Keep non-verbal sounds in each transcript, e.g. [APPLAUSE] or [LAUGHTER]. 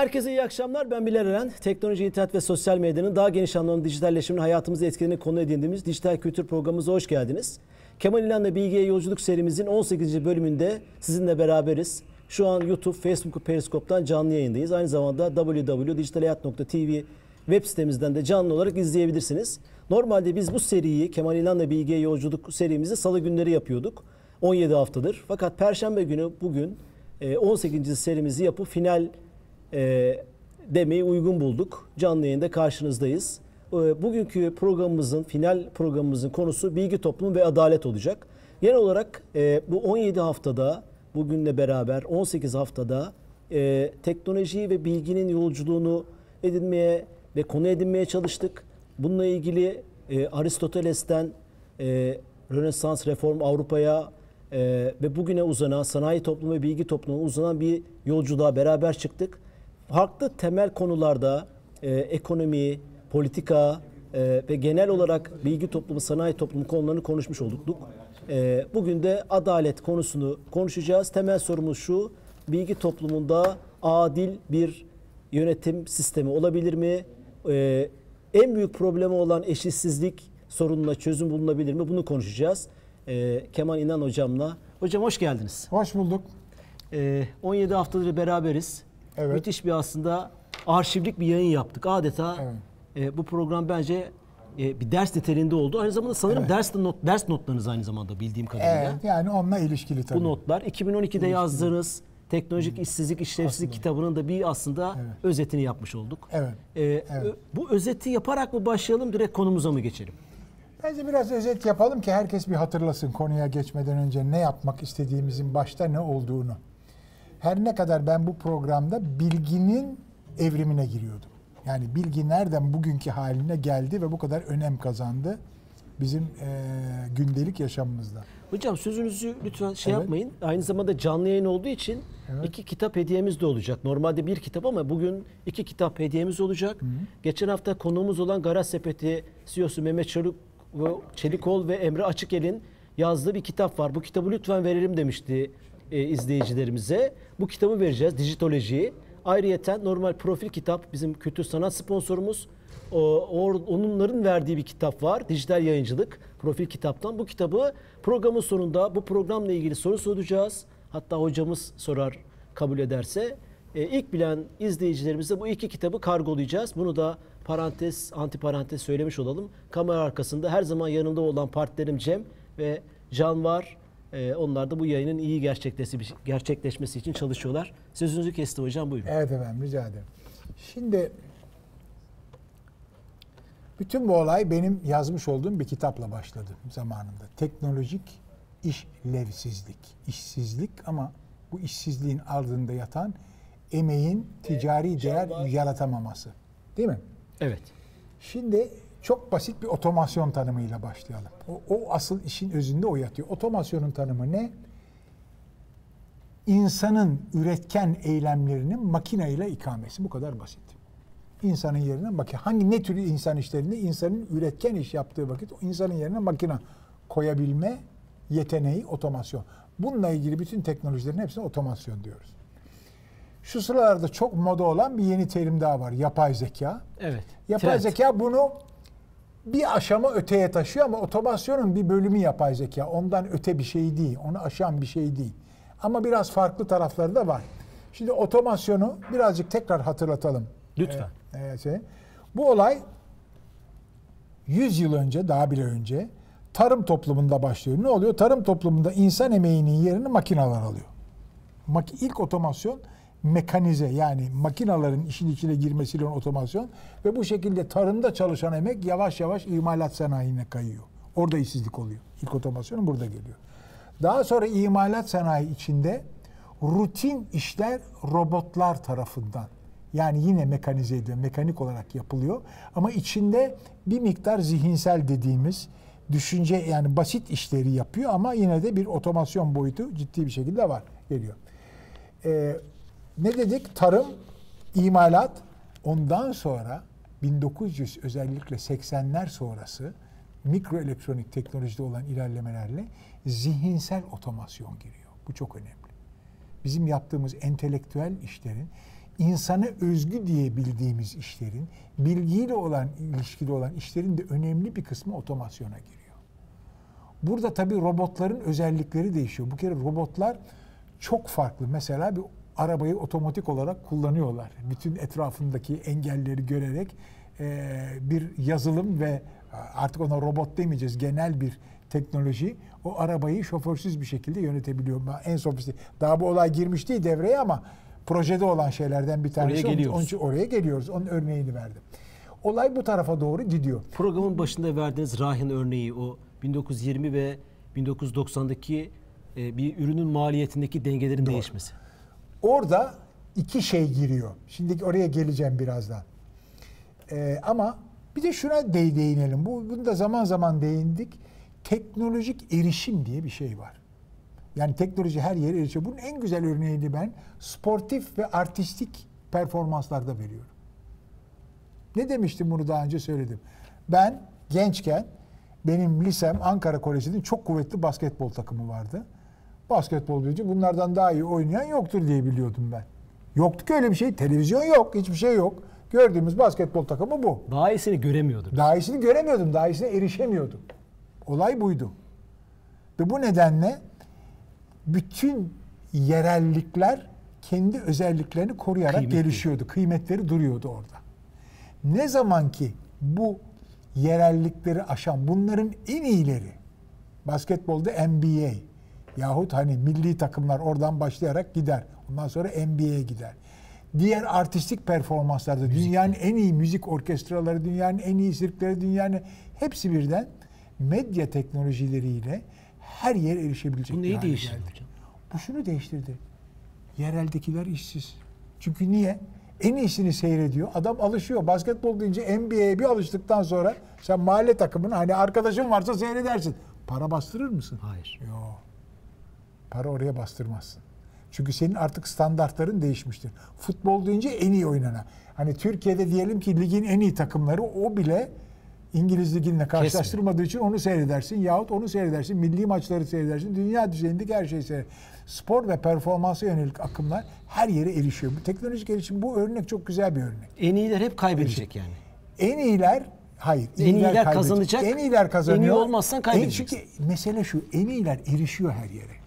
Herkese iyi akşamlar. Ben Bilal Eren. Teknoloji, internet ve sosyal medyanın daha geniş anlamda dijitalleşimini hayatımızı etkilediğini konu edindiğimiz dijital kültür programımıza hoş geldiniz. Kemal İlhan'la Bilgiye Yolculuk serimizin 18. bölümünde sizinle beraberiz. Şu an YouTube, Facebook, Periskop'tan canlı yayındayız. Aynı zamanda www.dijitalhayat.tv web sitemizden de canlı olarak izleyebilirsiniz. Normalde biz bu seriyi Kemal İlhan'la Bilgiye Yolculuk serimizi salı günleri yapıyorduk. 17 haftadır. Fakat perşembe günü bugün 18. E, serimizi yapıp final e, demeyi uygun bulduk. Canlı yayında karşınızdayız. E, bugünkü programımızın, final programımızın konusu bilgi toplumu ve adalet olacak. Genel olarak e, bu 17 haftada, bugünle beraber 18 haftada e, teknolojiyi ve bilginin yolculuğunu edinmeye ve konu edinmeye çalıştık. Bununla ilgili e, Aristoteles'ten e, Rönesans reform Avrupa'ya e, ve bugüne uzanan sanayi toplumu ve bilgi toplumu uzanan bir yolculuğa beraber çıktık farklı temel konularda e, ekonomi, politika e, ve genel olarak bilgi toplumu, sanayi toplumu konularını konuşmuş olduk. E, bugün de adalet konusunu konuşacağız. Temel sorumuz şu, bilgi toplumunda adil bir yönetim sistemi olabilir mi? E, en büyük problemi olan eşitsizlik sorununa çözüm bulunabilir mi? Bunu konuşacağız. E, Kemal İnan hocamla. Hocam hoş geldiniz. Hoş bulduk. E, 17 haftadır beraberiz. Evet. Müthiş bir aslında arşivlik bir yayın yaptık. Adeta evet. e, bu program bence e, bir ders niteliğinde oldu. Aynı zamanda sanırım evet. ders not ders notlarınız aynı zamanda bildiğim kadarıyla. Evet, yani onunla ilişkili tabii. Bu notlar 2012'de ilişkili. yazdığınız Teknolojik hmm. işsizlik, işlevsizlik aslında. kitabının da bir aslında evet. özetini yapmış olduk. Evet. Ee, evet. Bu özeti yaparak mı başlayalım, direkt konumuza mı geçelim? Bence biraz özet yapalım ki herkes bir hatırlasın konuya geçmeden önce ne yapmak istediğimizin başta ne olduğunu her ne kadar ben bu programda bilginin evrimine giriyordum. Yani bilgi nereden bugünkü haline geldi ve bu kadar önem kazandı bizim e, gündelik yaşamımızda. Hocam sözünüzü lütfen şey evet. yapmayın. Aynı zamanda canlı yayın olduğu için evet. iki kitap hediyemiz de olacak. Normalde bir kitap ama bugün iki kitap hediyemiz olacak. Hı hı. Geçen hafta konuğumuz olan Garaj Sepeti CEO'su Mehmet Çelik, Çelikol ve Emre Açıkel'in yazdığı bir kitap var. Bu kitabı lütfen verelim demişti e, izleyicilerimize. Bu kitabı vereceğiz, Dijitolojiyi. Ayrıyeten normal profil kitap bizim kültür sanat sponsorumuz. O, onların verdiği bir kitap var. Dijital yayıncılık profil kitaptan. Bu kitabı programın sonunda bu programla ilgili soru soracağız. Hatta hocamız sorar kabul ederse. E, ilk bilen izleyicilerimize bu iki kitabı kargolayacağız. Bunu da parantez, anti parantez söylemiş olalım. Kamera arkasında her zaman yanımda olan partnerim Cem ve Can var. Ee, onlar da bu yayının iyi gerçekleşmesi, gerçekleşmesi için çalışıyorlar. Sözünüzü kesti hocam buyurun. Evet efendim rica ederim. Şimdi bütün bu olay benim yazmış olduğum bir kitapla başladı zamanında. Teknolojik işlevsizlik, işsizlik ama bu işsizliğin ardında yatan emeğin ticari değer yaratamaması. Değil mi? Evet. Şimdi çok basit bir otomasyon tanımıyla başlayalım. O, o asıl işin özünde o yatıyor. Otomasyonun tanımı ne? İnsanın üretken eylemlerinin makine ile ikamesi. Bu kadar basit. İnsanın yerine makine. Hangi ne tür insan işlerinde insanın üretken iş yaptığı vakit o insanın yerine makine koyabilme yeteneği otomasyon. Bununla ilgili bütün teknolojilerin hepsine otomasyon diyoruz. Şu sıralarda çok moda olan bir yeni terim daha var. Yapay zeka. Evet. Yapay evet. zeka bunu bir aşama öteye taşıyor ama otomasyonun bir bölümü yapay zeka. Ondan öte bir şey değil. Onu aşan bir şey değil. Ama biraz farklı tarafları da var. Şimdi otomasyonu birazcık tekrar hatırlatalım. Lütfen. Ee, şey. Bu olay 100 yıl önce, daha bile önce tarım toplumunda başlıyor. Ne oluyor? Tarım toplumunda insan emeğinin yerini makineler alıyor. İlk otomasyon mekanize yani makinaların işin içine girmesiyle otomasyon ve bu şekilde tarımda çalışan emek yavaş yavaş imalat sanayine kayıyor. Orada işsizlik oluyor. İlk otomasyonun burada geliyor. Daha sonra imalat sanayi içinde rutin işler robotlar tarafından yani yine mekanize ediliyor, mekanik olarak yapılıyor. Ama içinde bir miktar zihinsel dediğimiz düşünce yani basit işleri yapıyor ama yine de bir otomasyon boyutu ciddi bir şekilde var, geliyor. Ee, ne dedik? Tarım, imalat. Ondan sonra 1900 özellikle 80'ler sonrası mikroelektronik teknolojide olan ilerlemelerle zihinsel otomasyon giriyor. Bu çok önemli. Bizim yaptığımız entelektüel işlerin insana özgü diye bildiğimiz işlerin, bilgiyle olan ilişkili olan işlerin de önemli bir kısmı otomasyona giriyor. Burada tabii robotların özellikleri değişiyor. Bu kere robotlar çok farklı. Mesela bir arabayı otomatik olarak kullanıyorlar. Bütün etrafındaki engelleri görerek e, bir yazılım ve artık ona robot demeyeceğiz genel bir teknoloji o arabayı şoförsüz bir şekilde yönetebiliyor. En sofistik. Daha bu olay girmiş değil devreye ama projede olan şeylerden bir tanesi. Oraya geliyoruz. Onun için oraya geliyoruz. Onun örneğini verdim. Olay bu tarafa doğru gidiyor. Programın başında verdiğiniz Rahin örneği o 1920 ve 1990'daki e, bir ürünün maliyetindeki dengelerin değişmesi. Orada iki şey giriyor. Şimdi oraya geleceğim birazdan. Ee, ama bir de şuna de değinelim. Bu, bunu da zaman zaman değindik. Teknolojik erişim diye bir şey var. Yani teknoloji her yere erişiyor. Bunun en güzel örneğini ben sportif ve artistik performanslarda veriyorum. Ne demiştim bunu daha önce söyledim. Ben gençken benim lisem Ankara Koleji'nin çok kuvvetli basketbol takımı vardı. Basketbol deyince bunlardan daha iyi oynayan yoktur diye biliyordum ben. Yoktu ki öyle bir şey. Televizyon yok, hiçbir şey yok. Gördüğümüz basketbol takımı bu. Daha iyisini göremiyorduk. Daha iyisini göremiyordum, daha iyisine erişemiyordum. Olay buydu. Ve bu nedenle bütün yerellikler kendi özelliklerini koruyarak Kıymetli. gelişiyordu. Kıymetleri duruyordu orada. Ne zaman ki bu yerellikleri aşan bunların en iyileri basketbolda NBA yahut hani milli takımlar oradan başlayarak gider. Ondan sonra NBA'ye gider. Diğer artistik performanslarda dünyanın en iyi müzik orkestraları, dünyanın en iyi sirkleri, dünyanın hepsi birden medya teknolojileriyle her yer erişebilecek. Bu neyi değiştirdi geldi. Bu şunu değiştirdi. Yereldekiler işsiz. Çünkü niye? En iyisini seyrediyor. Adam alışıyor. Basketbol deyince NBA'ye bir alıştıktan sonra sen mahalle takımını hani arkadaşın varsa seyredersin. Para bastırır mısın? Hayır. Yok. Para oraya bastırmazsın. Çünkü senin artık standartların değişmiştir. Futbol deyince en iyi oynanan. Hani Türkiye'de diyelim ki ligin en iyi takımları o bile İngiliz liginle karşılaştırmadığı için onu seyredersin yahut onu seyredersin. Milli maçları seyredersin. Dünya düzeyindeki her şeyi seyredersin. Spor ve performansa yönelik akımlar her yere erişiyor. Bu teknolojik gelişim bu örnek çok güzel bir örnek. En iyiler hep kaybedecek yani. En iyiler hayır. En iyiler kaybedecek. kazanacak. En iyiler kazanıyor. En iyi olmazsan kaybedeceksin. En- Çünkü mesele şu. En iyiler erişiyor her yere.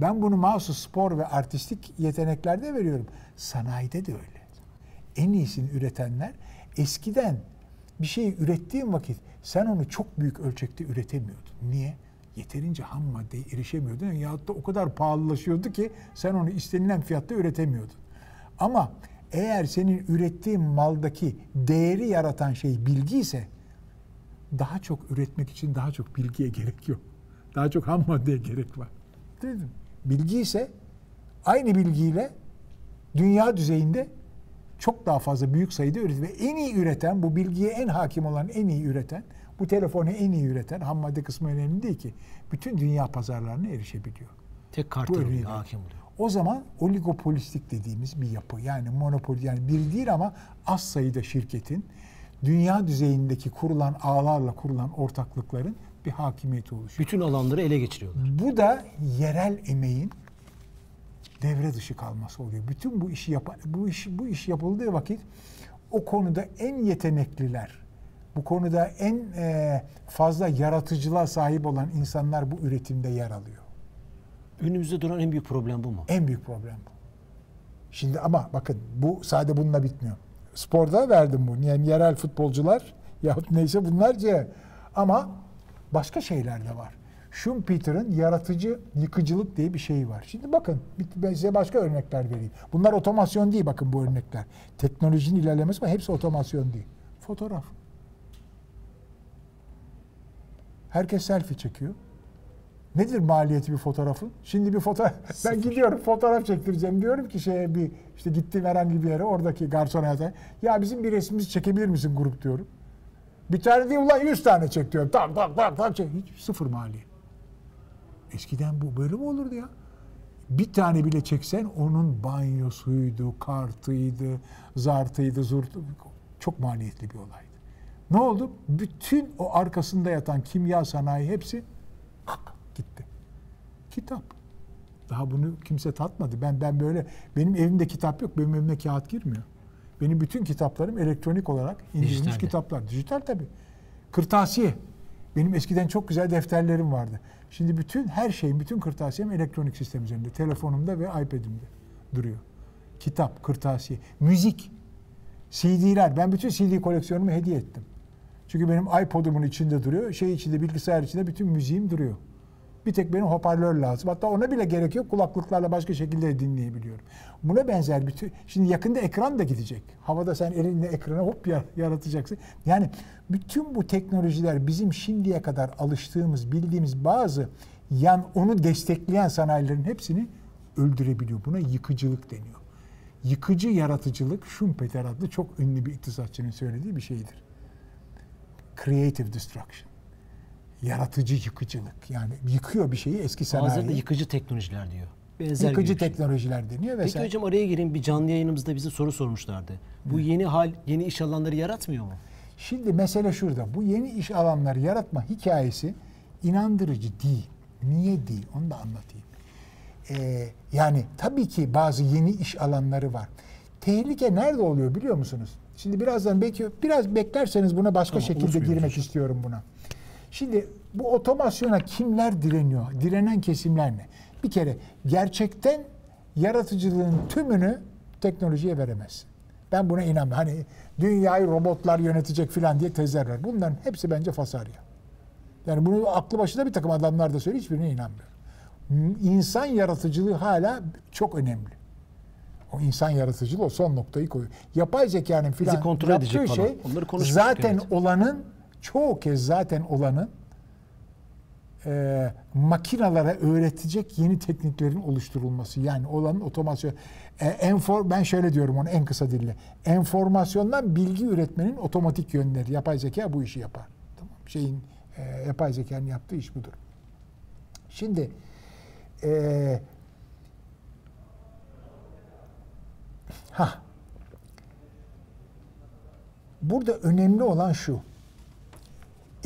Ben bunu mahsus spor ve artistik yeteneklerde veriyorum. Sanayide de öyle. En iyisini üretenler eskiden bir şeyi ürettiğin vakit sen onu çok büyük ölçekte üretemiyordun. Niye? Yeterince ham maddeye erişemiyordun. Yahut da o kadar pahalılaşıyordu ki sen onu istenilen fiyatta üretemiyordun. Ama eğer senin ürettiğin maldaki değeri yaratan şey bilgi ise daha çok üretmek için daha çok bilgiye gerek yok. Daha çok ham maddeye gerek var. Dedim. Bilgi ise aynı bilgiyle dünya düzeyinde çok daha fazla büyük sayıda üretim. Ve en iyi üreten, bu bilgiye en hakim olan en iyi üreten, bu telefonu en iyi üreten, ham madde kısmı önemli değil ki. Bütün dünya pazarlarına erişebiliyor. Tek kartel oluyor, hakim oluyor. O zaman oligopolistik dediğimiz bir yapı. Yani monopoli yani bir değil ama az sayıda şirketin dünya düzeyindeki kurulan ağlarla kurulan ortaklıkların bir hakimiyeti oluşuyor. Bütün alanları ele geçiriyorlar. Bu da yerel emeğin devre dışı kalması oluyor. Bütün bu işi yap bu iş bu iş yapıldığı vakit o konuda en yetenekliler, bu konuda en e, fazla yaratıcılığa sahip olan insanlar bu üretimde yer alıyor. Önümüzde duran en büyük problem bu mu? En büyük problem bu. Şimdi ama bakın bu sadece bununla bitmiyor. Sporda verdim bunu. Yani yerel futbolcular yahut neyse bunlarca ama başka şeyler de var. Schumpeter'ın yaratıcı yıkıcılık diye bir şey var. Şimdi bakın ben size başka örnekler vereyim. Bunlar otomasyon değil bakın bu örnekler. Teknolojinin ilerlemesi ama hepsi otomasyon değil. Fotoğraf. Herkes selfie çekiyor. Nedir maliyeti bir fotoğrafın? Şimdi bir fotoğraf [LAUGHS] ben gidiyorum fotoğraf çektireceğim diyorum ki şeye bir işte gittiğim herhangi bir yere oradaki garsona yazar. Ya bizim bir resmimizi çekebilir misin grup diyorum. Bir tane değil ulan 100 tane çek diyorum. Tak tak tak tak çek. Hiç sıfır maliyet. Eskiden bu böyle mi olurdu ya? Bir tane bile çeksen onun banyosuydu, kartıydı, zartıydı, zurtu. Çok maliyetli bir olaydı. Ne oldu? Bütün o arkasında yatan kimya sanayi hepsi gitti. Kitap. Daha bunu kimse tatmadı. Ben ben böyle benim evimde kitap yok. Benim evime kağıt girmiyor. Benim bütün kitaplarım elektronik olarak indirilmiş Dijitalde. kitaplar. Dijital tabii. Kırtasiye. Benim eskiden çok güzel defterlerim vardı. Şimdi bütün her şeyim, bütün kırtasiyem elektronik sistem üzerinde. Telefonumda ve iPad'imde duruyor. Kitap, kırtasiye, müzik, CD'ler. Ben bütün CD koleksiyonumu hediye ettim. Çünkü benim iPod'umun içinde duruyor. Şey içinde, bilgisayar içinde bütün müziğim duruyor. Bir tek benim hoparlör lazım. Hatta ona bile gerek yok. Kulaklıklarla başka şekilde de dinleyebiliyorum. Buna benzer bütün... Şimdi yakında ekran da gidecek. Havada sen elinde ekrana hop ya- yaratacaksın. Yani bütün bu teknolojiler bizim şimdiye kadar alıştığımız, bildiğimiz bazı yan onu destekleyen sanayilerin hepsini öldürebiliyor. Buna yıkıcılık deniyor. Yıkıcı yaratıcılık Schumpeter adlı çok ünlü bir iktisatçının söylediği bir şeydir. Creative destruction. Yaratıcı yıkıcılık. Yani yıkıyor bir şeyi eski sanayi. yıkıcı teknolojiler diyor. Benzer Yıkıcı şey. teknolojiler deniyor Peki vesaire. hocam araya gireyim bir canlı yayınımızda bize soru sormuşlardı. Bu yeni hal, yeni iş alanları yaratmıyor mu? Şimdi mesele şurada. Bu yeni iş alanları yaratma hikayesi inandırıcı değil. Niye değil? Onu da anlatayım. Ee, yani tabii ki bazı yeni iş alanları var. Tehlike nerede oluyor biliyor musunuz? Şimdi birazdan belki biraz beklerseniz buna başka Tamam, şekilde girmek hocam. istiyorum buna. Şimdi bu otomasyona kimler direniyor? Direnen kesimler ne? Bir kere gerçekten yaratıcılığın tümünü teknolojiye veremezsin. Ben buna inanmıyorum. Hani dünyayı robotlar yönetecek filan diye tezler var. Bunların hepsi bence fasarya. Yani bunu aklı başında bir takım adamlar da söylüyor. Hiçbirine inanmıyorum. İnsan yaratıcılığı hala çok önemli. O insan yaratıcılığı o son noktayı koyuyor. Yapay zekanın filan kontrol yaptığı edecek falan. şey Onları konuşmuştuk, zaten evet. olanın çoğu kez zaten olanın e, makinalara öğretecek yeni tekniklerin oluşturulması. Yani olanın otomasyon. E, enfor, ben şöyle diyorum onu en kısa dille. Enformasyondan bilgi üretmenin otomatik yönleri. Yapay zeka bu işi yapar. Tamam. Şeyin e, yapay zekanın yaptığı iş budur. Şimdi e, ha burada önemli olan şu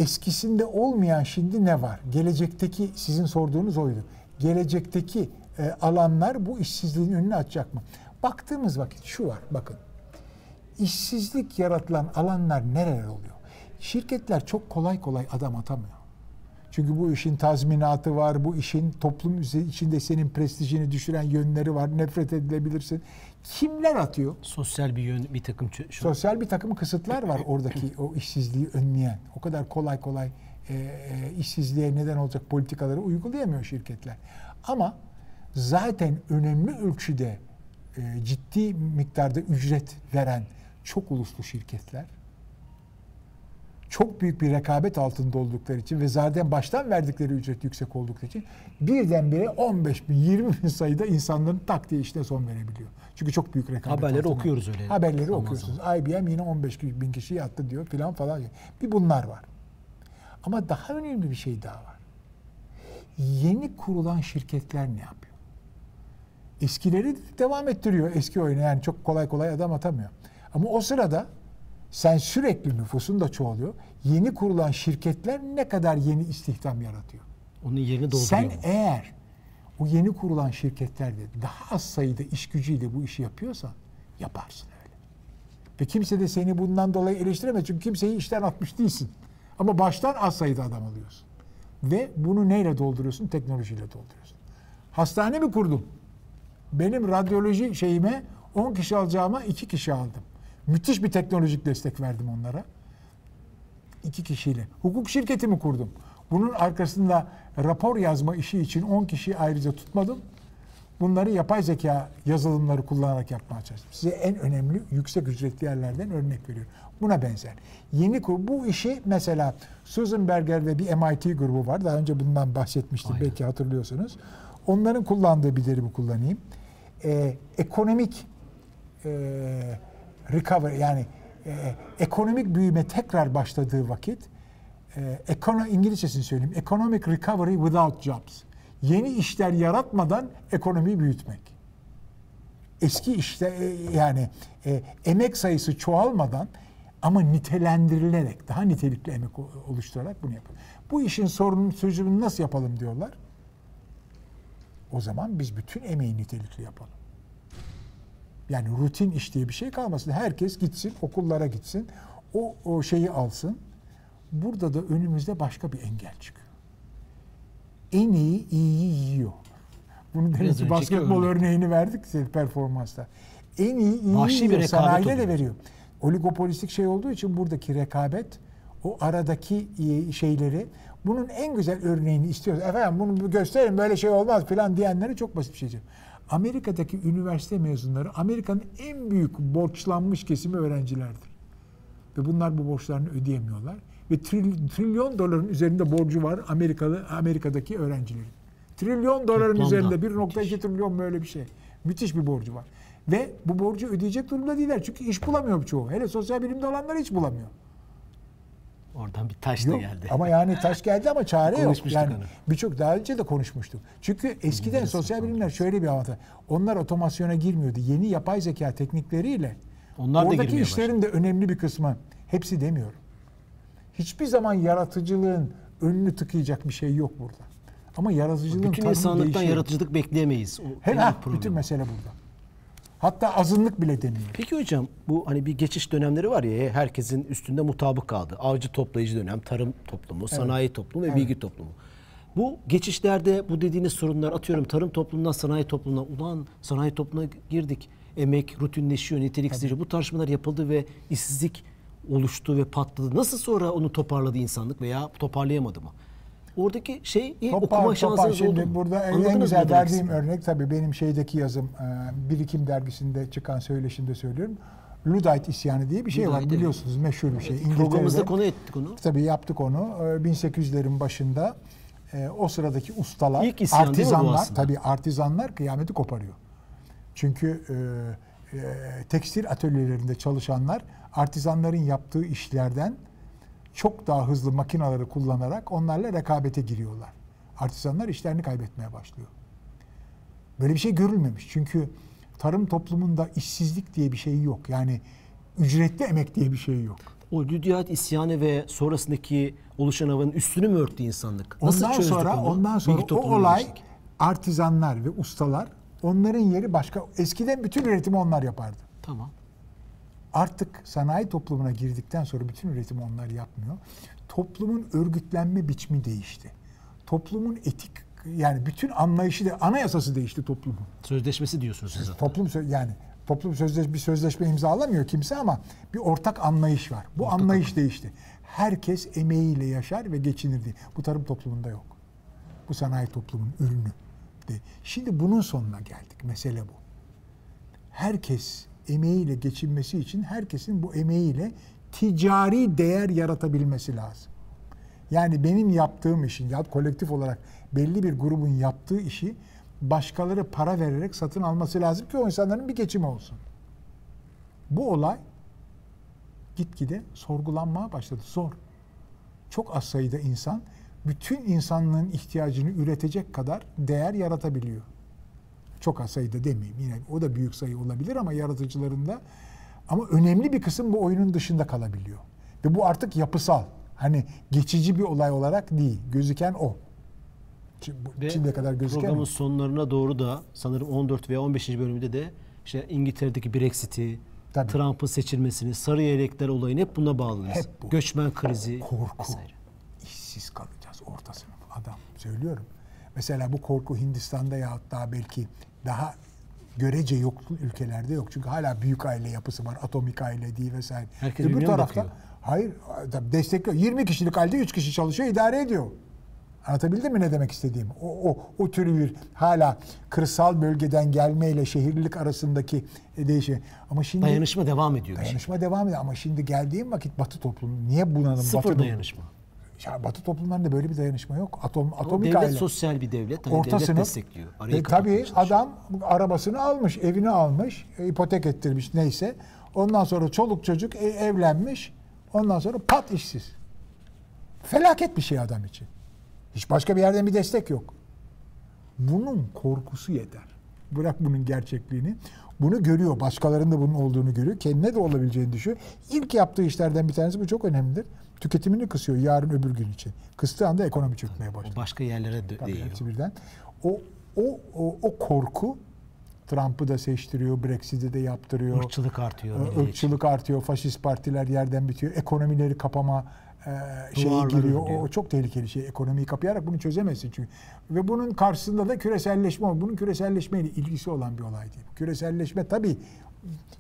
eskisinde olmayan şimdi ne var? Gelecekteki sizin sorduğunuz oydu. Gelecekteki e, alanlar bu işsizliğin önünü açacak mı? Baktığımız vakit şu var bakın. İşsizlik yaratılan alanlar nereler oluyor? Şirketler çok kolay kolay adam atamıyor. Çünkü bu işin tazminatı var, bu işin toplum içinde senin prestijini düşüren yönleri var, nefret edilebilirsin. Kimler atıyor? Sosyal bir yön, bir takım şu- Sosyal bir takım kısıtlar var oradaki o işsizliği önleyen. O kadar kolay kolay e, e, işsizliğe neden olacak politikaları uygulayamıyor şirketler. Ama zaten önemli ölçüde e, ciddi miktarda ücret veren çok uluslu şirketler çok büyük bir rekabet altında oldukları için ve zaten baştan verdikleri ücret yüksek oldukları için birdenbire 15 bin, 20 bin sayıda insanların tak diye işine son verebiliyor. Çünkü çok büyük rekabet Haberleri altında. okuyoruz öyle Haberleri zaman okuyorsunuz. IBM yine 15 bin kişi yattı diyor filan falan. Bir bunlar var. Ama daha önemli bir şey daha var. Yeni kurulan şirketler ne yapıyor? Eskileri devam ettiriyor eski oyunu. Yani çok kolay kolay adam atamıyor. Ama o sırada sen sürekli nüfusun da çoğalıyor. Yeni kurulan şirketler ne kadar yeni istihdam yaratıyor? onun yerini dolduruyor. Sen mu? eğer o yeni kurulan şirketlerde daha az sayıda iş gücüyle bu işi yapıyorsan yaparsın öyle. Ve kimse de seni bundan dolayı eleştiremez. Çünkü kimseyi işten atmış değilsin. Ama baştan az sayıda adam alıyorsun. Ve bunu neyle dolduruyorsun? Teknolojiyle dolduruyorsun. Hastane mi kurdum? Benim radyoloji şeyime 10 kişi alacağıma 2 kişi aldım. Müthiş bir teknolojik destek verdim onlara. İki kişiyle. Hukuk şirketi mi kurdum? Bunun arkasında rapor yazma işi için 10 kişiyi ayrıca tutmadım. Bunları yapay zeka yazılımları kullanarak yapmaya çalıştım. Size en önemli yüksek ücretli yerlerden örnek veriyorum. Buna benzer. Yeni kur bu işi mesela Susan Berger ve bir MIT grubu var. Daha önce bundan bahsetmiştim Aynen. belki hatırlıyorsunuz. Onların kullandığı bir derimi kullanayım. Ee, ekonomik e, recovery yani e, ekonomik büyüme tekrar başladığı vakit e, ekono, İngilizcesini söyleyeyim. Economic recovery without jobs. Yeni işler yaratmadan ekonomiyi büyütmek. Eski işte e, yani e, emek sayısı çoğalmadan ama nitelendirilerek, daha nitelikli emek oluşturarak bunu yapın. Bu işin sorunun çözümünü nasıl yapalım diyorlar. O zaman biz bütün emeği nitelikli yapalım. Yani rutin iş diye bir şey kalmasın. Herkes gitsin, okullara gitsin. O, o şeyi alsın. Burada da önümüzde başka bir engel çıkıyor. En iyi iyiyi yiyor. Bunu demek Biraz ki önceki basketbol örnek. örneğini verdik performansta. En iyi iyi Vahşi bir yiyor. rekabet Sanayide de veriyor. Oligopolistik şey olduğu için buradaki rekabet o aradaki e, şeyleri bunun en güzel örneğini istiyoruz. Efendim bunu gösterin böyle şey olmaz falan diyenlere çok basit bir şey. söyleyeyim. Amerika'daki üniversite mezunları Amerika'nın en büyük borçlanmış kesimi öğrencilerdir. Ve bunlar bu borçlarını ödeyemiyorlar. Ve tril- trilyon doların üzerinde borcu var Amerikalı Amerika'daki öğrencilerin. Trilyon doların Toplamda. üzerinde 1.2 trilyon böyle bir şey. Müthiş bir borcu var. Ve bu borcu ödeyecek durumda değiller. Çünkü iş bulamıyor çoğu. Hele sosyal bilimde olanlar hiç bulamıyor. Oradan bir taş da Yok. geldi. Ama yani taş geldi ama çare yok. Yani birçok daha önce de konuşmuştuk. Çünkü eskiden sosyal bilimler şöyle bir avantaj. Onlar otomasyona girmiyordu. Yeni yapay zeka teknikleriyle Onlar da oradaki girmeye işlerin de önemli bir kısmı hepsi demiyorum. Hiçbir zaman yaratıcılığın önünü tıkayacak bir şey yok burada. Ama yaratıcılığın Bütün insanlıktan değişiyor. yaratıcılık bekleyemeyiz. O ha, problemim. bütün mesele burada. Hatta azınlık bile demiyor. Peki hocam bu hani bir geçiş dönemleri var ya herkesin üstünde mutabık kaldı. Avcı toplayıcı dönem, tarım toplumu, sanayi toplumu ve bilgi toplumu. Bu geçişlerde bu dediğiniz sorunlar atıyorum tarım toplumundan sanayi toplumuna ulan sanayi toplumuna girdik. Emek rutinleşiyor, niteliksizleşiyor. Bu tartışmalar yapıldı ve işsizlik oluştu ve patladı. Nasıl sonra onu toparladı insanlık veya toparlayamadı mı? Oradaki şey iyi Topar, okuma topar. şansınız oldu Şimdi mu? burada en- Anladınız en güzel verdiğim istediğimi? örnek tabii benim şeydeki yazım e, Birikim dergisinde çıkan söyleşimde söylüyorum. Luddite isyanı diye bir şey var Luddite, evet. biliyorsunuz meşhur bir şey. Programımızda İngiltere'de- konu ettik onu. Tabii yaptık onu. Ee, 1800'lerin başında e, o sıradaki ustalar, İlk isyan artizanlar, tabii artizanlar kıyameti koparıyor. Çünkü e, e, tekstil atölyelerinde çalışanlar artizanların yaptığı işlerden çok daha hızlı makinaları kullanarak onlarla rekabete giriyorlar. Artizanlar işlerini kaybetmeye başlıyor. Böyle bir şey görülmemiş. Çünkü tarım toplumunda işsizlik diye bir şey yok. Yani ücretli emek diye bir şey yok. O Lüdiyat isyanı ve sonrasındaki oluşan havanın üstünü mü örttü insanlık? Nasıl ondan sonra onu? ondan sonra o olay geçtik. artizanlar ve ustalar onların yeri başka. Eskiden bütün üretimi onlar yapardı. Tamam. Artık sanayi toplumuna girdikten sonra bütün üretimi onlar yapmıyor. Toplumun örgütlenme biçimi değişti. Toplumun etik yani bütün anlayışı da anayasası değişti toplumun. Sözleşmesi diyorsunuz siz zaten. Toplum yani toplum sözleş bir sözleşme imzalamıyor kimse ama bir ortak anlayış var. Bu anlayış değişti. Herkes emeğiyle yaşar ve geçinir diye. Bu tarım toplumunda yok. Bu sanayi toplumunun ürünü. De. Şimdi bunun sonuna geldik. Mesele bu. Herkes emeğiyle geçinmesi için herkesin bu emeğiyle ticari değer yaratabilmesi lazım. Yani benim yaptığım işin ya kolektif olarak belli bir grubun yaptığı işi başkaları para vererek satın alması lazım ki o insanların bir geçimi olsun. Bu olay gitgide sorgulanmaya başladı. Zor. Çok az sayıda insan bütün insanlığın ihtiyacını üretecek kadar değer yaratabiliyor. Çok az sayıda demeyeyim. Yine o da büyük sayı olabilir ama yaratıcılarında ama önemli bir kısım bu oyunun dışında kalabiliyor. Ve bu artık yapısal. Hani geçici bir olay olarak değil. Gözüken o. Ve kadar gözüken programın o. sonlarına doğru da sanırım 14 veya 15. bölümde de işte İngiltere'deki Brexit'i. Trump'ın seçilmesini, sarı yelekler olayını hep buna bağlıyız. Hep bu. Göçmen krizi Korku. vesaire. işsiz kalacağız orta sınıf adam söylüyorum. Mesela bu korku Hindistan'da ya daha belki daha görece yoksul ülkelerde yok. Çünkü hala büyük aile yapısı var. Atomik aile değil vesaire. Herkes Öbür tarafta bakıyor? hayır tabii destekliyor. 20 kişilik halde 3 kişi çalışıyor, idare ediyor. Anlatabildim mi ne demek istediğimi? O, o, o tür bir hala kırsal bölgeden gelmeyle şehirlilik arasındaki değişim. Ama şimdi Dayanışma devam ediyor. dayanışma devam ediyor. Ama şimdi geldiğim vakit Batı toplumu niye bunalım? Sıfır Batı dayanışma. Ya Batı toplumlarında böyle bir dayanışma yok. Atom, Ama atomik devlet aile. sosyal bir devlet. Hani Orta devlet sınıf. destekliyor. Arayı E, tabii adam arabasını almış, evini almış, e, ipotek ettirmiş neyse. Ondan sonra çoluk çocuk e, evlenmiş. Ondan sonra pat işsiz. Felaket bir şey adam için. Hiç başka bir yerden bir destek yok. Bunun korkusu yeter. Bırak bunun gerçekliğini. Bunu görüyor. Başkalarının da bunun olduğunu görüyor. Kendine de olabileceğini düşünüyor. İlk yaptığı işlerden bir tanesi bu çok önemlidir. Tüketimini kısıyor yarın öbür gün için. Kıstığı anda ekonomi çökmeye başlıyor. O başka yerlere de Tabii değiyor. birden. O o, o, o korku Trump'ı da seçtiriyor, Brexit'i de yaptırıyor. Irkçılık artıyor. Ee, ırkçılık artıyor, faşist partiler yerden bitiyor, ekonomileri kapama e, şeyi Duvarlar giriyor. örülüyor. O çok tehlikeli şey. Ekonomiyi kapayarak bunu çözemezsin çünkü. Ve bunun karşısında da küreselleşme var. Bunun küreselleşmeyle ilgisi olan bir olay değil. Küreselleşme tabii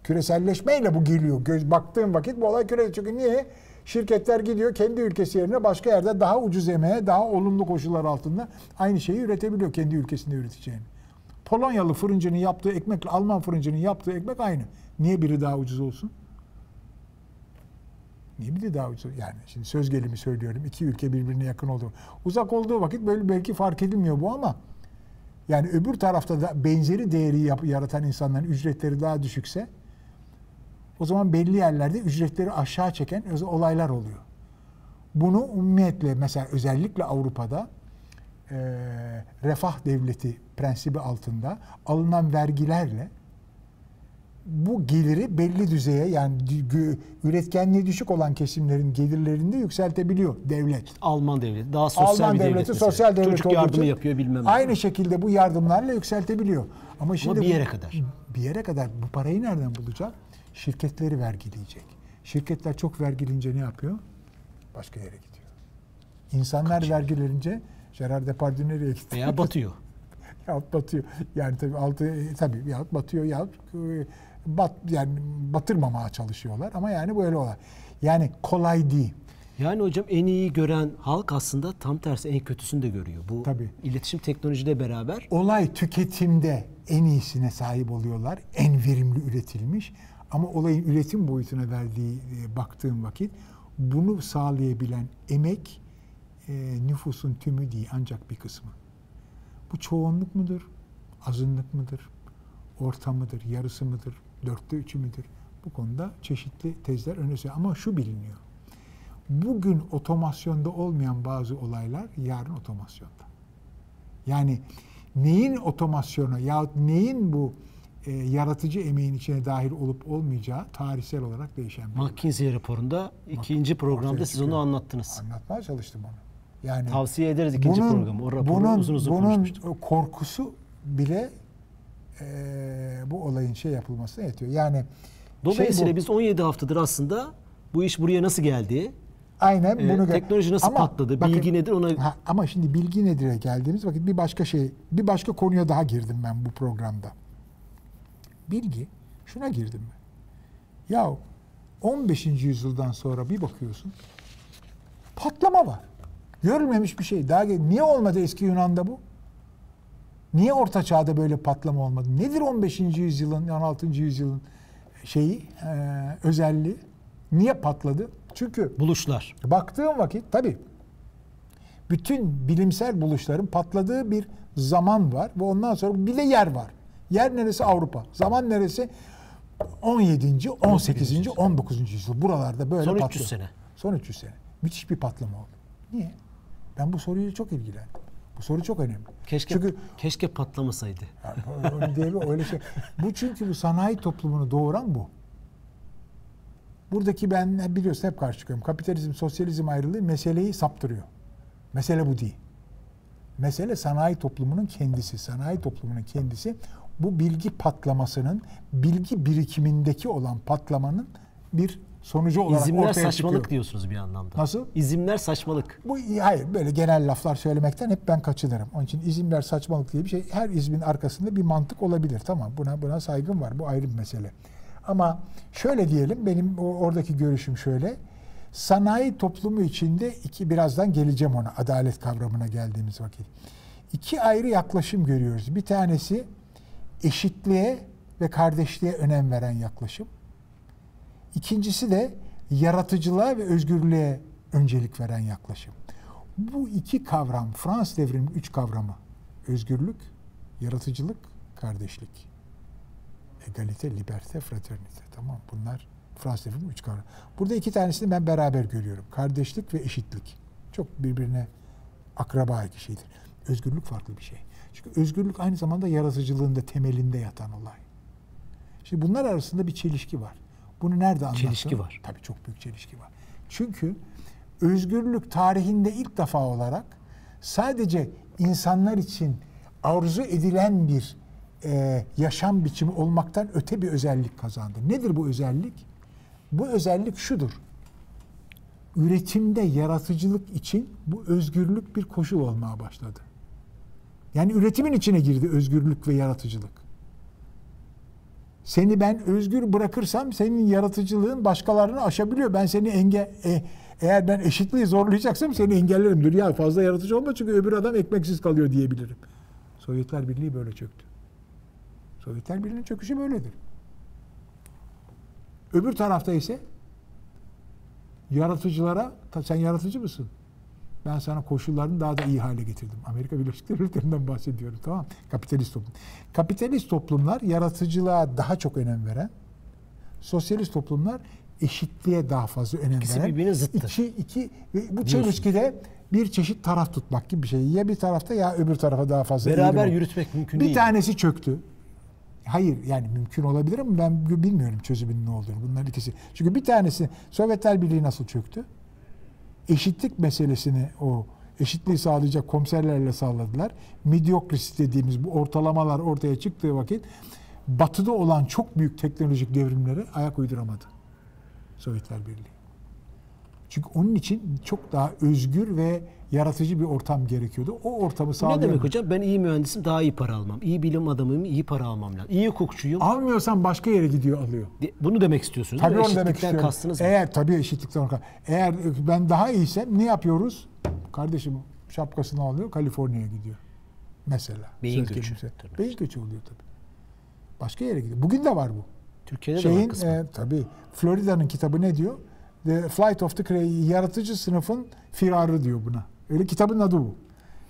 küreselleşmeyle bu geliyor. Göz baktığın vakit bu olay küresel. Çünkü niye? Şirketler gidiyor kendi ülkesi yerine başka yerde daha ucuz emeğe, daha olumlu koşullar altında aynı şeyi üretebiliyor kendi ülkesinde üreteceğini. Polonyalı fırıncının yaptığı ekmekle Alman fırıncının yaptığı ekmek aynı. Niye biri daha ucuz olsun? Niye biri daha ucuz? Yani şimdi söz gelimi söylüyorum. İki ülke birbirine yakın oldu. Uzak olduğu vakit böyle belki fark edilmiyor bu ama yani öbür tarafta da benzeri değeri yap- yaratan insanların ücretleri daha düşükse o zaman belli yerlerde ücretleri aşağı çeken olaylar oluyor. Bunu umumiyetle mesela özellikle Avrupa'da e, refah devleti prensibi altında alınan vergilerle bu geliri belli düzeye yani üretkenliği düşük olan kesimlerin gelirlerini de yükseltebiliyor devlet. Alman devleti daha sosyal Alman bir devlet devleti mesela. sosyal devlet Çocuk yardımı yapıyor bilmem ne. Aynı şekilde bu yardımlarla yükseltebiliyor. Ama şimdi bir bu- yere kadar. Bir yere kadar bu parayı nereden bulacak? Şirketleri vergileyecek. Şirketler çok vergilince ne yapıyor? Başka yere gidiyor. İnsanlar vergilenince Gerard Depardieu nereye gitti? Veya batıyor. [LAUGHS] yahut batıyor. Yani tabii altı tabii yahut batıyor yahut bat yani batırmamaya çalışıyorlar ama yani böyle olay. Yani kolay değil. Yani hocam en iyi gören halk aslında tam tersi en kötüsünü de görüyor. Bu Tabii. iletişim teknolojiyle beraber Olay tüketimde en iyisine sahip oluyorlar. En verimli üretilmiş. Ama olayın üretim boyutuna verdiği e, baktığım vakit bunu sağlayabilen emek e, nüfusun tümü değil ancak bir kısmı. Bu çoğunluk mudur? Azınlık mıdır? Orta mıdır? Yarısı mıdır? Dörtte üçü müdür? Bu konuda çeşitli tezler öne sürüyor. Ama şu biliniyor. Bugün otomasyonda olmayan bazı olaylar yarın otomasyonda. Yani neyin otomasyonu yahut neyin bu e, yaratıcı emeğin içine dahil olup olmayacağı tarihsel olarak değişen bir. McKinsey raporunda ikinci programda siz onu anlattınız. Anlatmaya çalıştım onu. Yani Tavsiye ederiz ikinci programı. O raporu bunun, uzun uzun bunun konuşmuştuk. korkusu bile bu olayın şey yapılmasına yetiyor. Yani Dolayısıyla şey bu, biz 17 haftadır aslında bu iş buraya nasıl geldi? aynen e, bunu teknoloji nasıl patladı, bilgi nedir ona- Ha, ama şimdi bilgi nedir'e geldiğimiz vakit bir başka şey, bir başka konuya daha girdim ben bu programda. Bilgi, şuna girdim ben. Ya 15. yüzyıldan sonra bir bakıyorsun patlama var. Görülmemiş bir şey. Daha niye olmadı eski Yunan'da bu? Niye Orta Çağ'da böyle patlama olmadı? Nedir 15. yüzyılın, 16. yüzyılın şeyi, e, özelliği? Niye patladı? Çünkü Buluşlar. baktığım vakit tabii bütün bilimsel buluşların patladığı bir zaman var ve ondan sonra bir de yer var. Yer neresi? Avrupa. Zaman neresi? 17. 18. 19. yüzyıl. Buralarda böyle Son 300 patlıyor. sene. Son 300 sene. Müthiş bir patlama oldu. Niye? Ben bu soruyla çok ilgilendim. Bu soru çok önemli. Keşke Çünkü keşke patlamasaydı. yani mi? Öyle şey. Bu çünkü bu sanayi toplumunu doğuran bu. Buradaki ben biliyorsun hep karşı çıkıyorum. Kapitalizm, sosyalizm ayrılığı meseleyi saptırıyor. Mesele bu değil. Mesele sanayi toplumunun kendisi. Sanayi toplumunun kendisi bu bilgi patlamasının, bilgi birikimindeki olan patlamanın bir sonucu olarak İzimler ortaya saçmalık çıkıyor. diyorsunuz bir anlamda. Nasıl? İzimler saçmalık. Bu hayır böyle genel laflar söylemekten hep ben kaçınırım. Onun için izimler saçmalık diye bir şey. Her izmin arkasında bir mantık olabilir. Tamam buna buna saygım var. Bu ayrı bir mesele. Ama şöyle diyelim benim oradaki görüşüm şöyle. Sanayi toplumu içinde iki birazdan geleceğim ona adalet kavramına geldiğimiz vakit. İki ayrı yaklaşım görüyoruz. Bir tanesi eşitliğe ve kardeşliğe önem veren yaklaşım. İkincisi de yaratıcılığa ve özgürlüğe öncelik veren yaklaşım. Bu iki kavram, Fransız devriminin üç kavramı. Özgürlük, yaratıcılık, kardeşlik. Egalite, liberté, fraternite. Tamam bunlar Fransız devriminin üç kavram. Burada iki tanesini ben beraber görüyorum. Kardeşlik ve eşitlik. Çok birbirine akraba iki şeydir. Özgürlük farklı bir şey. Çünkü özgürlük aynı zamanda yaratıcılığın da temelinde yatan olay. Şimdi bunlar arasında bir çelişki var. Bunu nerede anlattım? Çelişki var. Tabii çok büyük çelişki var. Çünkü özgürlük tarihinde ilk defa olarak sadece insanlar için arzu edilen bir e, yaşam biçimi olmaktan öte bir özellik kazandı. Nedir bu özellik? Bu özellik şudur. Üretimde yaratıcılık için bu özgürlük bir koşul olmaya başladı. Yani üretimin içine girdi özgürlük ve yaratıcılık. Seni ben özgür bırakırsam senin yaratıcılığın başkalarını aşabiliyor. Ben seni enge e, eğer ben eşitliği zorlayacaksam seni engellerim. Dur fazla yaratıcı olma çünkü öbür adam ekmeksiz kalıyor diyebilirim. Sovyetler Birliği böyle çöktü. Sovyetler Birliği'nin çöküşü böyledir. Öbür tarafta ise yaratıcılara sen yaratıcı mısın? Ben sana koşullarını daha da iyi hale getirdim. Amerika Birleşik Devletleri'nden bahsediyorum tamam Kapitalist toplum. Kapitalist toplumlar yaratıcılığa daha çok önem veren, sosyalist toplumlar eşitliğe daha fazla önem İkisi veren. birbirine zıttı. İki, iki, ve bu çelişkide bir çeşit taraf tutmak gibi bir şey. Ya bir tarafta ya öbür tarafa daha fazla Beraber yürütmek mümkün bir değil. tanesi çöktü. Hayır yani mümkün olabilir ama ben bilmiyorum çözümünün ne olduğunu. Bunların ikisi. Çünkü bir tanesi Sovyetler Birliği nasıl çöktü? Eşitlik meselesini o eşitliği sağlayacak komiserlerle sağladılar. Mediocracy dediğimiz bu ortalamalar ortaya çıktığı vakit batıda olan çok büyük teknolojik devrimlere ayak uyduramadı Sovyetler Birliği. Çünkü onun için çok daha özgür ve yaratıcı bir ortam gerekiyordu. O ortamı Bu ne demek hocam? Ben iyi mühendisim daha iyi para almam. İyi bilim adamıyım iyi para almam lazım. İyi hukukçuyum. Almıyorsan başka yere gidiyor alıyor. De- Bunu demek istiyorsunuz Tabii değil mi? demek istiyorum. kastınız mı? Eğer tabii eşitlikten. Eğer ben daha iyiysem ne yapıyoruz? Kardeşim şapkasını alıyor Kaliforniya'ya gidiyor. Mesela. Beyin göçü. Tabii. Beyin göçü oluyor tabii. Başka yere gidiyor. Bugün de var bu. Türkiye'de de var Şeyin kısmı. e, tabii Florida'nın kitabı ne diyor? The Flight of the Cray, yaratıcı sınıfın firarı diyor buna. Öyle kitabın adı bu.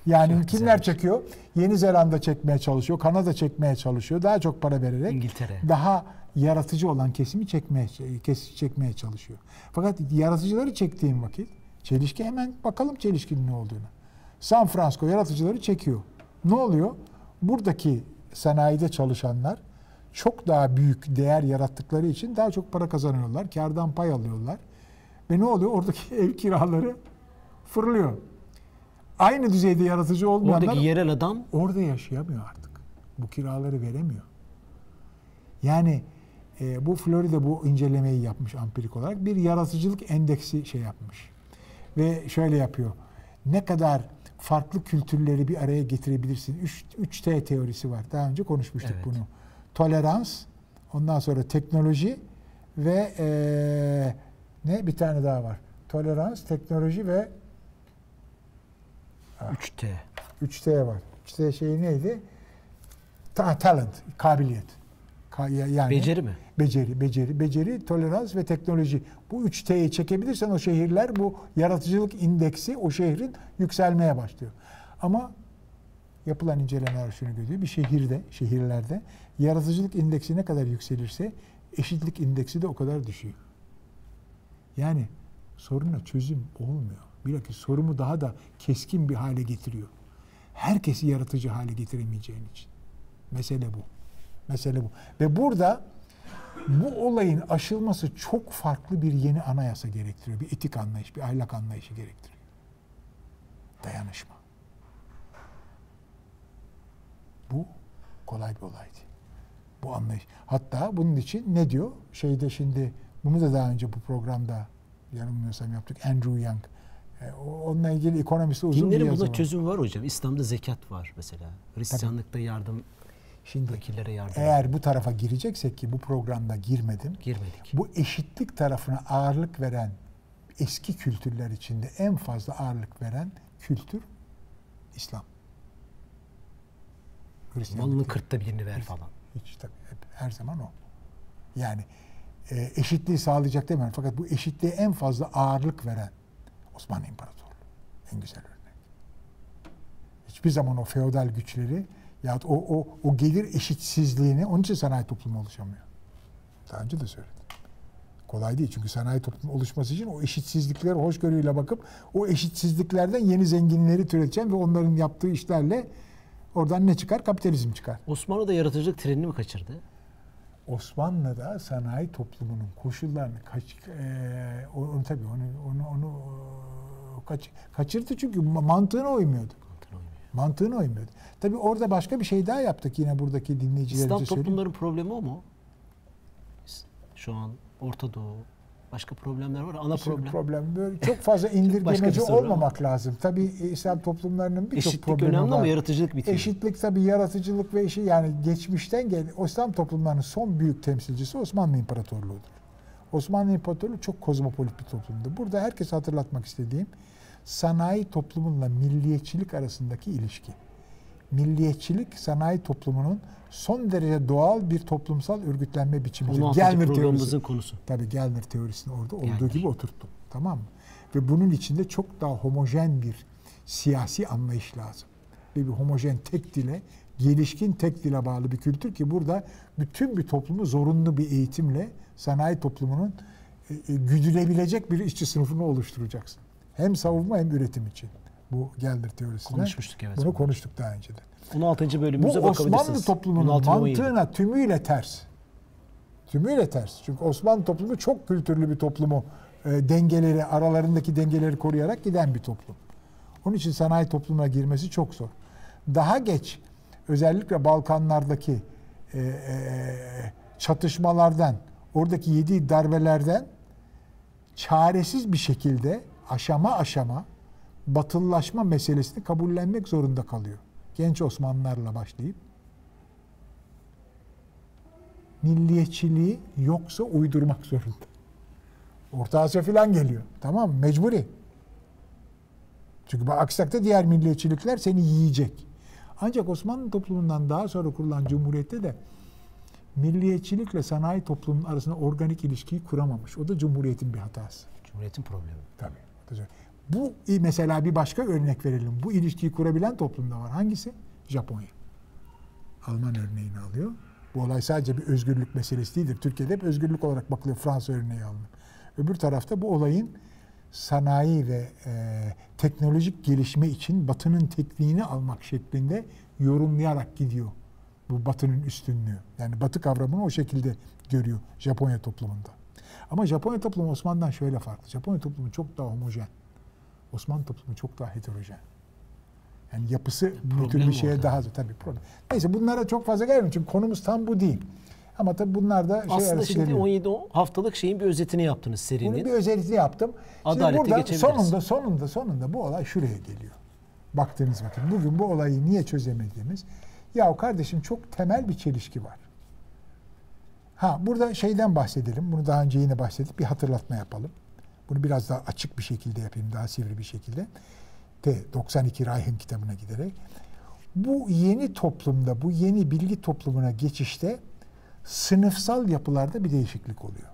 Yani Çok kimler güzelmiş. çekiyor? Yeni Zelanda çekmeye çalışıyor, Kanada çekmeye çalışıyor. Daha çok para vererek İngiltere. daha yaratıcı olan kesimi çekmeye kes, çekmeye çalışıyor. Fakat yaratıcıları çektiğin vakit çelişki hemen bakalım çelişkinin ne olduğunu. San Francisco yaratıcıları çekiyor. Ne oluyor? Buradaki sanayide çalışanlar çok daha büyük değer yarattıkları için daha çok para kazanıyorlar. Kardan pay alıyorlar. Ve ne oluyor? Oradaki [LAUGHS] ev kiraları fırlıyor. Aynı düzeyde yaratıcı olmayanlar Oradaki yerel adam orada yaşayamıyor artık. Bu kiraları veremiyor. Yani e, bu Florida bu incelemeyi yapmış ampirik olarak bir yaratıcılık endeksi şey yapmış. Ve şöyle yapıyor. Ne kadar farklı kültürleri bir araya getirebilirsin. 3 T teorisi var. Daha önce konuşmuştuk Evet. bunu. Tolerans, ondan sonra teknoloji ve e, ne bir tane daha var. Tolerans, teknoloji ve 3T. 3T var. 3T şeyi neydi? Ta- talent, kabiliyet. Ka- ya- yani Beceri mi? Beceri, beceri, beceri, tolerans ve teknoloji. Bu 3T'yi çekebilirsen o şehirler bu yaratıcılık indeksi o şehrin yükselmeye başlıyor. Ama yapılan incelemeler şunu görüyor. Bir şehirde, şehirlerde yaratıcılık indeksi ne kadar yükselirse eşitlik indeksi de o kadar düşüyor. Yani soruna çözüm olmuyor. Bilakis sorumu daha da keskin bir hale getiriyor. Herkesi yaratıcı hale getiremeyeceğin için. Mesele bu. Mesele bu. Ve burada bu olayın aşılması çok farklı bir yeni anayasa gerektiriyor. Bir etik anlayış, bir ahlak anlayışı gerektiriyor. Dayanışma. Bu kolay bir olay değil. Bu anlayış. Hatta bunun için ne diyor? Şeyde şimdi bunu da daha önce bu programda yanılmıyorsam yaptık. Andrew Young. E, Onunla ilgili ekonomist uzun bir Dinlerin yazı buna var. çözüm var hocam. İslam'da zekat var mesela. Hristiyanlıkta yardım, Şimdi fakirlere yardım. eğer bu tarafa gireceksek ki bu programda girmedim. Girmedik. Bu eşitlik tarafına ağırlık veren eski kültürler içinde en fazla ağırlık veren kültür İslam. Malının kırkta birini ver falan. Hiç tabii hep, her zaman o. Yani e, eşitliği sağlayacak demiyorum fakat bu eşitliğe en fazla ağırlık veren Osmanlı İmparatorluğu. En güzel örnek. Hiçbir zaman o feodal güçleri ya o, o, o gelir eşitsizliğini onun için sanayi toplumu oluşamıyor. Daha önce de söyledim. Kolay değil çünkü sanayi toplumu oluşması için o eşitsizliklere hoşgörüyle bakıp o eşitsizliklerden yeni zenginleri türeteceğim ve onların yaptığı işlerle oradan ne çıkar? Kapitalizm çıkar. Osmanlı da yaratıcılık trenini mi kaçırdı? Osmanlı'da sanayi toplumunun koşullarını kaç, eee onu tabii onu onu onu eee, kaç, kaçırdı çünkü ma- mantığına uymuyordu. Mantığına uymuyor. Mantığına uymuyordu. Tabii orada başka bir şey daha yaptık yine buradaki dinleyicilerimize İslam söyleyeyim. toplumların problemi o mu? Şu an Orta Doğu. Başka problemler var. Ana problem. problem. [LAUGHS] Böyle çok fazla indirgemeci soru ama. olmamak lazım. Tabii İslam toplumlarının birçok Eşitlik problemi önemli var. ama yaratıcılık bitiyor. Eşitlik tabii yaratıcılık ve işi yani geçmişten gel İslam toplumlarının son büyük temsilcisi Osmanlı İmparatorluğu'dur. Osmanlı İmparatorluğu çok kozmopolit bir toplumdu. Burada herkese hatırlatmak istediğim sanayi toplumunla milliyetçilik arasındaki ilişki. Milliyetçilik sanayi toplumunun son derece doğal bir toplumsal örgütlenme biçimidir. 16. Gelmir teorisi. konusu. Tabii Gelmir teorisini orada olduğu Gelmir. gibi oturttum. Tamam mı? Ve bunun içinde çok daha homojen bir siyasi anlayış lazım. Ve bir homojen tek dile, gelişkin tek dile bağlı bir kültür ki burada bütün bir toplumu zorunlu bir eğitimle sanayi toplumunun e, e, güdülebilecek bir işçi sınıfını oluşturacaksın. Hem savunma hem üretim için. Bu Gelmir teorisinden. Konuşmuştuk, evet. Bunu konuştuk daha önceden. 16. Bu bölümümüze bakabilirsiniz. Osmanlı toplumunun 16 ve 17. mantığına tümüyle ters. Tümüyle ters. Çünkü Osmanlı toplumu çok kültürlü bir toplumu e, dengeleri, aralarındaki dengeleri koruyarak giden bir toplum. Onun için sanayi toplumuna girmesi çok zor. Daha geç özellikle Balkanlardaki e, e, çatışmalardan, oradaki yedi darbelerden çaresiz bir şekilde aşama aşama batılılaşma meselesini kabullenmek zorunda kalıyor. Genç Osmanlılarla başlayıp milliyetçiliği yoksa uydurmak zorunda. Orta Asya filan geliyor. Tamam mı? Mecburi. Çünkü bak aksi takdirde diğer milliyetçilikler seni yiyecek. Ancak Osmanlı toplumundan daha sonra kurulan cumhuriyette de milliyetçilikle sanayi toplumunun arasında organik ilişkiyi kuramamış. O da cumhuriyetin bir hatası. Cumhuriyetin problemi. Tabii. Bu mesela bir başka örnek verelim. Bu ilişkiyi kurabilen toplumda var. Hangisi? Japonya. Alman örneğini alıyor. Bu olay sadece bir özgürlük meselesi değildir. Türkiye'de hep özgürlük olarak bakılıyor. Fransa örneği alınır. Öbür tarafta bu olayın sanayi ve e, teknolojik gelişme için Batı'nın tekniğini almak şeklinde yorumlayarak gidiyor. Bu Batı'nın üstünlüğü. Yani Batı kavramını o şekilde görüyor Japonya toplumunda. Ama Japonya toplumu Osmanlı'dan şöyle farklı. Japonya toplumu çok daha homojen. Osmanlı toplumu çok daha heterojen. Yani yapısı bu tür bir şeye orada. daha tabii problem. Neyse bunlara çok fazla gelmiyorum çünkü konumuz tam bu değil. Ama tabii bunlar da şey Aslında şimdi geliyor. 17 o haftalık şeyin bir özetini yaptınız Bunu serinin. bir özellikle yaptım. Şimdi Adalete burada geçebiliriz. sonunda sonunda sonunda bu olay şuraya geliyor. Baktığınız vakit bugün bu olayı niye çözemediğimiz ya kardeşim çok temel bir çelişki var. Ha burada şeyden bahsedelim. Bunu daha önce yine bahsettik. Bir hatırlatma yapalım. Bunu biraz daha açık bir şekilde yapayım. Daha sivri bir şekilde. T 92 Reich'in kitabına giderek. Bu yeni toplumda, bu yeni bilgi toplumuna geçişte sınıfsal yapılarda bir değişiklik oluyor.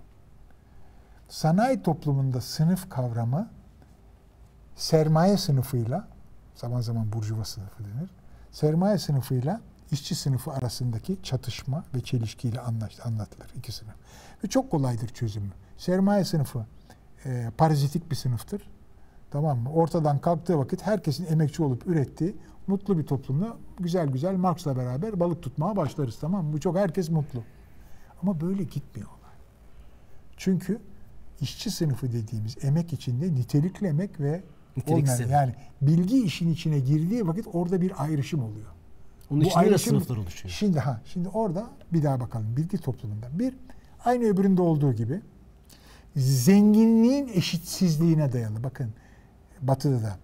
Sanayi toplumunda sınıf kavramı sermaye sınıfıyla zaman zaman burjuva sınıfı denir. Sermaye sınıfıyla işçi sınıfı arasındaki çatışma ve çelişkiyle anlatılır iki sınıf. Ve çok kolaydır çözümü. Sermaye sınıfı e, parazitik bir sınıftır. Tamam mı? Ortadan kalktığı vakit herkesin emekçi olup ürettiği mutlu bir toplumda güzel güzel Marx'la beraber balık tutmaya başlarız. Tamam mı? Bu çok herkes mutlu. Ama böyle gitmiyor olay. Çünkü işçi sınıfı dediğimiz emek içinde nitelikli emek ve olmayan, yani bilgi işin içine girdiği vakit orada bir ayrışım oluyor. Onun Bu içinde de ayrışım- sınıflar oluşuyor. Şimdi ha şimdi orada bir daha bakalım bilgi toplumunda. Bir aynı öbüründe olduğu gibi zenginliğin eşitsizliğine dayalı. Bakın Batı'da da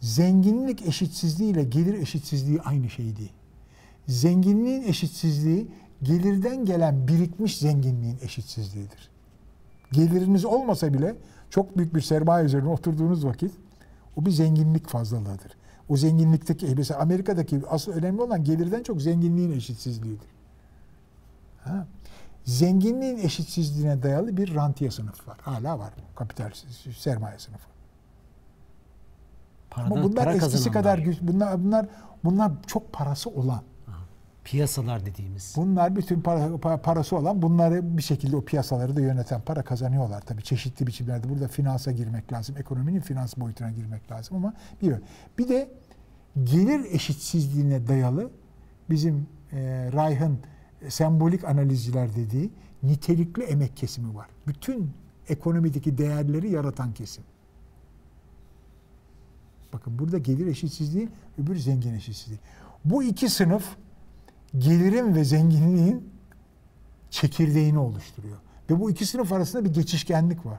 zenginlik eşitsizliği ile gelir eşitsizliği aynı şey değil. Zenginliğin eşitsizliği gelirden gelen birikmiş zenginliğin eşitsizliğidir. Geliriniz olmasa bile çok büyük bir sermaye üzerine oturduğunuz vakit o bir zenginlik fazlalığıdır. O zenginlikteki mesela Amerika'daki asıl önemli olan gelirden çok zenginliğin eşitsizliğidir. Ha? Zenginliğin eşitsizliğine dayalı bir rantiye sınıfı var. Hala var. Kapital sermaye sınıfı. Paradan, Ama bunlar para eskisi kadar güç. Bunlar bunlar bunlar çok parası olan. Piyasalar dediğimiz. Bunlar bütün para, pa- parası olan bunları bir şekilde o piyasaları da yöneten para kazanıyorlar tabii çeşitli biçimlerde. Burada finansa girmek lazım. Ekonominin finans boyutuna girmek lazım ama bir bir de gelir eşitsizliğine dayalı bizim e, Reich'ın sembolik analizciler dediği nitelikli emek kesimi var. Bütün ekonomideki değerleri yaratan kesim. Bakın burada gelir eşitsizliği, öbür zengin eşitsizliği. Bu iki sınıf gelirin ve zenginliğin çekirdeğini oluşturuyor. Ve bu iki sınıf arasında bir geçişkenlik var.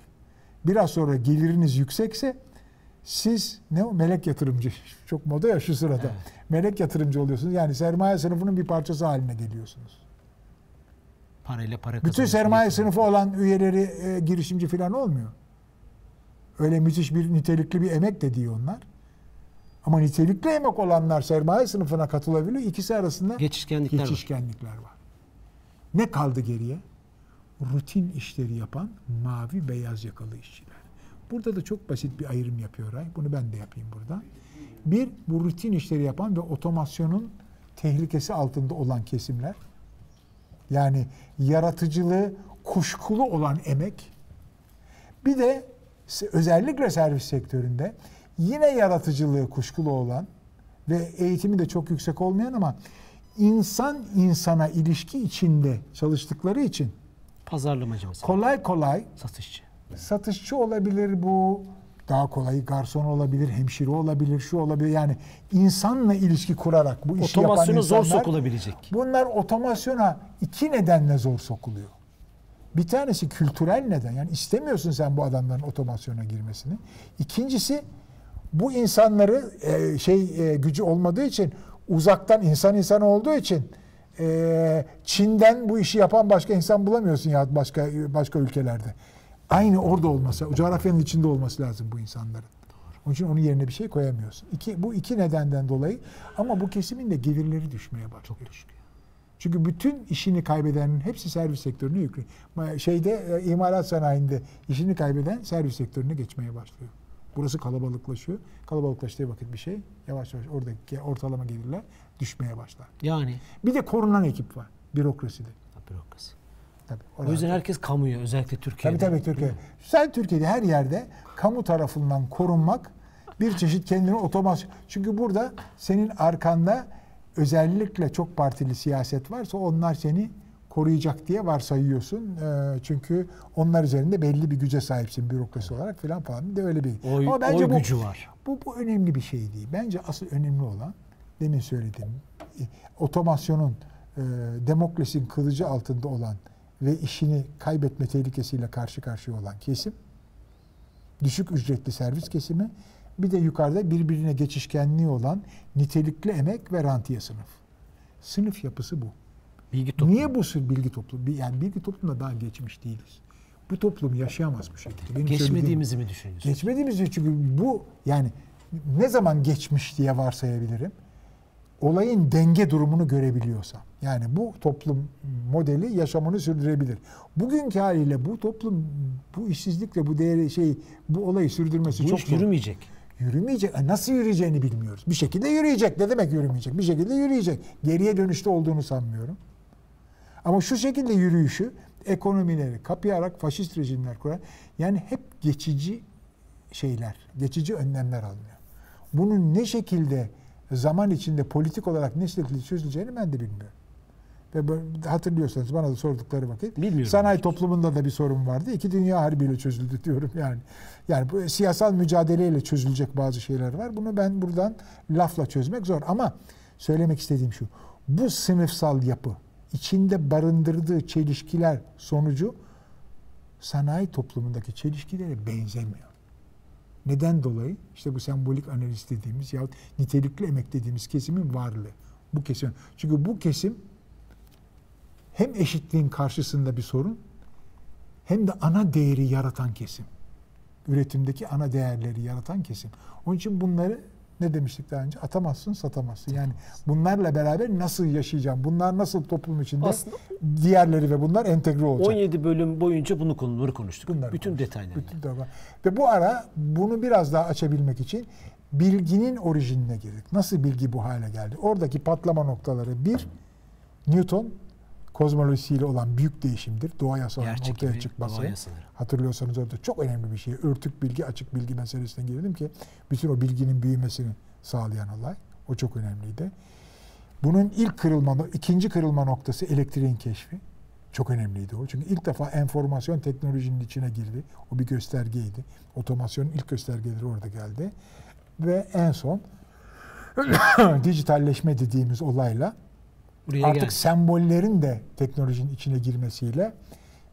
Biraz sonra geliriniz yüksekse siz ne o melek yatırımcı çok moda ya şu sırada. Evet. Melek yatırımcı oluyorsunuz. Yani sermaye sınıfının bir parçası haline geliyorsunuz. Parayla para Bütün kazanıyorsun. sermaye sınıfı olan üyeleri e, girişimci falan olmuyor. Öyle müthiş bir nitelikli bir emek de diyor onlar. Ama nitelikli emek olanlar sermaye sınıfına katılabiliyor. İkisi arasında Geçişkenlikler var. geçişkenlikler var. Ne kaldı geriye? Rutin işleri yapan mavi beyaz yakalı işçiler. Burada da çok basit bir ayrım yapıyor Ay. Bunu ben de yapayım burada. Bir, bu rutin işleri yapan ve otomasyonun tehlikesi altında olan kesimler. Yani yaratıcılığı kuşkulu olan emek. Bir de özellikle servis sektöründe yine yaratıcılığı kuşkulu olan ve eğitimi de çok yüksek olmayan ama insan insana ilişki içinde çalıştıkları için Pazarlamacı mesela. kolay kolay Satışçı. satışçı olabilir bu. Daha kolay garson olabilir, hemşire olabilir, şu olabilir. Yani insanla ilişki kurarak bu işi yapan Otomasyona zor insanlar, sokulabilecek. Bunlar otomasyona iki nedenle zor sokuluyor. Bir tanesi kültürel neden. Yani istemiyorsun sen bu adamların otomasyona girmesini. İkincisi bu insanları e, şey e, gücü olmadığı için uzaktan insan insan olduğu için e, Çin'den bu işi yapan başka insan bulamıyorsun ya başka başka ülkelerde. Aynı orada olması, o coğrafyanın içinde olması lazım bu insanların. Onun için onun yerine bir şey koyamıyorsun. İki, bu iki nedenden dolayı ama bu kesimin de gelirleri düşmeye başlıyor. Çok düşüyor. Çünkü bütün işini kaybedenin hepsi servis sektörüne yüklü. Şeyde e, imalat sanayinde işini kaybeden servis sektörüne geçmeye başlıyor. Burası kalabalıklaşıyor. Kalabalıklaştığı vakit bir şey yavaş yavaş oradaki ortalama gelirler düşmeye başlar. Yani. Bir de korunan ekip var bürokraside. Bürokrasi. Tabii, O yüzden herkes kamuya özellikle Türkiye'de. Tabii tabii Türkiye. Sen Türkiye'de her yerde kamu tarafından korunmak bir çeşit kendini otomasyon. Çünkü burada senin arkanda özellikle çok partili siyaset varsa onlar seni koruyacak diye varsayıyorsun. Ee, çünkü onlar üzerinde belli bir güce sahipsin bürokrasi olarak filan falan. De öyle bir. Oy, Ama bence oy bu, gücü var. bu, bu önemli bir şey değil. Bence asıl önemli olan demin söylediğim e, otomasyonun e, demokrasinin kılıcı altında olan ve işini kaybetme tehlikesiyle karşı karşıya olan kesim, düşük ücretli servis kesimi, bir de yukarıda birbirine geçişkenliği olan nitelikli emek ve rantiye sınıf. Sınıf yapısı bu. Bilgi toplumu. Niye bu bilgi toplumu? Yani bilgi toplumda daha geçmiş değiliz. Bu toplum yaşayamaz bu şekilde. Benim Geçmediğimizi mi düşünüyorsun? Geçmediğimiz için çünkü bu yani ne zaman geçmiş diye varsayabilirim? Olayın denge durumunu görebiliyorsam. Yani bu toplum modeli yaşamını sürdürebilir. Bugünkü haliyle bu toplum bu işsizlikle bu değeri şey bu olayı sürdürmesi Bu çok zor. yürümeyecek. Yürümeyecek. E Nasıl yürüyeceğini bilmiyoruz. Bir şekilde yürüyecek. Ne demek yürümeyecek? Bir şekilde yürüyecek. Geriye dönüşte olduğunu sanmıyorum. Ama şu şekilde yürüyüşü ekonomileri kapayarak faşist rejimler kurar. Yani hep geçici şeyler, geçici önlemler alınıyor. Bunun ne şekilde zaman içinde politik olarak ne şekilde çözüleceğini ben de bilmiyorum. Ve böyle- hatırlıyorsanız bana da sordukları vakit Bilmiyorum. sanayi toplumunda da bir sorun vardı. İki dünya harbiyle çözüldü diyorum yani. Yani bu siyasal mücadeleyle çözülecek bazı şeyler var. Bunu ben buradan lafla çözmek zor ama söylemek istediğim şu. Bu sınıfsal yapı içinde barındırdığı çelişkiler sonucu sanayi toplumundaki çelişkilere benzemiyor. Neden dolayı? İşte bu sembolik analiz dediğimiz ya nitelikli emek dediğimiz kesimin varlığı. Bu kesim. Çünkü bu kesim hem eşitliğin karşısında bir sorun hem de ana değeri yaratan kesim. Üretimdeki ana değerleri yaratan kesim. Onun için bunları ne demiştik daha önce? Atamazsın, satamazsın. Yani bunlarla beraber nasıl yaşayacağım? Bunlar nasıl toplum içinde Aslında- diğerleri ve bunlar entegre olacak. 17 bölüm boyunca bunu konuları konuştuk. Bunları Bütün konuştuk. detaylarını. Bütün detaylar. Ve bu ara bunu biraz daha açabilmek için bilginin orijinine girdik. Nasıl bilgi bu hale geldi? Oradaki patlama noktaları bir, Newton kozmolojisiyle olan büyük değişimdir. Doğa yasalarının Yer ortaya çıkması. Hatırlıyorsanız orada çok önemli bir şey. Örtük bilgi, açık bilgi meselesine girdim ki bütün o bilginin büyümesini sağlayan olay. O çok önemliydi. Bunun ilk kırılma, ikinci kırılma noktası elektriğin keşfi. Çok önemliydi o. Çünkü ilk defa enformasyon teknolojinin içine girdi. O bir göstergeydi. Otomasyonun ilk göstergeleri orada geldi. Ve en son [COUGHS] dijitalleşme dediğimiz olayla Buraya artık geldi. sembollerin de teknolojinin içine girmesiyle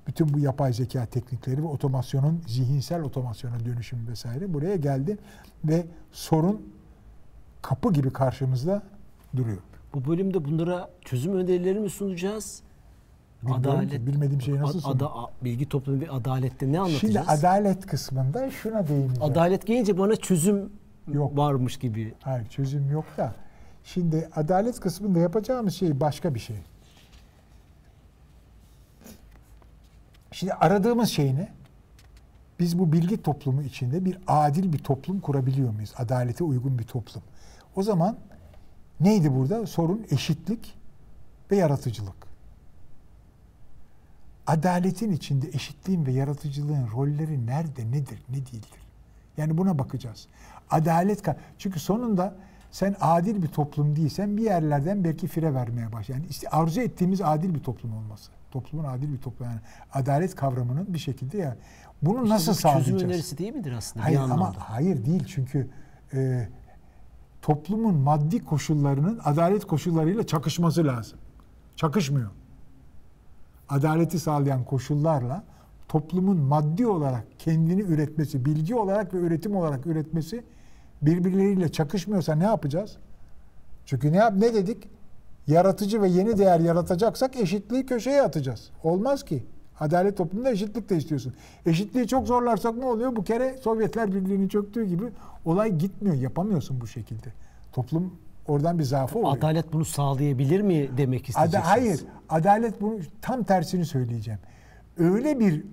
bütün bu yapay zeka teknikleri ve otomasyonun zihinsel otomasyona dönüşümü vesaire buraya geldi ve sorun kapı gibi karşımızda duruyor. Bu bölümde bunlara çözüm önerileri mi sunacağız? Bilmiyorum ki, bilmediğim şeyi nasıl sunayım? ada- bilgi toplumu ve adalette ne anlatacağız? Şimdi adalet kısmında şuna değineceğim. Adalet gelince bana çözüm Yok. varmış gibi. Hayır çözüm yok da. Şimdi adalet kısmında yapacağımız şey başka bir şey. Şimdi aradığımız şey ne? Biz bu bilgi toplumu içinde bir adil bir toplum kurabiliyor muyuz? Adalete uygun bir toplum. O zaman neydi burada? Sorun eşitlik ve yaratıcılık. Adaletin içinde eşitliğin ve yaratıcılığın rolleri nerede, nedir, ne değildir? Yani buna bakacağız. Adalet çünkü sonunda sen adil bir toplum değilsen bir yerlerden belki fire vermeye başlar. Yani işte arzu ettiğimiz adil bir toplum olması. Toplumun adil bir toplum yani adalet kavramının bir şekilde ya bunu İşte nasıl bir Çözüm sağlayacağız? önerisi değil midir aslında Hayır bir anlamda? ama hayır değil çünkü e, toplumun maddi koşullarının adalet koşullarıyla çakışması lazım. Çakışmıyor. Adaleti sağlayan koşullarla toplumun maddi olarak kendini üretmesi, bilgi olarak ve üretim olarak üretmesi birbirleriyle çakışmıyorsa ne yapacağız? Çünkü ne yap ne dedik? Yaratıcı ve yeni değer yaratacaksak eşitliği köşeye atacağız. Olmaz ki. Adalet toplumunda eşitlik de istiyorsun. Eşitliği çok zorlarsak ne oluyor? Bu kere Sovyetler Birliği'nin çöktüğü gibi olay gitmiyor. Yapamıyorsun bu şekilde. Toplum oradan bir zaafı oluyor. Adalet bunu sağlayabilir mi demek Ada- isteyeceksiniz? hayır. Adalet bunu tam tersini söyleyeceğim. Öyle bir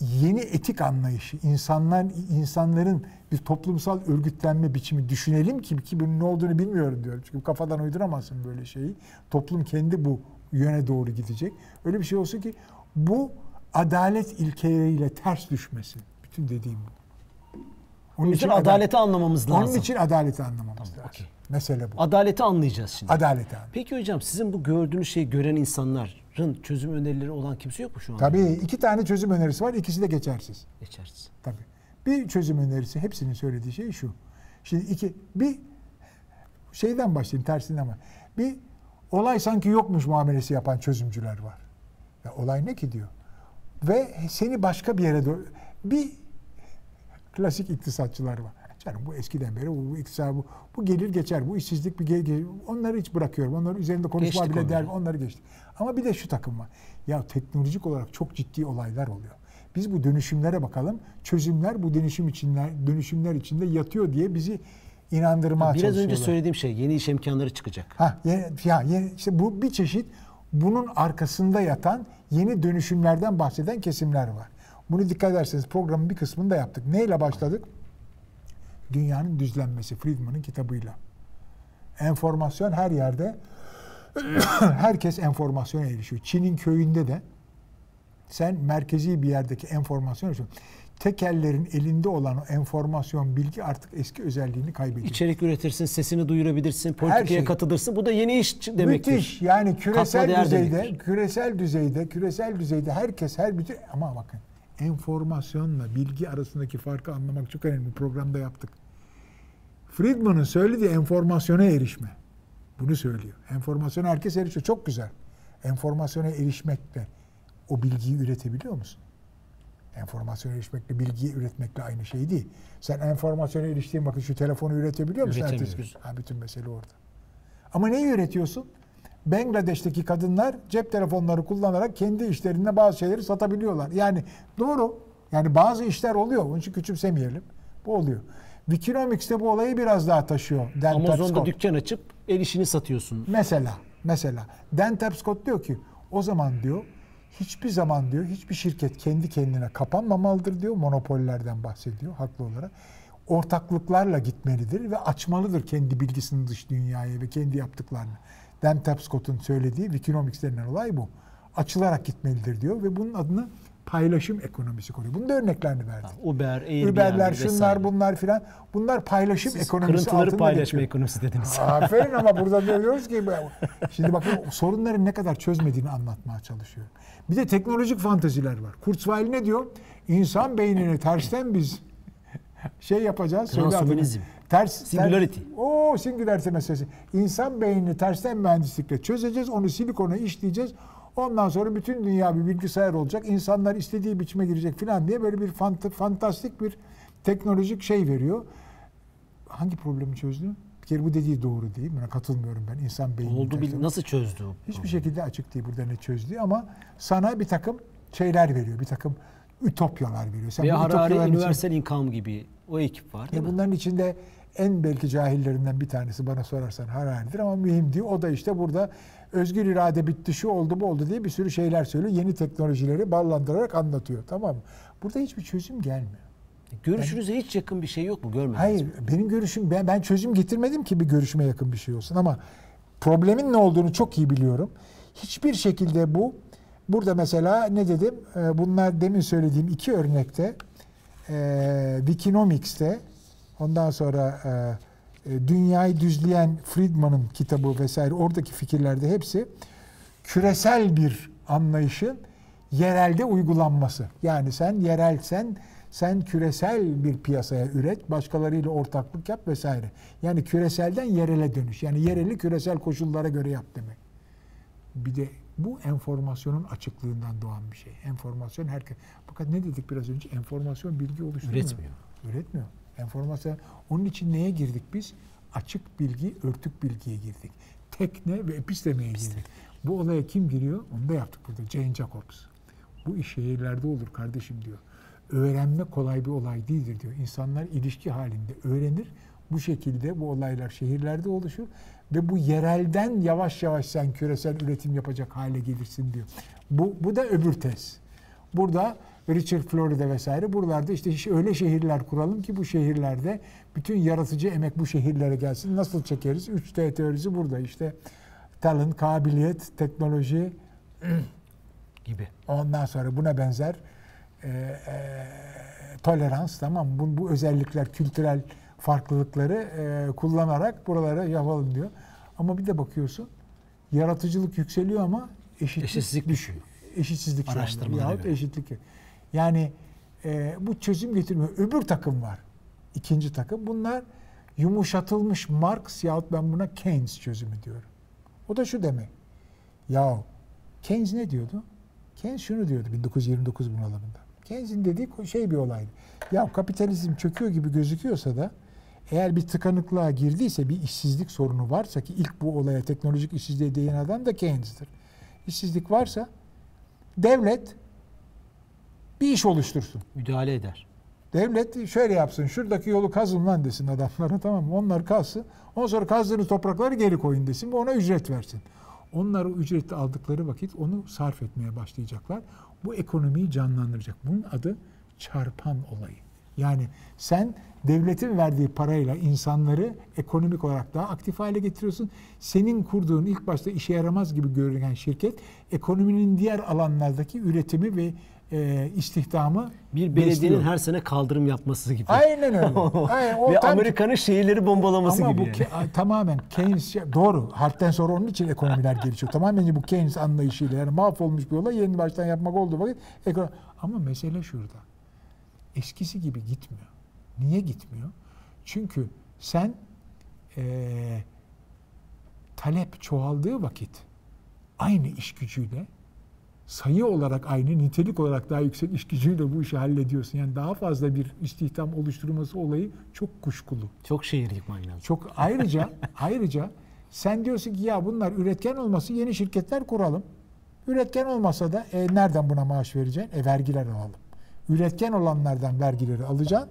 yeni etik anlayışı, insanlar insanların bir toplumsal örgütlenme biçimi düşünelim ki ki bunun ne olduğunu bilmiyorum diyorum. Çünkü kafadan uyduramazsın böyle şeyi. Toplum kendi bu yöne doğru gidecek. Öyle bir şey olsun ki bu adalet ilkeleriyle ters düşmesin. Bütün dediğim bu. Onun için ada- adaleti anlamamız lazım. Onun için adaleti anlamamız lazım. okey. Mesele bu. Adaleti anlayacağız şimdi. Adaleti anlamamız. Peki hocam sizin bu gördüğünüz şeyi gören insanların çözüm önerileri olan kimse yok mu şu an? Tabii iki tane çözüm önerisi var. İkisi de geçersiz. Geçersiz. Tabii. Bir çözüm önerisi hepsinin söylediği şey şu. Şimdi iki bir şeyden başlayayım tersinden ama bir olay sanki yokmuş muamelesi yapan çözümcüler var. Ya olay ne ki diyor. Ve seni başka bir yere doğru bir klasik iktisatçılar var. Canım bu eskiden beri bu, bu iktisat bu, bu gelir geçer. Bu işsizlik bir gelir. Onları hiç bırakıyorum. Onların üzerinde konuşma Geçtik bile der. Onları geçtik. Ama bir de şu takım var. Ya teknolojik olarak çok ciddi olaylar oluyor. Biz bu dönüşümlere bakalım. Çözümler bu dönüşüm içinde dönüşümler içinde yatıyor diye bizi inandırmaya Biraz çalışıyorlar. önce söylediğim şey yeni iş imkanları çıkacak. Ha, ya, yeni, işte bu bir çeşit bunun arkasında yatan yeni dönüşümlerden bahseden kesimler var. Bunu dikkat ederseniz programın bir kısmını da yaptık. Neyle başladık? Dünyanın düzlenmesi Friedman'ın kitabıyla. Enformasyon her yerde [CLEARS THROAT] herkes enformasyona erişiyor. Çin'in köyünde de sen merkezi bir yerdeki enformasyon erişiyorsun. Tekellerin elinde olan o enformasyon, bilgi artık eski özelliğini kaybediyor. İçerik üretirsin, sesini duyurabilirsin, politikaya şey. katılırsın. Bu da yeni iş demektir. Müthiş. Yani küresel düzeyde, demektir. küresel düzeyde, küresel düzeyde herkes her bütün ama bakın enformasyonla bilgi arasındaki farkı anlamak çok önemli. Programda yaptık. Friedman'ın söylediği enformasyona erişme. Bunu söylüyor. Enformasyona herkes erişiyor. Çok güzel. Enformasyona erişmekle o bilgiyi üretebiliyor musun? Enformasyona erişmekle bilgiyi üretmekle aynı şey değil. Sen enformasyona eriştiğin vakit şu telefonu üretebiliyor musun? ertesi gün? Ha, bütün mesele orada. Ama neyi üretiyorsun? Bangladeş'teki kadınlar cep telefonları kullanarak kendi işlerinde bazı şeyleri satabiliyorlar. Yani doğru. Yani bazı işler oluyor. Onun için küçümsemeyelim. Bu oluyor. Wikinomics'te bu olayı biraz daha taşıyor. Amazon'da dükkan açıp el işini satıyorsun. Mesela, mesela Dan Tapscott diyor ki o zaman diyor hiçbir zaman diyor hiçbir şirket kendi kendine kapanmamalıdır diyor. Monopollerden bahsediyor haklı olarak. Ortaklıklarla gitmelidir ve açmalıdır kendi bilgisini dış dünyaya ve kendi yaptıklarını. Dan Tapscott'un söylediği Wikinomics denilen olay bu. Açılarak gitmelidir diyor ve bunun adını paylaşım ekonomisi koyuyor. Bunun da örneklerini verdi. Uber, Airbnb Uber'ler, şunlar, vesaire. bunlar filan. Bunlar paylaşım Siz ekonomisi kırıntıları paylaşma geçiyor. ekonomisi dediniz. [LAUGHS] Aferin ama burada diyoruz ki şimdi bakın sorunları ne kadar çözmediğini anlatmaya çalışıyor. Bir de teknolojik fanteziler var. Kurzweil ne diyor? İnsan beynini tersten biz şey yapacağız. Transhumanizm. Ters, Singularity. Ters, o singularity meselesi. İnsan beynini tersten mühendislikle çözeceğiz. Onu silikona işleyeceğiz. Ondan sonra bütün dünya bir bilgisayar olacak. İnsanlar istediği biçime girecek falan diye böyle bir fant- fantastik bir teknolojik şey veriyor. Hangi problemi çözdü? Bir kere bu dediği doğru değil. Buna katılmıyorum ben. İnsan beynini Oldu tersten- nasıl çözdü? Hiçbir şekilde açık değil burada ne çözdüğü ama sana bir takım şeyler veriyor. Bir takım ütopyalar veriyor. Sen Veya Harari ütopyaların için- Universal Income gibi o ekip var değil mi? bunların içinde en belki cahillerinden bir tanesi bana sorarsan Harari'dir ama mühim değil. O da işte burada özgür irade bitti, şu oldu bu oldu diye bir sürü şeyler söylüyor. Yeni teknolojileri ballandırarak anlatıyor. Tamam mı? Burada hiçbir çözüm gelmiyor. Görüşünüze hiç yakın bir şey yok mu? Görmediniz Hayır, mi? benim görüşüm ben ben çözüm getirmedim ki bir görüşüme yakın bir şey olsun ama problemin ne olduğunu çok iyi biliyorum. Hiçbir şekilde bu burada mesela ne dedim? Ee, Bunlar demin söylediğim iki örnekte e, Wikinomics'te ondan sonra e, e, Dünyayı Düzleyen Friedman'ın kitabı vesaire oradaki fikirlerde hepsi küresel bir anlayışın yerelde uygulanması. Yani sen yerelsen sen küresel bir piyasaya üret, başkalarıyla ortaklık yap vesaire. Yani küreselden yerele dönüş. Yani yereli küresel koşullara göre yap demek. Bir de bu enformasyonun açıklığından doğan bir şey. Enformasyon herkes. Fakat ne dedik biraz önce? Enformasyon bilgi oluşturmuyor. Üretmiyor. Üretmiyor. Enformasyon. Onun için neye girdik biz? Açık bilgi, örtük bilgiye girdik. Tekne ve epistemeye girdik. Bu olaya kim giriyor? Onu da yaptık burada. Jane Jacobs. Bu iş şehirlerde olur kardeşim diyor. Öğrenme kolay bir olay değildir diyor. İnsanlar ilişki halinde öğrenir. Bu şekilde bu olaylar şehirlerde oluşur ve bu yerelden yavaş yavaş sen küresel üretim yapacak hale gelirsin diyor. Bu, bu da öbür tez. Burada Richard Florida vesaire buralarda işte öyle şehirler kuralım ki bu şehirlerde bütün yaratıcı emek bu şehirlere gelsin. Nasıl çekeriz? 3T teorisi burada işte talent, kabiliyet, teknoloji [CLEARS THROAT] Gibi. ondan sonra buna benzer e, e, tolerans tamam bu, bu özellikler kültürel farklılıkları e, kullanarak buralara yapalım diyor. Ama bir de bakıyorsun yaratıcılık yükseliyor ama eşitlik, Eşitsizlik düşüyor. eşitsizlik. Araştırmalara göre. eşitlik. Yani e, bu çözüm getirmiyor. Öbür takım var. İkinci takım. Bunlar yumuşatılmış Marx yahut ben buna Keynes çözümü diyorum. O da şu demek. Ya Keynes ne diyordu? Keynes şunu diyordu 1929 bunalımında. Keynes'in dediği şey bir olaydı. Ya kapitalizm çöküyor gibi gözüküyorsa da eğer bir tıkanıklığa girdiyse bir işsizlik sorunu varsa ki ilk bu olaya teknolojik işsizliğe değinen adam da Keynes'tir. İşsizlik varsa devlet bir iş oluştursun. Müdahale eder. Devlet şöyle yapsın. Şuradaki yolu kazın lan desin adamlara tamam mı? Onlar kazsın. Ondan sonra kazdığınız toprakları geri koyun desin ve ona ücret versin. Onlar o ücreti aldıkları vakit onu sarf etmeye başlayacaklar. Bu ekonomiyi canlandıracak. Bunun adı çarpan olayı. Yani sen devletin verdiği parayla insanları ekonomik olarak daha aktif hale getiriyorsun. Senin kurduğun ilk başta işe yaramaz gibi görünen şirket ekonominin diğer alanlardaki üretimi ve e, istihdamı Bir belediyenin besliyor. her sene kaldırım yapması gibi. Aynen öyle. [LAUGHS] Aynen, o Ve tam- Amerika'nın şehirleri bombalaması ama gibi bu yani. tamamen Keynes doğru. Harpten sonra onun için ekonomiler gelişiyor. Tamamen bu Keynes anlayışıyla yani mahvolmuş bir olay yeni baştan yapmak olduğu vakit ekonomi. Ama mesele şurada. Eskisi gibi gitmiyor. Niye gitmiyor? Çünkü sen eee, talep çoğaldığı vakit aynı iş gücüyle sayı olarak aynı, nitelik olarak daha yüksek iş gücüyle bu işi hallediyorsun. Yani daha fazla bir istihdam oluşturması olayı çok kuşkulu. Çok şehir yıkman lazım. Çok ayrıca [LAUGHS] ayrıca sen diyorsun ki ya bunlar üretken olması yeni şirketler kuralım. Üretken olmasa da e, nereden buna maaş vereceksin? E vergiler alalım. Üretken olanlardan vergileri alacaksın.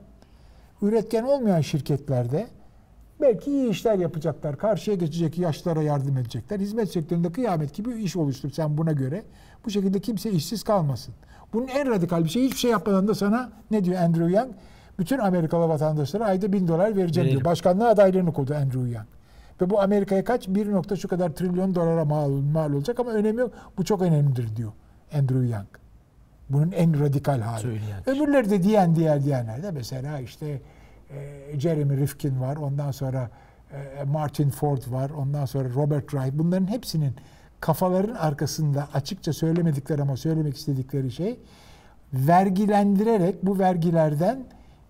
Üretken olmayan şirketlerde belki iyi işler yapacaklar. Karşıya geçecek yaşlara yardım edecekler. Hizmet sektöründe kıyamet gibi iş oluştur sen buna göre. Bu şekilde kimse işsiz kalmasın. Bunun en radikal bir şey hiçbir şey yapmadan da sana ne diyor Andrew Yang? Bütün Amerikalı vatandaşlara ayda bin dolar vereceğim Verelim. diyor. Başkanlığa adaylığını koydu Andrew Yang. Ve bu Amerika'ya kaç? Bir nokta şu kadar trilyon dolara mal, mal olacak ama önemi yok. Bu çok önemlidir diyor Andrew Yang. Bunun en radikal hali. Söyleyen. Öbürleri de diyen diğer diyenler de mesela işte e, Jeremy Rifkin var. Ondan sonra e, Martin Ford var. Ondan sonra Robert Wright. Bunların hepsinin kafaların arkasında açıkça söylemedikleri ama söylemek istedikleri şey vergilendirerek bu vergilerden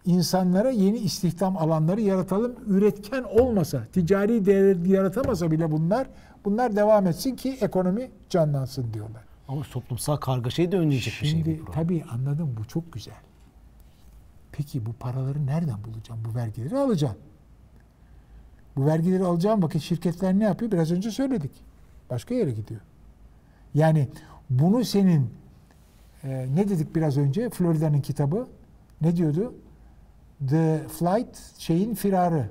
insanlara yeni istihdam alanları yaratalım. Üretken olmasa, ticari değer yaratamasa bile bunlar bunlar devam etsin ki ekonomi canlansın diyorlar. Ama toplumsal kargaşayı da önleyecek bir şey Şimdi bu program. tabii anladım bu çok güzel. Peki bu paraları nereden bulacağım? Bu vergileri alacağım. Bu vergileri alacağım vakit şirketler ne yapıyor? Biraz önce söyledik. Başka yere gidiyor. Yani bunu senin e, ne dedik biraz önce? Florida'nın kitabı ne diyordu? The Flight şeyin firarı.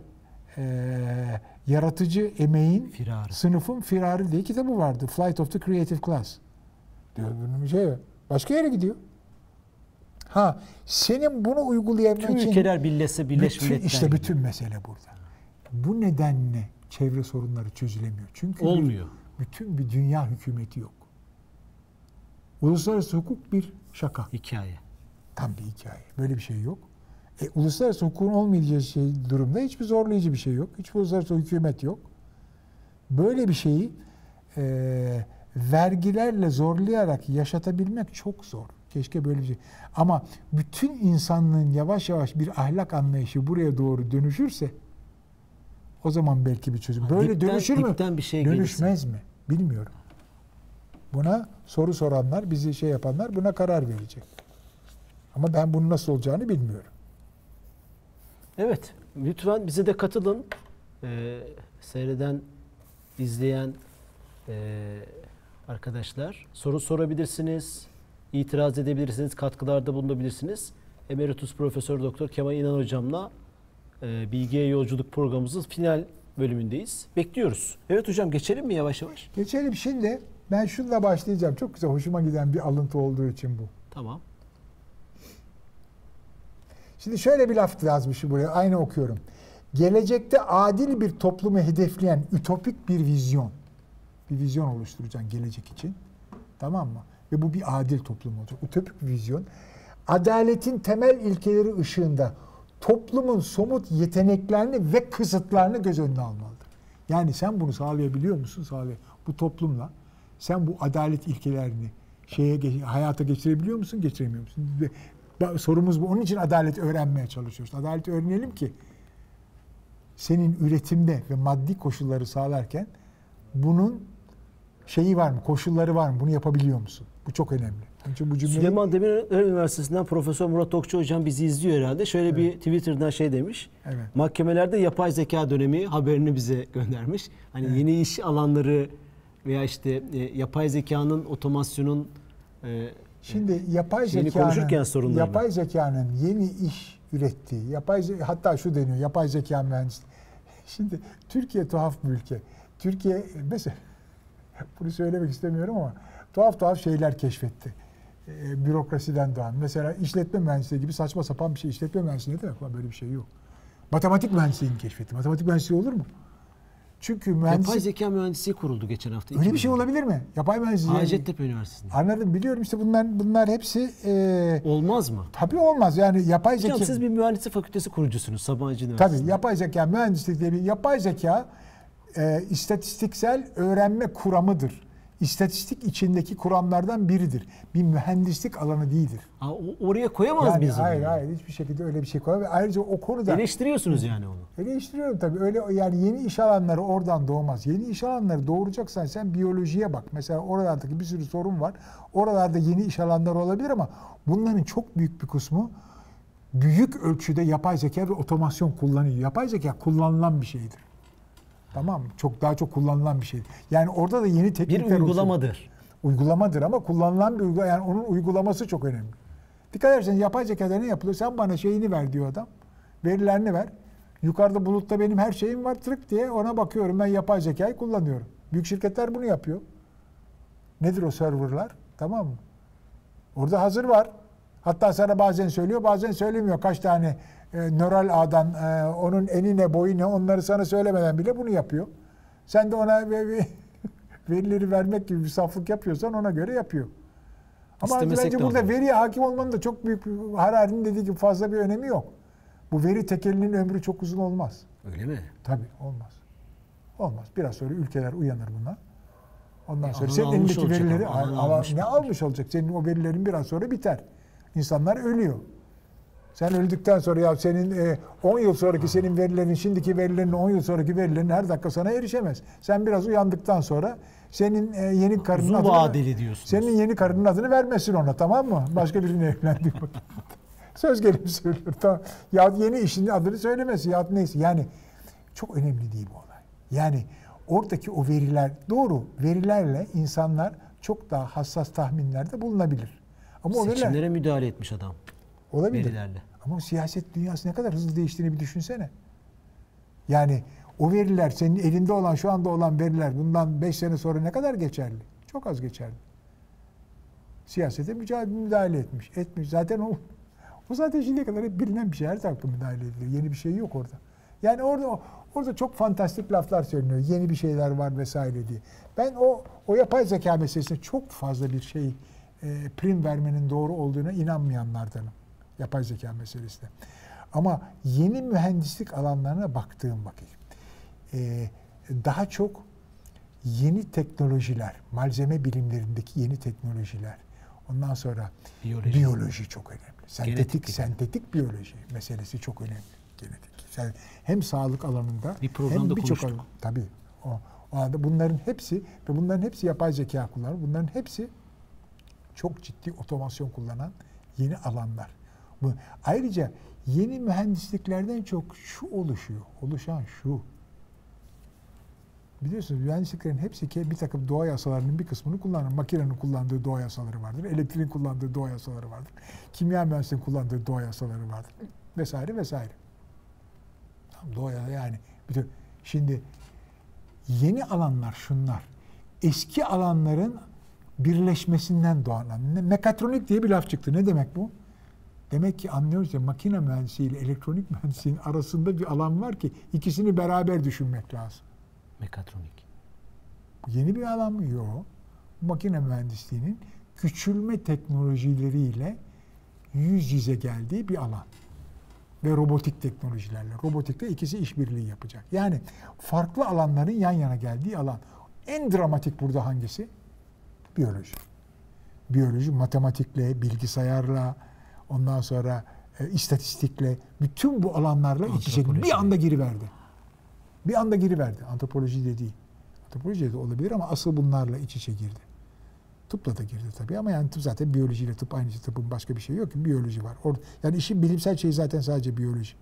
E, yaratıcı emeğin Firarı. sınıfın firarı diye kitabı vardı. Flight of the Creative Class. Diyor bunun şey. Başka yere gidiyor. Ha senin bunu uygulayabilmek Tüm için ülkeler birleşse Birleşmiş Milletler işte bütün mesele burada. Bu nedenle çevre sorunları çözülemiyor. Çünkü bir- Olmuyor. bütün bir dünya hükümeti yok. Uluslararası hukuk bir şaka. hikaye. Tam bir hikaye. Böyle bir şey yok. E, uluslararası hukukun olmayacağı şey, durumda hiçbir zorlayıcı bir şey yok. Hiçbir uluslararası hükümet yok. Böyle bir şeyi e, vergilerle zorlayarak yaşatabilmek çok zor. Keşke böyle bir şey. Ama bütün insanlığın yavaş yavaş bir ahlak anlayışı buraya doğru dönüşürse o zaman belki bir çözüm. Böyle dipten- dönüşür mü? dipten bir şey Dönüşmez mi? Bilmiyorum. Buna soru soranlar, bizi şey yapanlar buna karar verecek. Ama ben bunun nasıl olacağını bilmiyorum. Evet. Lütfen bize de katılın. Ee, seyreden, izleyen ee, arkadaşlar soru sorabilirsiniz. İtiraz edebilirsiniz. Katkılarda bulunabilirsiniz. Emeritus Profesör Doktor Kemal İnan hocamla e, Bilgiye Yolculuk programımızın final bölümündeyiz. Bekliyoruz. Evet hocam geçelim mi yavaş yavaş? Geçelim şimdi. Ben şunla başlayacağım. Çok güzel, hoşuma giden bir alıntı olduğu için bu. Tamam. Şimdi şöyle bir laf yazmış buraya. Aynı okuyorum. Gelecekte adil bir toplumu hedefleyen ütopik bir vizyon. Bir vizyon oluşturacaksın gelecek için. Tamam mı? Ve bu bir adil toplum olacak. Ütopik vizyon. Adaletin temel ilkeleri ışığında toplumun somut yeteneklerini ve kısıtlarını göz önüne almalıdır. Yani sen bunu sağlayabiliyor musun? Sağlay. Bu toplumla sen bu adalet ilkelerini şeye hayata geçirebiliyor musun? Geçiremiyor musun? Sorumuz bu. Onun için adalet öğrenmeye çalışıyoruz. Adaleti öğrenelim ki senin üretimde ve maddi koşulları sağlarken bunun şeyi var mı? Koşulları var mı? Bunu yapabiliyor musun? Bu çok önemli. Onun için bu cümleyi Süleyman Demirel Üniversitesi'nden Profesör Murat Okçu hocam bizi izliyor herhalde. Şöyle bir Twitter'dan şey demiş. Evet. Mahkemelerde yapay zeka dönemi haberini bize [LAUGHS] göndermiş. Hani yeni iş alanları veya işte e, yapay zekanın, otomasyonun e, Şimdi yapay zekanın yapay zekanın yeni iş ürettiği, yapay ze- hatta şu deniyor, yapay zeka mühendisliği. [LAUGHS] Şimdi Türkiye tuhaf bir ülke. Türkiye mesela [LAUGHS] bunu söylemek istemiyorum ama tuhaf tuhaf şeyler keşfetti. Ee, bürokrasiden doğan. Mesela işletme mühendisliği gibi saçma sapan bir şey. İşletme mühendisliği ne demek? Lan Böyle bir şey yok. Matematik mühendisliğini keşfetti. Matematik mühendisliği olur mu? Çünkü yapay mühendislik zeka mühendisliği kuruldu geçen hafta. öyle bir şey olabilir mi? Yapay mühendisliği. Hacettepe Üniversitesi'nde. Anladım biliyorum işte bunlar bunlar hepsi e, Olmaz mı? tabii olmaz yani yapay Hocam zeka siz bir mühendislik fakültesi kurucusunuz Sabancı Üniversitesi'nde. tabii yapay zeka mühendislik diye bir yapay zeka e, istatistiksel öğrenme kuramıdır. İstatistik içindeki kuramlardan biridir. Bir mühendislik alanı değildir. Ha, oraya koyamaz Yani mıyız? hayır hayır hiçbir şekilde öyle bir şey koyamaz. Ayrıca o konuda Eleştiriyorsunuz yani onu. Eleştiriyorum tabii. Öyle yani yeni iş alanları oradan doğmaz. Yeni iş alanları doğuracaksan sen biyolojiye bak. Mesela oralardaki bir sürü sorun var. Oralarda yeni iş alanları olabilir ama bunların çok büyük bir kısmı büyük ölçüde yapay zeka ve otomasyon kullanıyor. Yapay zeka kullanılan bir şeydir. Tamam mı? Çok daha çok kullanılan bir şeydir. Yani orada da yeni Bir teknikler oluşuyor. uygulamadır. Uygulamadır ama kullanılan bir uygulama. Yani onun uygulaması çok önemli. Dikkat ederseniz yapay zekada ne yapılıyor? Sen bana şeyini ver diyor adam. Verilerini ver. Yukarıda bulutta benim her şeyim var tırık diye ona bakıyorum. Ben yapay zekayı kullanıyorum. Büyük şirketler bunu yapıyor. Nedir o serverlar? Tamam mı? Orada hazır var. Hatta sana bazen söylüyor, bazen söylemiyor. Kaç tane e, nöral ağdan, e, onun eni ne, boyu ne onları sana söylemeden bile bunu yapıyor. Sen de ona ve- ve- [LAUGHS] verileri vermek gibi bir saflık yapıyorsan ona göre yapıyor. Ama İstemesek bence burada olmaz. veriye hakim olmanın da çok büyük Harari'nin dediği gibi fazla bir önemi yok. Bu veri tekelinin ömrü çok uzun olmaz. Öyle mi? Tabii olmaz. Olmaz. Biraz sonra ülkeler uyanır buna. Ondan E, sonra senin elindeki verileri ama, ama ne almış olacak? Senin o verilerin biraz sonra biter. İnsanlar ölüyor. Sen öldükten sonra ya senin e, 10 yıl sonraki senin verilerin, şimdiki verilerin 10 yıl sonraki verilerin her dakika sana erişemez. Sen biraz uyandıktan sonra senin e, yeni karının Uzun adını, vadeli diyorsunuz. Senin yeni karının adını vermesin ona tamam mı? Başka birine evlendik. Söz gelimi söylüyor. Tamam. Ya yeni işin adını söylemesi ya neyse. Yani çok önemli değil bu olay. Yani oradaki o veriler doğru verilerle insanlar çok daha hassas tahminlerde bulunabilir. Ama o veriler Seçimlere müdahale etmiş adam olabilir. verilerle. Ama siyaset dünyası ne kadar hızlı değiştiğini bir düşünsene. Yani o veriler senin elinde olan şu anda olan veriler bundan 5 sene sonra ne kadar geçerli? Çok az geçerli. Siyasete mücadele müdahale etmiş. Etmiş. Zaten o o zaten şimdiye kadar hep bilinen bir şey. Her dakika müdahale ediliyor. Yeni bir şey yok orada. Yani orada orada çok fantastik laflar söyleniyor. Yeni bir şeyler var vesaire diye. Ben o o yapay zeka meselesine çok fazla bir şey e, prim vermenin doğru olduğuna inanmayanlardanım. Yapay zeka meselesinde. Ama yeni mühendislik alanlarına baktığım vakit e, daha çok yeni teknolojiler, malzeme bilimlerindeki yeni teknolojiler, ondan sonra Biyoloji. biyoloji, çok önemli. Sentetik, Genetik sentetik biyoloji meselesi çok önemli. Genetik. Sen hem sağlık alanında Bir hem birçok alan- tabii. O, o anda bunların hepsi ve bunların hepsi yapay zeka kullanır. Bunların hepsi çok ciddi otomasyon kullanan yeni alanlar. Bu, ayrıca yeni mühendisliklerden çok şu oluşuyor. Oluşan şu. Biliyorsunuz mühendisliklerin hepsi ki bir takım doğa yasalarının bir kısmını kullanır. Makinenin kullandığı doğa yasaları vardır. Elektriğin kullandığı doğa yasaları vardır. Kimya mühendisliğinin kullandığı doğa yasaları vardır. Vesaire vesaire. Tamam, doğa yani. Bütün, şimdi yeni alanlar şunlar. Eski alanların birleşmesinden doğan Mekatronik diye bir laf çıktı. Ne demek bu? Demek ki anlıyoruz ya makine mühendisliği ile elektronik mühendisliğin arasında bir alan var ki ikisini beraber düşünmek lazım. Mekatronik. Yeni bir alan mı? Yok. Makine mühendisliğinin küçülme teknolojileriyle yüz yüze geldiği bir alan. Ve robotik teknolojilerle. Robotikte ikisi işbirliği yapacak. Yani farklı alanların yan yana geldiği alan. En dramatik burada hangisi? Biyoloji. Biyoloji matematikle, bilgisayarla, ondan sonra e, istatistikle, bütün bu alanlarla iç içe bir anda giriverdi. Bir anda giriverdi. Antropoloji de değil. Antropoloji de olabilir ama asıl bunlarla iç içe girdi. Tıpla da girdi tabii ama yani tıp zaten biyolojiyle tıp aynı şey. Tıpın başka bir şey yok ki. Biyoloji var. Or yani işin bilimsel şeyi zaten sadece biyoloji.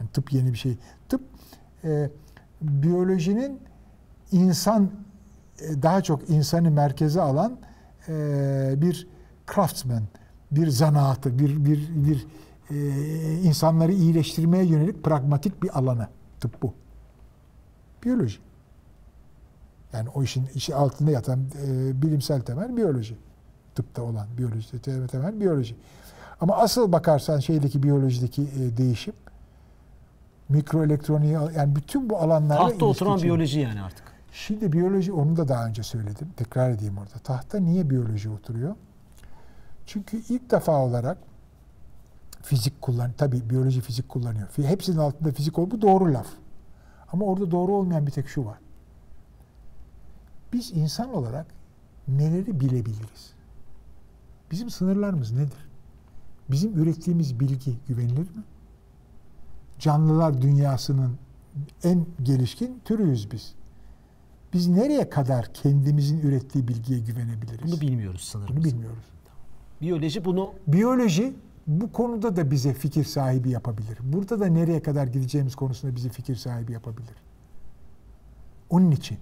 Yani tıp yeni bir şey. Tıp e, biyolojinin insan e, daha çok insanı merkeze alan e, bir craftsman, bir zanaatı, bir bir bir e, insanları iyileştirmeye yönelik pragmatik bir alanı tıp bu. Biyoloji. Yani o işin işi altında yatan e, bilimsel temel biyoloji. Tıpta olan biyoloji temel, biyoloji. Ama asıl bakarsan şeydeki biyolojideki e, değişim mikroelektroniği yani bütün bu alanlarla Tahta oturan biyoloji yani artık. Şimdi biyoloji onu da daha önce söyledim. Tekrar edeyim orada. Tahta niye biyoloji oturuyor? Çünkü ilk defa olarak fizik kullan tabii biyoloji fizik kullanıyor. Hepsinin altında fizik ol bu doğru laf. Ama orada doğru olmayan bir tek şu var. Biz insan olarak neleri bilebiliriz? Bizim sınırlarımız nedir? Bizim ürettiğimiz bilgi güvenilir mi? Canlılar dünyasının en gelişkin türüyüz biz. Biz nereye kadar kendimizin ürettiği bilgiye güvenebiliriz? Bunu bilmiyoruz sanırım. Bunu bilmiyoruz. Biyoloji bunu Biyoloji bu konuda da bize fikir sahibi yapabilir. Burada da nereye kadar gideceğimiz konusunda bizi fikir sahibi yapabilir. Onun için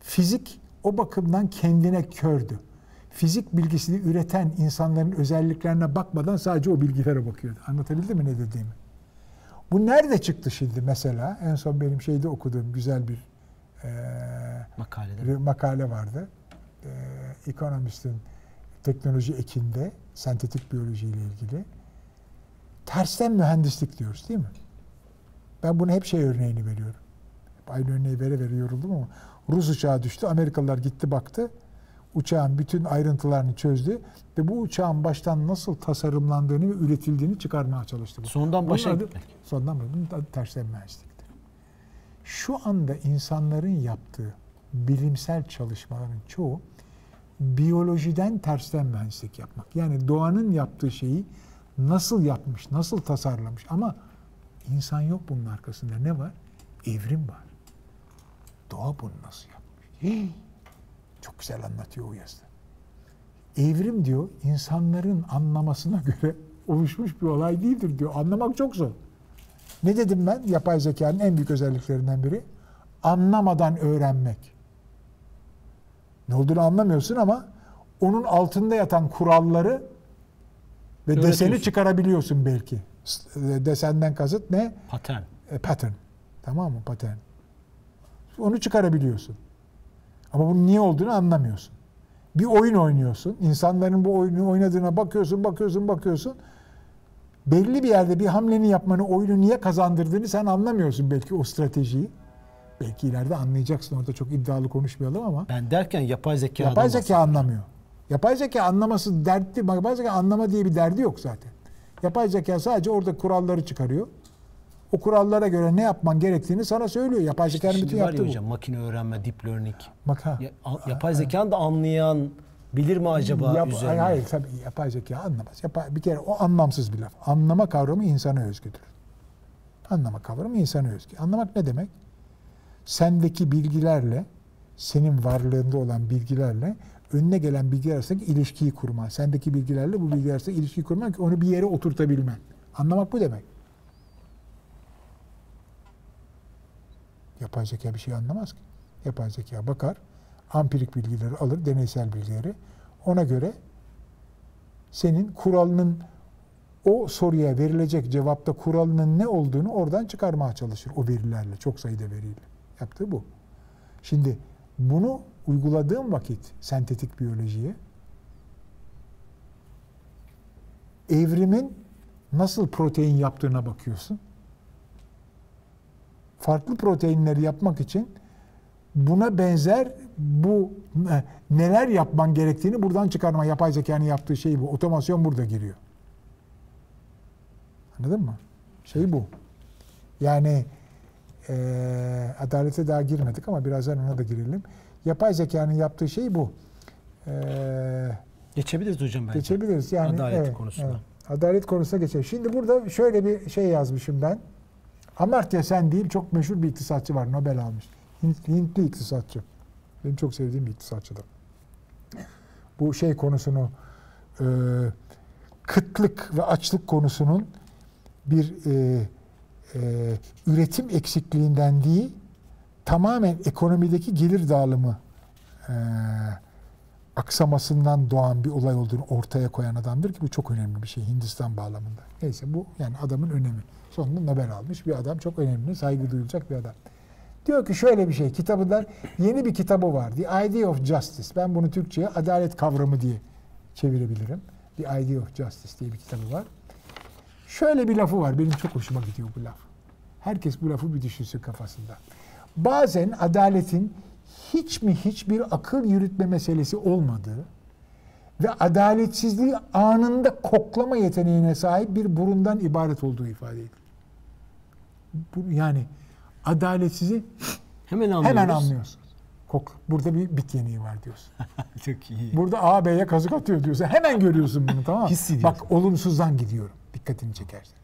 fizik o bakımdan kendine kördü. Fizik bilgisini üreten insanların özelliklerine bakmadan sadece o bilgilere bakıyordu. Anlatabildim mi ne dediğimi? Bu nerede çıktı şimdi mesela? En son benim şeyde okuduğum güzel bir makalede. bir makale vardı. Ee, Economist'in teknoloji ekinde sentetik biyoloji ile ilgili. Tersten mühendislik diyoruz değil mi? Ben bunu hep şey örneğini veriyorum. Hep aynı örneği vere vere yoruldum ama Rus uçağı düştü. Amerikalılar gitti baktı. Uçağın bütün ayrıntılarını çözdü ve bu uçağın baştan nasıl tasarımlandığını ve üretildiğini çıkarmaya çalıştı. Sondan başa adı- gitmek. Sondan başa. Bunun adı tersten mühendisliktir. Şu anda insanların yaptığı bilimsel çalışmaların çoğu biyolojiden tersten mühendislik yapmak. Yani doğanın yaptığı şeyi nasıl yapmış, nasıl tasarlamış ama insan yok bunun arkasında. Ne var? Evrim var. Doğa bunu nasıl yapmış? Çok güzel anlatıyor o yazıda. Evrim diyor insanların anlamasına göre oluşmuş bir olay değildir diyor. Anlamak çok zor. Ne dedim ben? Yapay zekanın en büyük özelliklerinden biri anlamadan öğrenmek. Ne olduğunu anlamıyorsun ama onun altında yatan kuralları ve deseni çıkarabiliyorsun belki. E, Desenden kasıt ne? Patern. E, pattern. Tamam mı? Pattern. Onu çıkarabiliyorsun. Ama bunun niye olduğunu anlamıyorsun. Bir oyun oynuyorsun. İnsanların bu oyunu oynadığına bakıyorsun, bakıyorsun, bakıyorsun. Belli bir yerde bir hamleni yapmanı, oyunu niye kazandırdığını sen anlamıyorsun belki o stratejiyi. Belki ileride anlayacaksın. Orada çok iddialı konuşmayalım ama. Ben derken yapay zeka Yapay zeka anlamıyor. Yapay zeka anlaması dertli. Yapay zeka anlama diye bir derdi yok zaten. Yapay zeka sadece orada kuralları çıkarıyor. O kurallara göre ne yapman gerektiğini sana söylüyor. Yapay zekanın bütün var ya yaptığı bu. hocam makine öğrenme, deep learning. Bak ha. Ya, a- yapay zekanın da anlayan bilir mi acaba Yap- üzerine? hayır, hayır tabii yapay zeka anlamaz. Yapay, bir kere o anlamsız bir laf. Anlama kavramı insana özgüdür. Anlama kavramı insana özgü. Anlamak ne demek? Sendeki bilgilerle, senin varlığında olan bilgilerle önüne gelen bilgiler arasındaki ilişkiyi kurman. Sendeki bilgilerle bu bilgiler arasındaki ilişkiyi kurman ki onu bir yere oturtabilmen. Anlamak bu demek. Yapay zeka bir şey anlamaz ki. Yapay zeka bakar, ampirik bilgileri alır, deneysel bilgileri. Ona göre senin kuralının o soruya verilecek cevapta kuralının ne olduğunu oradan çıkarmaya çalışır o verilerle, çok sayıda veriyle. Yaptığı bu. Şimdi bunu uyguladığım vakit sentetik biyolojiye evrimin nasıl protein yaptığına bakıyorsun. Farklı proteinleri yapmak için buna benzer bu e, neler yapman gerektiğini buradan çıkarma. Yapay zekanın yaptığı şey bu. Otomasyon burada giriyor. Anladın mı? Şey bu. Yani e, adalete daha girmedik ama birazdan ona da girelim. Yapay zekanın yaptığı şey bu. E, Geçebiliriz hocam bence. geçebiliriz. Yani Adalet evet, konusuna. evet. Adalet konusuna geçelim. Şimdi burada şöyle bir şey yazmışım ben. Amartya Sen değil çok meşhur bir iktisatçı var. Nobel almış. Hint- Hintli iktisatçı. Benim çok sevdiğim bir iktisatçıdır. Bu şey konusunu e, kıtlık ve açlık konusunun bir e, e, üretim eksikliğinden değil tamamen ekonomideki gelir dağılımı e, aksamasından doğan bir olay olduğunu ortaya koyan adamdır ki bu çok önemli bir şey Hindistan bağlamında. Neyse bu yani adamın önemi. Sonunda Nobel almış bir adam çok önemli, saygı duyulacak bir adam. Diyor ki şöyle bir şey, kitabından yeni bir kitabı var. The Idea of Justice. Ben bunu Türkçe'ye adalet kavramı diye çevirebilirim. The Idea of Justice diye bir kitabı var. Şöyle bir lafı var, benim çok hoşuma gidiyor bu laf. Herkes bu lafı bir düşünsün kafasında. Bazen adaletin hiç mi hiçbir akıl yürütme meselesi olmadığı ve adaletsizliği anında koklama yeteneğine sahip bir burundan ibaret olduğu ifade edilir. Yani adaletsizi [SNIFFS] Hemen anlıyoruz. hemen anlıyorsun. Kok, burada bir bit yeniği var diyorsun. [LAUGHS] Çok iyi. Burada ağabeye kazık atıyor diyorsun. Hemen görüyorsun bunu tamam mı? Bak olumsuzdan gidiyorum. Dikkatini çekersen.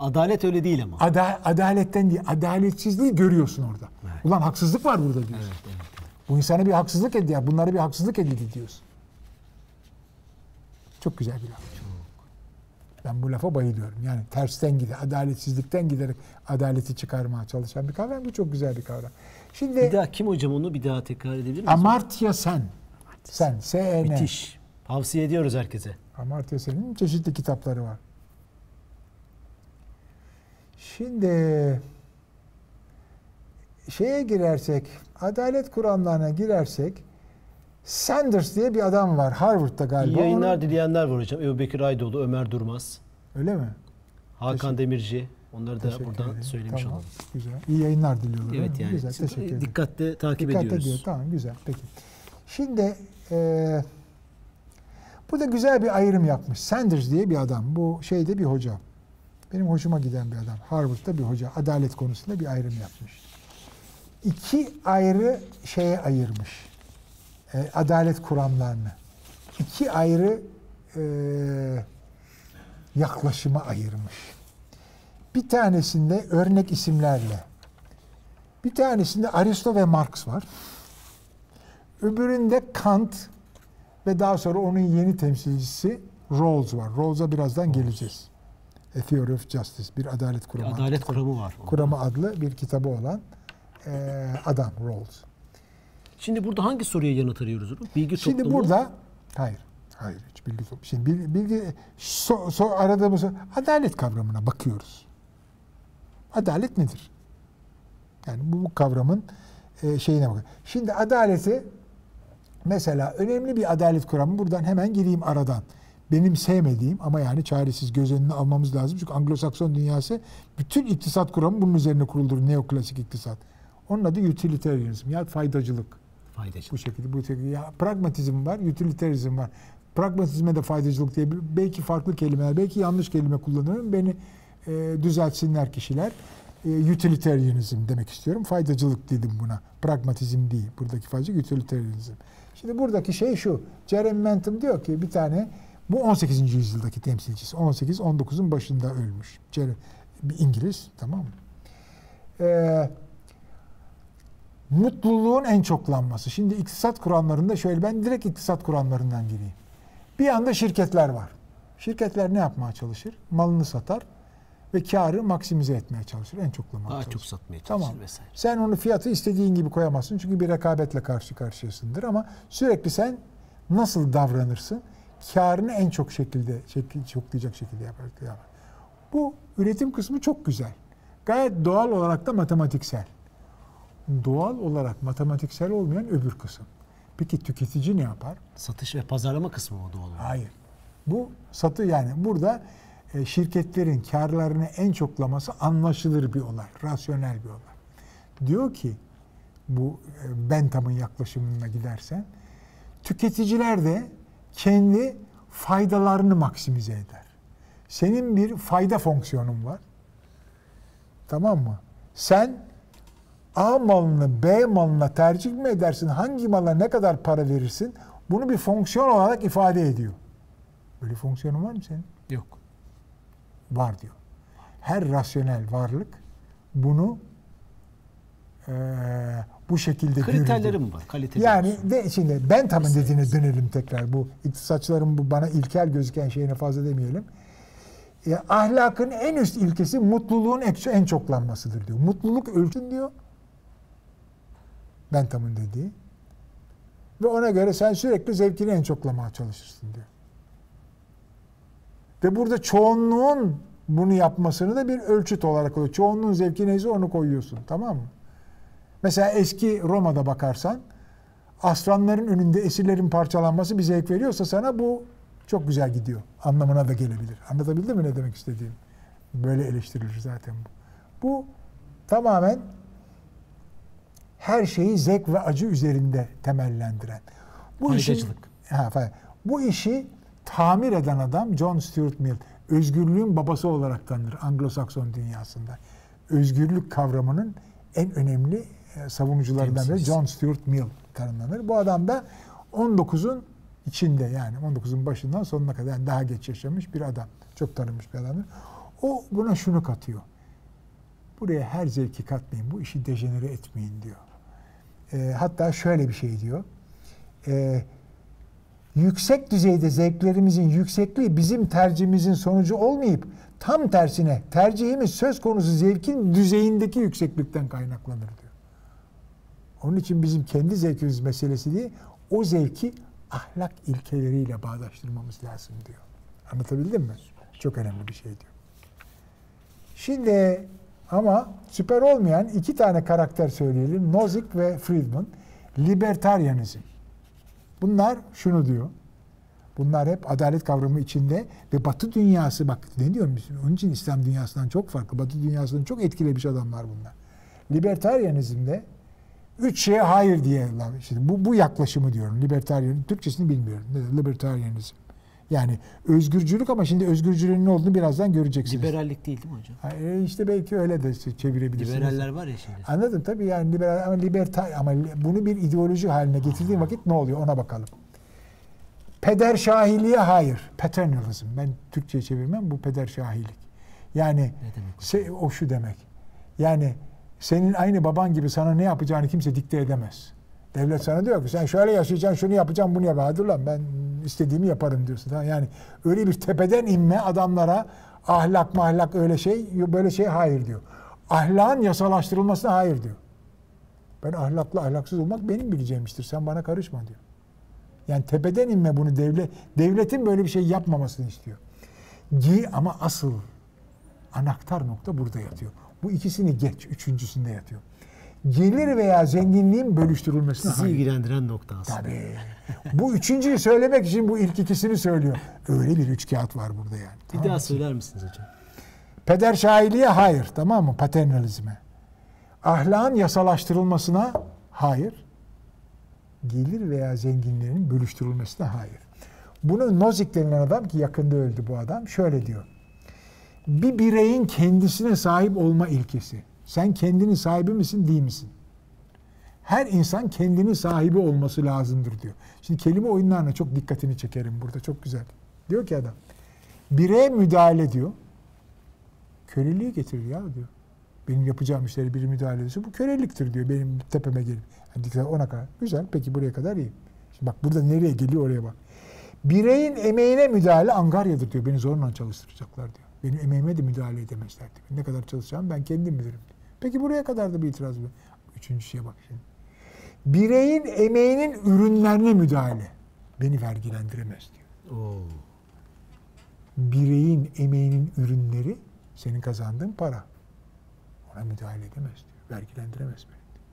Adalet öyle değil ama. Ada, adaletten değil, adaletsizliği görüyorsun orada. Ulan haksızlık var burada diyorsun. Evet, evet. Bu insana bir haksızlık edildi. Bunlara bir haksızlık edildi diyorsun. Çok güzel bir laf. Ben bu lafa bayılıyorum. Yani tersten gider, adaletsizlikten giderek adaleti çıkarmaya çalışan bir kavram. Bu çok güzel bir kavram. Şimdi Bir daha kim hocam onu bir daha tekrar edebilir miyiz? Amartya Sen. Sen, S-E-N. Müthiş. Tavsiye ediyoruz herkese. Amartya Sen'in çeşitli kitapları var. Şimdi şeye girersek, adalet kuramlarına girersek Sanders diye bir adam var Harvard'da İyi galiba. yayınlar Onun- dileyenler var hocam. Ebu Bekir Aydoğdu, Ömer Durmaz, Öyle mi? Hakan Demirci. Onları da Teşekkür buradan ederim. söylemiş Tamam, olalım. Güzel. İyi yayınlar diliyorlar. Evet yani Güzel, teşekkür ederim. dikkatle takip Dikkat ediyoruz. ediyor. Tamam güzel. Peki. Şimdi e, bu da güzel bir ayrım yapmış. Sanders diye bir adam. Bu şeyde bir hoca. Benim hoşuma giden bir adam. Harvard'da bir hoca. Adalet konusunda bir ayrım yapmış. İki ayrı şeye ayırmış. E, adalet kuramlarını. İki ayrı e, yaklaşıma ayırmış. Bir tanesinde örnek isimlerle. Bir tanesinde Aristo ve Marx var. Öbüründe Kant ve daha sonra onun yeni temsilcisi Rawls var. Rawls'a birazdan geleceğiz. A Theory of Justice, bir adalet Bir kuramı. adalet kuramı var. Kuramı adlı bir kitabı olan e, adam Rawls. Şimdi burada hangi soruya yanıt arıyoruz? Bilgi Şimdi toplumu. burada hayır, hayır hiç bilgi toplumu. Şimdi bilgi, bilgi so, so, aradığımız adalet kavramına bakıyoruz. Adalet nedir? Yani bu, bu kavramın e, şeyine bakın. Şimdi adaleti mesela önemli bir adalet kuramı buradan hemen gireyim aradan. Benim sevmediğim ama yani çaresiz göz önüne almamız lazım. Çünkü Anglo-Sakson dünyası bütün iktisat kuramı bunun üzerine kuruldur. Neoklasik iktisat. Onun adı utilitarianism ya faydacılık. Faydacı. Bu şekilde bu şekilde ya pragmatizm var, utilitarizm var. Pragmatizme de faydacılık diye belki farklı kelimeler, belki yanlış kelime kullanıyorum. Beni e, düzeltsinler kişiler. E, utilitarianism demek istiyorum. Faydacılık dedim buna. Pragmatizm değil. Buradaki faydacılık utilitarianism. Şimdi buradaki şey şu. Jeremy Bentham diyor ki bir tane bu 18. yüzyıldaki temsilcisi. 18-19'un başında ölmüş. Bir İngiliz tamam mı? Eee mutluluğun en çoklanması. Şimdi iktisat kuramlarında şöyle ben direkt iktisat kuramlarından gireyim. Bir anda şirketler var. Şirketler ne yapmaya çalışır? Malını satar ve karı maksimize etmeye çalışır. En çoklamaya Daha çalışır. çok satmaya çalışır Tamam. vesaire. Sen onu fiyatı istediğin gibi koyamazsın. Çünkü bir rekabetle karşı karşıyasındır ama sürekli sen nasıl davranırsın? Karını en çok şekilde, şekil, çoklayacak şekilde yapar. Bu üretim kısmı çok güzel. Gayet doğal olarak da matematiksel. Doğal olarak matematiksel olmayan öbür kısım. Peki tüketici ne yapar? Satış ve pazarlama kısmı o doğal olarak. Hayır. Bu satı yani burada e, şirketlerin karlarını en çoklaması anlaşılır bir olay, rasyonel bir olay. Diyor ki bu e, Bentham'ın yaklaşımına gidersen tüketiciler de kendi faydalarını maksimize eder. Senin bir fayda fonksiyonun var. Tamam mı? Sen A malını B malına tercih mi edersin? Hangi mala ne kadar para verirsin? Bunu bir fonksiyon olarak ifade ediyor. Böyle fonksiyonun var mı senin? Yok. Var diyor. Her rasyonel varlık bunu eee, bu şekilde. Kriterlerim var. Kaliteli. Yani olsun. de şimdi Bentham'ın dediğine dönelim tekrar. Bu iktisatçıların bu bana ilkel gözüken şeyine fazla demeyelim. E, ahlakın en üst ilkesi mutluluğun en- çoklanmasıdır diyor. Mutluluk ölçün diyor. Bentham'ın dediği. Ve ona göre sen sürekli zevkini en çoklamaya çalışırsın diyor. Ve burada çoğunluğun bunu yapmasını da bir ölçüt olarak koyuyor. Çoğunluğun zevki neyse onu koyuyorsun. Tamam mı? Mesela eski Roma'da bakarsan aslanların önünde esirlerin parçalanması bir zevk veriyorsa sana bu çok güzel gidiyor. Anlamına da gelebilir. Anlatabildim mi ne demek istediğim? Böyle eleştirilir zaten bu. Bu tamamen her şeyi zevk ve acı üzerinde temellendiren. Bu Faydacılık. ha, bu işi tamir eden adam John Stuart Mill. Özgürlüğün babası olarak tanınır Anglo-Sakson dünyasında. Özgürlük kavramının en önemli savunucularından biri. John Stuart Mill tanımlanır. Bu adam da 19'un içinde yani 19'un başından sonuna kadar yani daha geç yaşamış bir adam. Çok tanınmış bir adamdır. O buna şunu katıyor. Buraya her zevki katmayın. Bu işi dejenere etmeyin diyor. E, hatta şöyle bir şey diyor. E, yüksek düzeyde zevklerimizin yüksekliği bizim tercihimizin sonucu olmayıp tam tersine tercihimiz söz konusu zevkin düzeyindeki yükseklikten kaynaklanır. Onun için bizim kendi zevkimiz meselesi değil, o zevki ahlak ilkeleriyle bağdaştırmamız lazım diyor. Anlatabildim mi? Çok önemli bir şey diyor. Şimdi ama süper olmayan iki tane karakter söyleyelim. Nozick ve Friedman. Libertarianizm. Bunlar şunu diyor. Bunlar hep adalet kavramı içinde ve Batı dünyası bak ne diyorum? Onun için İslam dünyasından çok farklı. Batı dünyasını çok etkilemiş adamlar bunlar. Libertarianizmde üç şeye hayır diye şimdi bu bu yaklaşımı diyorum. Libertarian Türkçesini bilmiyorum. Libertarianizm. Yani özgürcülük ama şimdi özgürcülüğün ne olduğunu birazdan göreceksiniz. Liberallik değil değil mi hocam? Ha, e, işte belki öyle de çevirebilirsiniz. Liberaller var ya şimdi. Anladım tabii yani liberal ama libertar ama bunu bir ideoloji haline getirdiğin vakit ne oluyor ona bakalım. Peder şahiliğe hayır. Paternalism. Ben Türkçe'ye çevirmem. Bu peder şahilik. Yani se- o şu demek. Yani senin aynı baban gibi sana ne yapacağını kimse dikte edemez. Devlet sana diyor ki sen şöyle yaşayacaksın, şunu yapacaksın, bunu yapacaksın. Hadi lan ben istediğimi yaparım diyorsun. Yani öyle bir tepeden inme adamlara ahlak mahlak öyle şey, böyle şey hayır diyor. Ahlakın yasalaştırılmasına hayır diyor. Ben ahlaklı ahlaksız olmak benim bileceğim iştir. Sen bana karışma diyor. Yani tepeden inme bunu devlet devletin böyle bir şey yapmamasını istiyor. Gi ama asıl anahtar nokta burada yatıyor. Bu ikisini geç, üçüncüsünde yatıyor. Gelir veya zenginliğin bölüştürülmesine Sizi hayır. ilgilendiren nokta aslında. Tabii. Bu üçüncüyü söylemek için bu ilk ikisini söylüyor. Öyle bir üç kağıt var burada yani. Bir Tamam daha mı? söyler misiniz hocam? Peder şahiliğe hayır tamam mı? Paternalizme. Ahlakın yasalaştırılmasına hayır. Gelir veya zenginlerin bölüştürülmesine hayır. Bunu Nozick denilen adam ki yakında öldü bu adam şöyle diyor. Bir bireyin kendisine sahip olma ilkesi. Sen kendinin sahibi misin değil misin? Her insan kendinin sahibi olması lazımdır diyor. Şimdi kelime oyunlarına çok dikkatini çekerim burada çok güzel. Diyor ki adam bireye müdahale diyor köleliği getirir ya diyor. Benim yapacağım işleri biri müdahale ederse bu köleliktir diyor benim tepeme gelip. Yani ona kadar. Güzel peki buraya kadar iyi. Şimdi bak burada nereye geliyor oraya bak. Bireyin emeğine müdahale angaryadır diyor. Beni zorla çalıştıracaklar diyor. Benim emeğime de müdahale edemezler. Ne kadar çalışacağım ben kendim bilirim. Peki buraya kadar da bir itiraz var. Üçüncü şeye bak şimdi. Bireyin emeğinin ürünlerine müdahale. Beni vergilendiremez diyor Oo. bireyin emeğinin ürünleri senin kazandığın para. Ona müdahale edemez diyor. Vergilendiremez beni. diyor.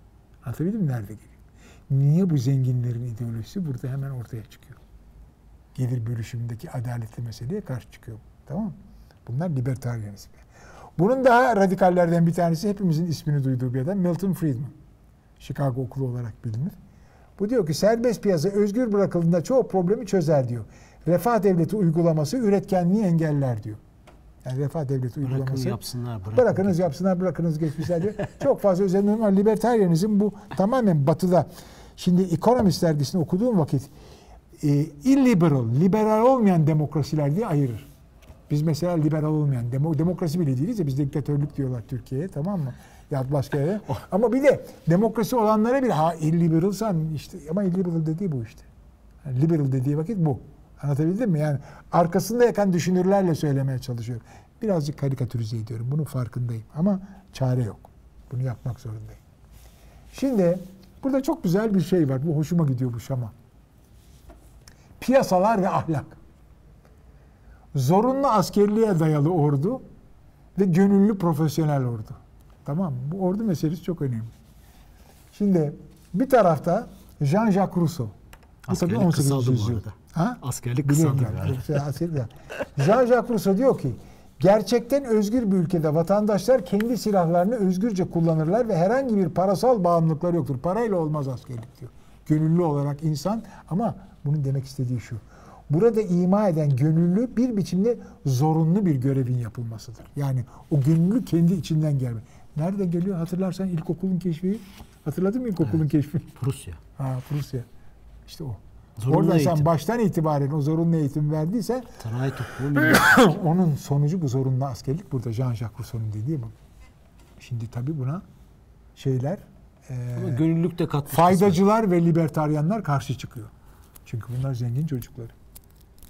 Anlatabildim mi? Nerede geliyor? Niye bu zenginlerin ideolojisi burada hemen ortaya çıkıyor? Gelir bölüşümündeki adaletli meseleye karşı çıkıyor. Tamam mı? Bunlar libertarianizm. Bunun daha radikallerden bir tanesi hepimizin ismini duyduğu bir adam Milton Friedman. Chicago okulu olarak bilinir. Bu diyor ki serbest piyasa özgür bırakıldığında çoğu problemi çözer diyor. Refah devleti uygulaması üretkenliği engeller diyor. Yani refah devleti Bırakın uygulaması. yapsınlar. Bırakın. Bırakınız yapsınlar, bırakınız geçmişler diyor. [LAUGHS] Çok fazla üzerinde ama libertarianizm bu tamamen batıda. Şimdi Economist dergisini okuduğum vakit e, illiberal, liberal olmayan demokrasiler diye ayırır. Biz mesela liberal olmayan, demo, demokrasi bile değiliz ya biz diktatörlük diyorlar Türkiye'ye tamam mı? Ya başka yere. [LAUGHS] Ama bir de demokrasi olanlara bir ha illiberalsan işte ama illiberal dediği bu işte. Yani liberal dediği vakit bu. Anlatabildim mi? Yani arkasında yakan düşünürlerle söylemeye çalışıyor. Birazcık karikatürize ediyorum. Bunun farkındayım. Ama çare yok. Bunu yapmak zorundayım. Şimdi burada çok güzel bir şey var. Bu hoşuma gidiyor bu şama. Piyasalar ve ahlak. Zorunlu askerliğe dayalı ordu ve gönüllü profesyonel ordu. Tamam mı? Bu ordu meselesi çok önemli. Şimdi bir tarafta Jean-Jacques Rousseau. Tabii Askerlik 18. kısaldı bu arada. Ha? Askerlik kısaldı yani. şey. Jean-Jacques Rousseau diyor ki gerçekten özgür bir ülkede vatandaşlar kendi silahlarını özgürce kullanırlar ve herhangi bir parasal bağımlılıkları yoktur. Parayla olmaz askerlik diyor. Gönüllü olarak insan ama bunun demek istediği şu. Burada ima eden gönüllü bir biçimde zorunlu bir görevin yapılmasıdır. Yani o gönüllü kendi içinden gelme. Nereden geliyor? Hatırlarsan ilkokulun keşfi. Hatırladın mı ilkokulun keşfi? Prusya. Ha Prusya. İşte o. Zorunlu Orada sen eğitim. baştan itibaren o zorunlu eğitim [LAUGHS] [COUGHS] milli. onun sonucu bu zorunlu askerlik. Burada Jean-Jacques Rousseau'nun dediği bu. Şimdi tabii buna şeyler e, gönüllülük de katmış. faydacılar ve libertaryenler karşı çıkıyor. Çünkü bunlar zengin çocukları.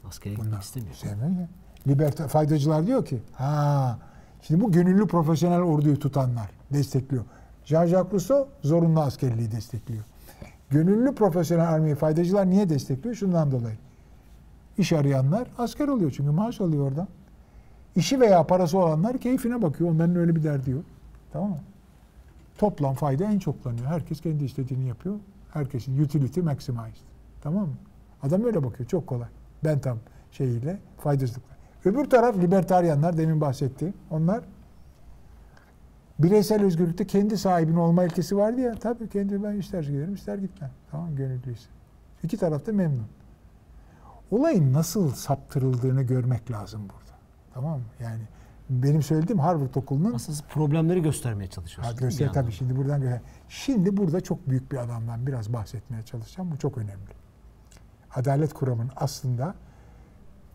Askere gitmek istemiyor. sevmiyor ya. Liberta, faydacılar diyor ki ha şimdi bu gönüllü profesyonel orduyu tutanlar destekliyor. Jean-Jacques Rousseau zorunlu askerliği destekliyor. Gönüllü profesyonel armayı faydacılar niye destekliyor? Şundan dolayı. İş arayanlar asker oluyor çünkü maaş alıyor oradan. İşi veya parası olanlar keyfine bakıyor. Onların öyle bir derdi yok. Tamam mı? Toplam fayda en çoklanıyor. Herkes kendi istediğini yapıyor. Herkesin utility maximized. Tamam mı? Adam öyle bakıyor. Çok kolay. Bentham şeyiyle faydacılıkla. Öbür taraf libertaryenler demin bahsetti. Onlar bireysel özgürlükte kendi sahibin olma ilkesi vardı ya. Tabii kendi ben ister giderim ister gitmem. Tamam gönüllüyse. İki taraf da memnun. Olayın nasıl saptırıldığını görmek lazım burada. Tamam mı? Yani benim söylediğim Harvard Okulu'nun Aslında problemleri göstermeye Ha, çalışıyorsunuz. göster tabii şimdi buradan göster. Şimdi burada çok büyük bir adamdan biraz bahsetmeye çalışacağım. Bu çok önemli. Adalet kuramının aslında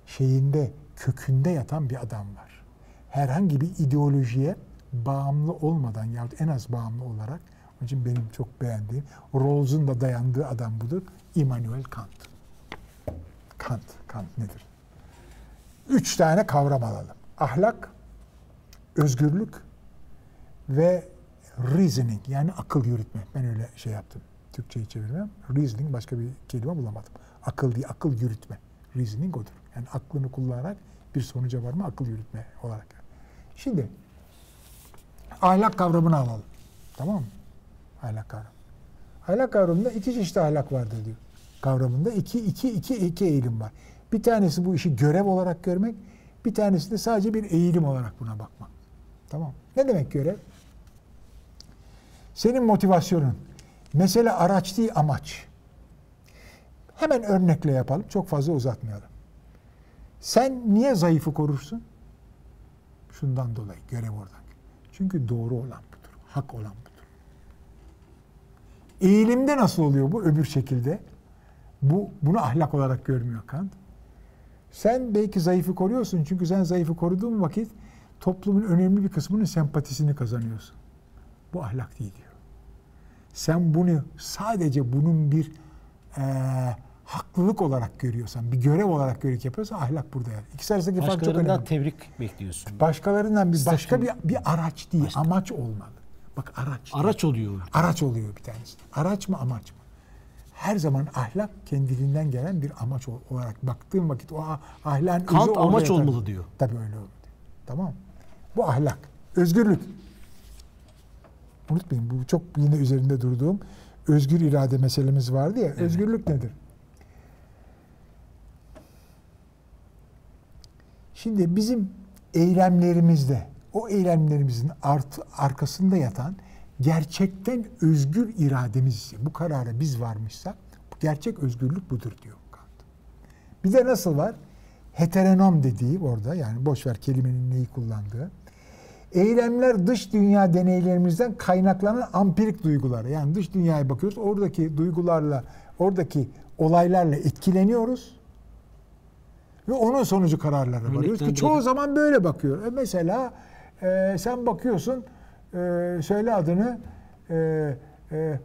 şeyinde, kökünde yatan bir adam var. Herhangi bir ideolojiye bağımlı olmadan yahut en az bağımlı olarak onun için benim çok beğendiğim Rawls'un da dayandığı adam budur. Immanuel Kant. Kant, Kant nedir? Üç tane kavram alalım. Ahlak, özgürlük ve reasoning yani akıl yürütme. Ben öyle şey yaptım. Türkçeyi çevirmem. Reasoning başka bir kelime bulamadım. Akıl değil, akıl yürütme. Reasoning odur. Yani aklını kullanarak bir sonuca varma akıl yürütme olarak. Şimdi ahlak kavramını alalım. Tamam mı? Ahlak kavramı. Ahlak kavramında iki çeşit ahlak vardır diyor. Kavramında iki, iki, iki, iki eğilim var. Bir tanesi bu işi görev olarak görmek, bir tanesi de sadece bir eğilim olarak buna bakmak. Tamam. Ne demek görev? Senin motivasyonun. Mesele araç değil amaç. Hemen örnekle yapalım. Çok fazla uzatmayalım. Sen niye zayıfı korursun? Şundan dolayı görev oradan. Çünkü doğru olan budur. Hak olan budur. Eğilimde nasıl oluyor bu öbür şekilde? Bu bunu ahlak olarak görmüyor Kant. Sen belki zayıfı koruyorsun çünkü sen zayıfı koruduğun vakit toplumun önemli bir kısmının sempatisini kazanıyorsun. Bu ahlak değil diyor. Sen bunu sadece bunun bir e, haklılık olarak görüyorsan, bir görev olarak görüp yapıyorsan ahlak burada yani. İkisi arasındaki fark çok önemli. tebrik bekliyorsun. Başkalarından bir başka bir, bir araç değil, Başka. amaç olmalı. Bak araç. değil. Araç oluyor. Araç oluyor bir tanesi. Araç mı amaç mı? Her zaman ahlak kendiliğinden gelen bir amaç ol- olarak baktığım vakit o ah- ahlakın Kant amaç yatar. olmalı diyor. Tabii öyle olmalı. Tamam. Bu ahlak. Özgürlük. Unutmayın bu çok yine üzerinde durduğum özgür irade meselemiz vardı ya. Özgürlük nedir? Şimdi bizim eylemlerimizde, o eylemlerimizin art, arkasında yatan gerçekten özgür irademiz, bu karara biz varmışsak, gerçek özgürlük budur diyor Kant. Bir de nasıl var? Heteronom dediği orada, yani boş ver kelimenin neyi kullandığı. Eylemler dış dünya deneylerimizden kaynaklanan ampirik duygular. Yani dış dünyaya bakıyoruz, oradaki duygularla, oradaki olaylarla etkileniyoruz. Ve onun sonucu kararlara varıyoruz ki çoğu zaman böyle bakıyor. E mesela e, sen bakıyorsun, e, söyle adını, e, e,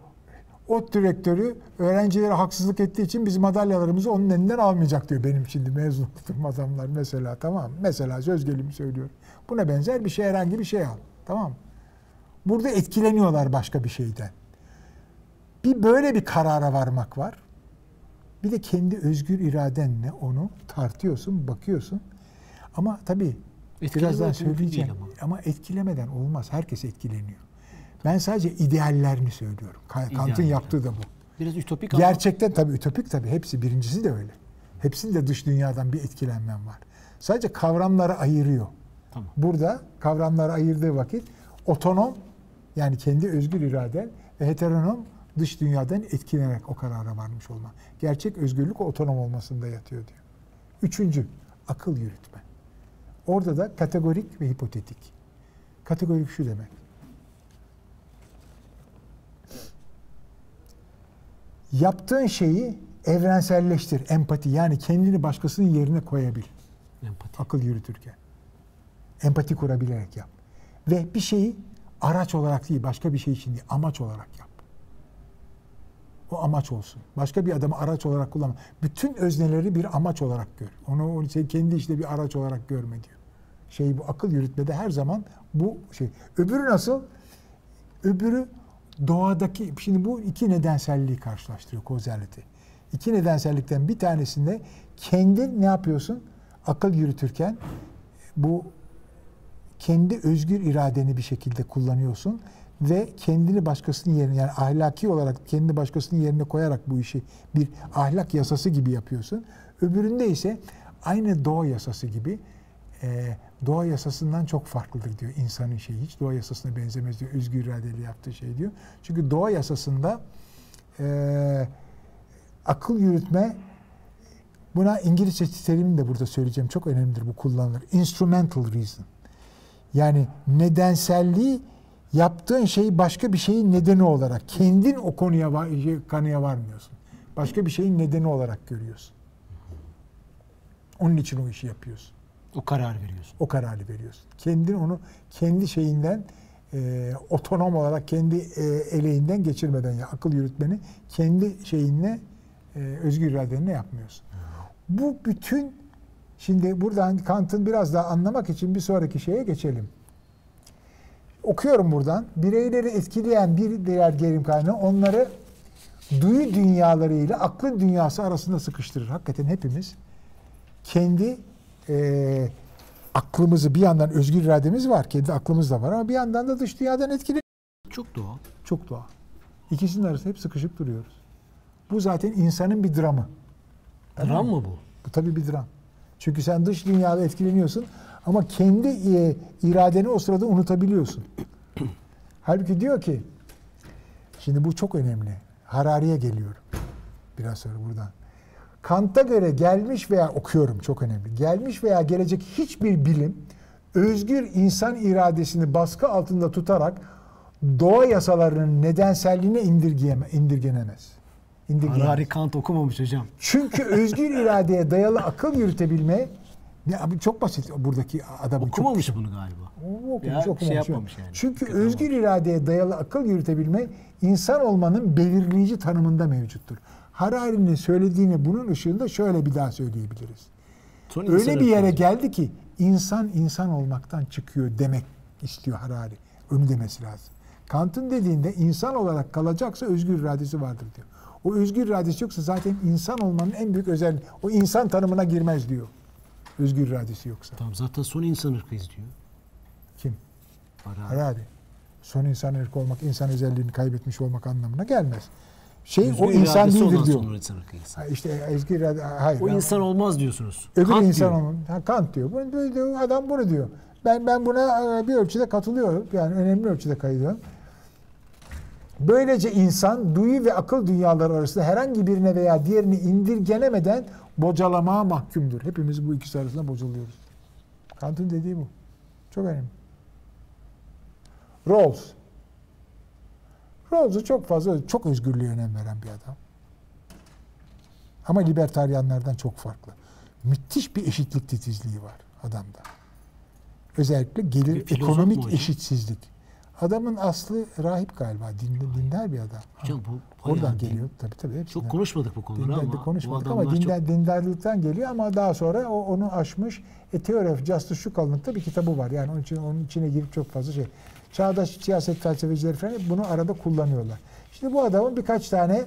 ot direktörü öğrencilere haksızlık ettiği için biz madalyalarımızı onun elinden almayacak diyor benim şimdi mezun olduğum adamlar mesela tamam? Mesela söz gelimi söylüyorum. Buna benzer bir şey herhangi bir şey al. Tamam? Burada etkileniyorlar başka bir şeyden. Bir böyle bir karara varmak var. Bir de kendi özgür iradenle onu tartıyorsun, bakıyorsun. Ama tabii Etkileme birazdan söyleyeceğim. ama. Ama. etkilemeden olmaz. Herkes etkileniyor. Ben sadece ideallerini söylüyorum. Ka- Kant'ın yaptığı da bu. Biraz ütopik ama Gerçekten tabii ütopik tabii. Hepsi birincisi de öyle. Hepsinde dış dünyadan bir etkilenmem var. Sadece kavramları ayırıyor. Tamam. Burada kavramları ayırdığı vakit otonom yani kendi özgür iraden ve heteronom dış dünyadan etkilenerek o karara varmış olma. Gerçek özgürlük otonom olmasında yatıyor diyor. Üçüncü, akıl yürütme. Orada da kategorik ve hipotetik. Kategorik şu demek. Yaptığın şeyi evrenselleştir, empati yani kendini başkasının yerine koyabil empati. akıl yürütürken. Empati kurabilerek yap. Ve bir şeyi araç olarak değil, başka bir şey için değil, amaç olarak yap. O amaç olsun. Başka bir adamı araç olarak kullanma. Bütün özneleri bir amaç olarak gör. Onu, şey, kendi işte bir araç olarak görme diyor. Şey bu akıl yürütmede her zaman bu şey. Öbürü nasıl? Öbürü doğadaki şimdi bu iki nedenselliği karşılaştırıyor causality. İki nedensellikten bir tanesinde kendi ne yapıyorsun? Akıl yürütürken bu kendi özgür iradeni bir şekilde kullanıyorsun ve kendini başkasının yerine yani ahlaki olarak kendini başkasının yerine koyarak bu işi bir ahlak yasası gibi yapıyorsun. Öbüründe ise aynı doğa yasası gibi e, doğa yasasından çok farklıdır diyor insanın şeyi. Hiç doğa yasasına benzemez diyor. Özgür iradeyle yaptığı şey diyor. Çünkü doğa yasasında e, akıl yürütme buna İngilizce terimini de burada söyleyeceğim. Çok önemlidir bu kullanılır. Instrumental reason. Yani nedenselliği yaptığın şey başka bir şeyin nedeni olarak kendin o konuya kanıya varmıyorsun. Başka bir şeyin nedeni olarak görüyorsun. Onun için o işi yapıyorsun. O karar veriyorsun. O kararı veriyorsun. Kendin onu kendi şeyinden e, otonom olarak kendi e, eleğinden geçirmeden ya akıl yürütmeni kendi şeyinle e, özgür iradenle yapmıyorsun. Bu bütün şimdi buradan Kant'ın biraz daha anlamak için bir sonraki şeye geçelim. Okuyorum buradan. Bireyleri etkileyen bir diğer gerim kaynağı onları duyu dünyaları ile aklın dünyası arasında sıkıştırır. Hakikaten hepimiz kendi e, aklımızı bir yandan özgür irademiz var. Kendi aklımız da var ama bir yandan da dış dünyadan etkili. Çok doğal. Çok doğal. İkisinin arasında hep sıkışıp duruyoruz. Bu zaten insanın bir dramı. Dram mı bu? Bu tabii bir dram. Çünkü sen dış dünyada etkileniyorsun ama kendi e, iradeni o sırada unutabiliyorsun. [CLEARS THROAT] Halbuki diyor ki, şimdi bu çok önemli. Harari'ye geliyorum. Biraz sonra buradan. Kant'a göre gelmiş veya okuyorum çok önemli. Gelmiş veya gelecek hiçbir bilim özgür insan iradesini baskı altında tutarak doğa yasalarının nedenselliğine indirgenemez. İndirgeyemez. Harari Kant okumamış hocam. Çünkü özgür iradeye dayalı akıl yürütebilme ya abi çok basit buradaki adamın çok Okumamış bunu galiba. o okumuş, Ya, şey okumamış. yapmamış yani. Çünkü Dikkat özgür iradeye dayalı akıl yürütebilme insan olmanın belirleyici tanımında mevcuttur. Harari'nin söylediğini bunun ışığında şöyle bir daha söyleyebiliriz. Son Öyle bir yere geldi ki insan insan olmaktan çıkıyor demek istiyor Harari. Onu demesi lazım. Kant'ın dediğinde insan olarak kalacaksa özgür iradesi vardır diyor. O özgür iradesi yoksa zaten insan olmanın en büyük özelliği. O insan tanımına girmez diyor. Özgür iradesi yoksa. Tamam zaten son insan ırkıyız diyor. Kim? Harari. Harari. Son insan ırkı olmak, insan özelliğini kaybetmiş olmak anlamına gelmez. Şey Özgür o insan değildir diyor. Son insan. Ha, İşte özgür irade, hayır. O Ya- insan olmaz diyorsunuz. Öbür Kant insan diyor. olmam. Ha, Kant diyor. Bu, bu- bu adam bunu diyor. Ben ben buna e, bir ölçüde katılıyorum. Yani önemli ölçüde kayılıyorum. Böylece insan duyu ve akıl dünyaları arasında herhangi birine veya diğerini indirgenemeden bocalamaya mahkumdur. Hepimiz bu ikisi arasında bocalıyoruz. Kant'ın dediği bu. Çok önemli. Rawls. Rawls'u çok fazla, çok özgürlüğe önem veren bir adam. Ama libertaryanlardan çok farklı. Müthiş bir eşitlik titizliği var adamda. Özellikle gelir ekonomik eşitsizlik. Adamın aslı rahip galiba. Din, dindar bir adam. Hocam bu Oradan din- geliyor. Tabii tabii. hepsinden. Çok konuşmadık bu konuları Dinden de ama konuşmadık ama dinden, çok dindarlıktan geliyor ama daha sonra o onu aşmış. A Theory of Justice şu kalınlıkta bir kitabı var. Yani onun için onun içine girip çok fazla şey. Çağdaş siyaset felsefecileri falan bunu arada kullanıyorlar. Şimdi bu adamın birkaç tane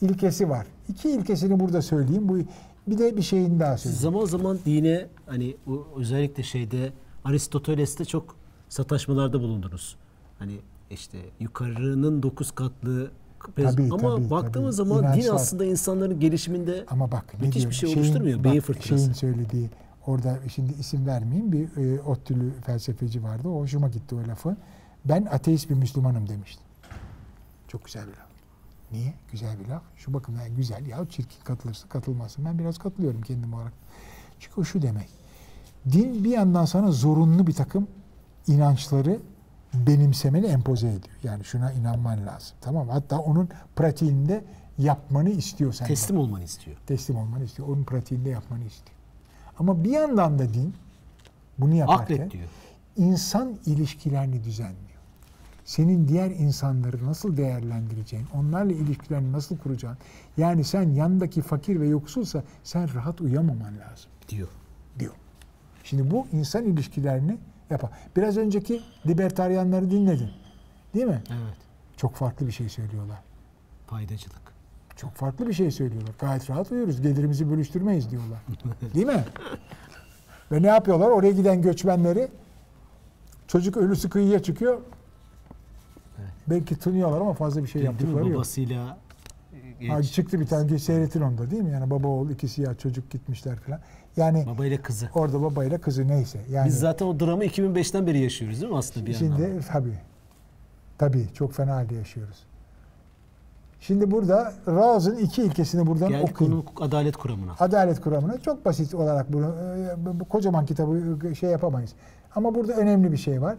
ilkesi var. İki ilkesini burada söyleyeyim. Bu bir de bir şeyin daha söyleyeyim. zaman zaman dine hani özellikle şeyde Aristoteles'te çok sataşmalarda bulundunuz. Hani işte yukarının dokuz katlı Tabii, ama tabii, baktığımız tabii. zaman din İnançlar. aslında insanların gelişiminde Ama bak Müthiş bir diyorum, şey şeyin- oluşturmuyor, beyin fırtınası. Şeyin söylediği orada şimdi isim vermeyeyim bir e, ODTÜ'lü felsefeci vardı. O hoşuma gitti o lafı. Ben ateist bir Müslümanım demişti. Çok güzel bir laf. Niye? Güzel bir laf. Şu bakımdan güzel. Ya çirkin katılırsa katılmasın. Ben biraz katılıyorum kendim olarak. Çünkü o şu demek. Din bir yandan sana zorunlu bir takım inançları benimsemeni empoze ediyor. Yani şuna inanman lazım. Tamam? Hatta onun pratiğinde yapmanı istiyor senden teslim olmanı istiyor. teslim olmanı istiyor. Onun pratiğinde yapmanı istiyor. Ama bir yandan da din bunu yaparken Aklet diyor. insan ilişkilerini düzenliyor. Senin diğer insanları nasıl değerlendireceğin, onlarla ilişkilerini nasıl kuracağın. Yani sen yandaki fakir ve yoksulsa sen rahat uyuyamaman lazım diyor. diyor. Şimdi bu insan ilişkilerini yapar. Biraz önceki libertaryanları dinledin. Değil mi? Evet. Çok farklı bir şey söylüyorlar. Faydacılık. Çok farklı bir şey söylüyorlar. Gayet rahat uyuyoruz. Gelirimizi bölüştürmeyiz diyorlar. [LAUGHS] Değil mi? Ve ne yapıyorlar? Oraya giden göçmenleri çocuk ölüsü kıyıya çıkıyor. Evet. Belki tınıyorlar ama fazla bir şey yaptıkları yok. Babasıyla e, Ha, çıktı bir tane seyretin onda değil mi? Yani baba oğul ikisi ya çocuk gitmişler falan. Yani babayla kızı. orada babayla kızı neyse. Yani Biz zaten o dramı 2005'ten beri yaşıyoruz değil mi aslında bir yandan? Şimdi tabii. Tabii çok fena halde yaşıyoruz. Şimdi burada Rawls'ın iki ilkesini buradan Geldik okuyayım. konu adalet kuramına. Adalet kuramına çok basit olarak bunu e, bu kocaman kitabı şey yapamayız. Ama burada önemli bir şey var.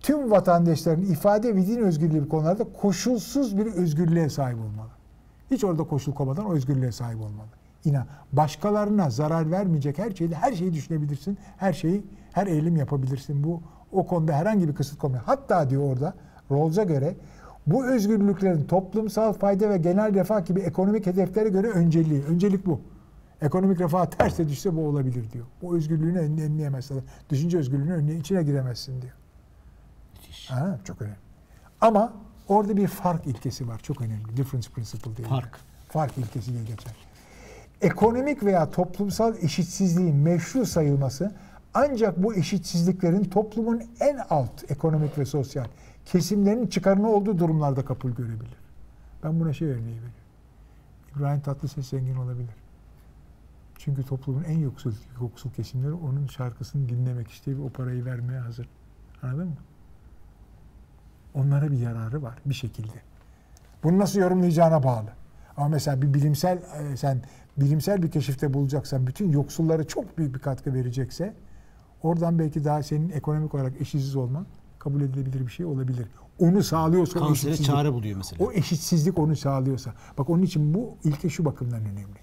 Tüm vatandaşların ifade ve din özgürlüğü konularda koşulsuz bir özgürlüğe sahip olmalı. Hiç orada koşul komadan o özgürlüğe sahip olmalı. İnan başkalarına zarar vermeyecek her şeyi her şeyi düşünebilirsin. Her şeyi her eğilim yapabilirsin. Bu o konuda herhangi bir kısıt koymuyor. Hatta diyor orada Rawls'a göre bu özgürlüklerin toplumsal fayda ve genel refah gibi ekonomik hedeflere göre önceliği. Öncelik bu. Ekonomik refah terse düşse bu olabilir diyor. Bu özgürlüğünü önleyemezsin. Düşünce özgürlüğünü önüne, içine giremezsin diyor. Ha, çok önemli. Ama orada bir fark ilkesi var. Çok önemli. Difference principle diye. Fark. Fark ilkesi diye geçer. Ekonomik veya toplumsal eşitsizliğin meşru sayılması ancak bu eşitsizliklerin toplumun en alt ekonomik ve sosyal kesimlerinin çıkarına olduğu durumlarda kabul görebilir. Ben buna şey örneği veriyorum. İbrahim Tatlıses zengin olabilir. Çünkü toplumun en yoksul, yoksul kesimleri onun şarkısını dinlemek ve o parayı vermeye hazır. Anladın mı? Onlara bir yararı var bir şekilde. Bunu nasıl yorumlayacağına bağlı. Ama mesela bir bilimsel e, sen bilimsel bir keşifte bulacaksan bütün yoksullara çok büyük bir katkı verecekse oradan belki daha senin ekonomik olarak eşitsiz olman kabul edilebilir bir şey olabilir. Onu sağlıyorsa Kansere eşitsizlik, çare buluyor mesela. o eşitsizlik onu sağlıyorsa. Bak onun için bu ilke şu bakımdan önemli.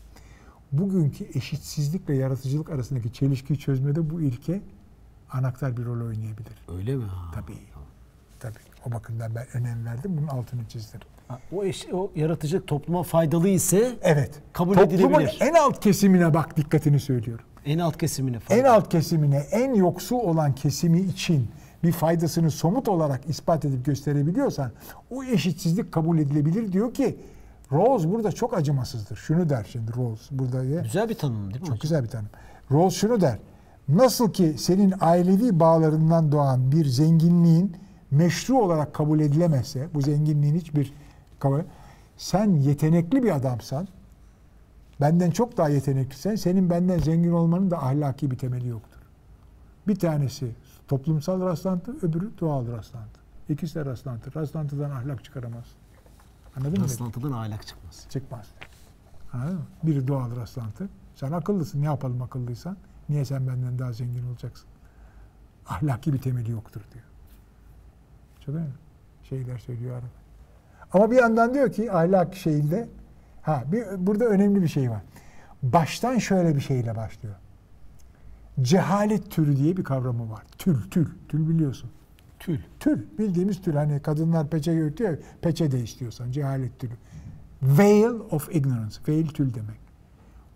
Bugünkü eşitsizlikle yaratıcılık arasındaki çelişkiyi çözmede bu ilke anahtar bir rol oynayabilir. Öyle mi? Ha. Tabii. Tabii. O bakımdan ben önem verdim. Bunun altını çizdim. Ha, O, eş, o yaratıcılık topluma faydalı ise Evet. Kabul Toplumun edilebilir. en alt kesimine bak dikkatini söylüyorum. en alt kesimine En faydalı. alt kesimine, en yoksul olan kesimi için bir faydasını somut olarak ispat edip gösterebiliyorsan o eşitsizlik kabul edilebilir diyor ki Rawls burada çok acımasızdır. Şunu der şimdi Rawls burada ya. Güzel bir tanım değil mi Çok hocam? güzel bir tanım. Rawls şunu der. Nasıl ki senin ailevi bağlarından doğan bir zenginliğin meşru olarak kabul edilemezse, bu zenginliğin hiçbir kabul sen yetenekli bir adamsan, benden çok daha yeteneklisen, senin benden zengin olmanın da ahlaki bir temeli yoktur. Bir tanesi toplumsal rastlantı, öbürü doğal rastlantı. İkisi de rastlantı. Rastlantıdan ahlak çıkaramaz. Anladın mı? Rastlantıdan ahlak çıkmaz. Çıkmaz. Anladın mı? Biri doğal rastlantı. Sen akıllısın. Ne yapalım akıllıysan? Niye sen benden daha zengin olacaksın? Ahlaki bir temeli yoktur diyor. Çok önemli. Şeyler söylüyor arada. Ama bir yandan diyor ki ahlak şeyinde ha bir burada önemli bir şey var. Baştan şöyle bir şeyle başlıyor. Cehalet türü diye bir kavramı var. Tül, tül, tül biliyorsun. Tül. Tül, bildiğimiz tül. Hani kadınlar peçe örtüyor, peçe de istiyorsan, cehalet tülü. Veil of ignorance. Veil tül demek.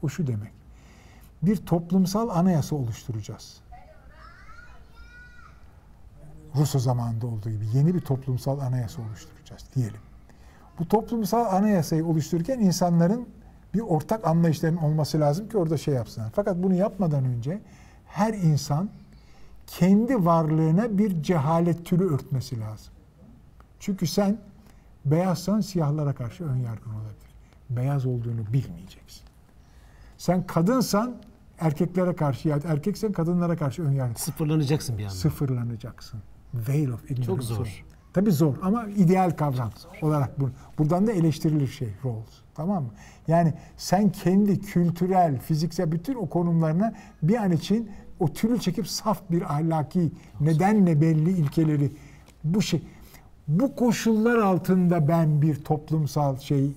O şu demek. Bir toplumsal anayasa oluşturacağız. Russo zamanında olduğu gibi yeni bir toplumsal anayasa oluşturacağız diyelim. Bu toplumsal anayasayı oluştururken insanların bir ortak anlayışların olması lazım ki orada şey yapsınlar. Fakat bunu yapmadan önce her insan kendi varlığına bir cehalet tülü örtmesi lazım. Çünkü sen beyazsan siyahlara karşı ön yargın olabilir. Beyaz olduğunu bilmeyeceksin. Sen kadınsan erkeklere karşı ya erkeksen kadınlara karşı ön yargın. Sıfırlanacaksın bir anda. Sıfırlanacaksın. Veil of ignorance. Çok zor. Tabii zor ama ideal kavram olarak bu. Buradan da eleştirilir şey Rawls. Tamam mı? Yani sen kendi kültürel, fiziksel bütün o konumlarına bir an için o tülü çekip saf bir ahlaki nedenle belli ilkeleri bu şey bu koşullar altında ben bir toplumsal şey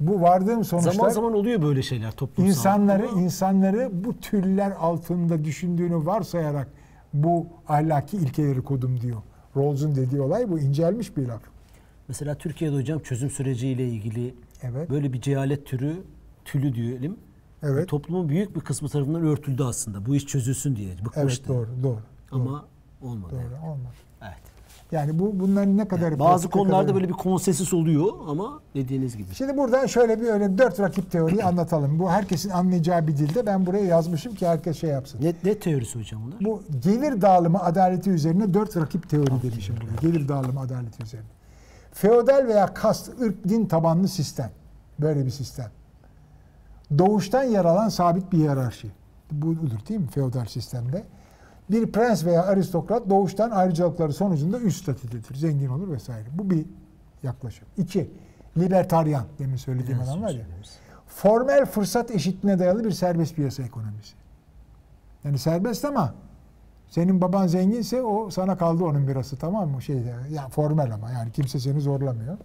bu vardığım sonuçlar Zaman zaman oluyor böyle şeyler toplumsal. insanları insanları bu türler altında düşündüğünü varsayarak bu ahlaki ilkeleri kodum diyor. Rawls'un dediği olay bu incelmiş bir laf. Mesela Türkiye'de hocam çözüm süreciyle ilgili Evet. böyle bir cehalet türü, tülü diyelim. Evet. Toplumun büyük bir kısmı tarafından örtüldü aslında. Bu iş çözülsün diye. Evet Bıkmıştı. doğru doğru. Ama olmadı. Doğru Evet. olmaz. Evet. Yani bu bunların ne kadar Bazı pratikte konularda kadar- böyle bir konsensüs oluyor ama dediğiniz gibi. Şimdi buradan şöyle bir öyle dört rakip teoriyi [CLEARS THROAT] anlatalım. Bu herkesin anlayacağı bir dilde. Ben buraya yazmışım ki herkes şey yapsın. Ne, ne teorisi hocam bunlar? Bu gelir dağılımı adaleti üzerine dört rakip teori demişim burada. Gelir dağılımı adaleti üzerine. Feodal veya kast, ırk, din tabanlı sistem. Böyle bir sistem. Doğuştan yer alan sabit bir hiyerarşi. Bu budur değil mi feodal sistemde? Bir prens veya aristokrat doğuştan ayrıcalıkları sonucunda üst statüdedir. Zengin olur vesaire. Bu bir yaklaşım. İki, libertaryan demin söylediğim adam var ya. Formel fırsat eşitliğine dayalı bir serbest piyasa ekonomisi. Yani serbest ama senin baban zenginse o sana kaldı onun birası tamam mı? Şeyde, ya formel ama yani kimse seni zorlamıyor.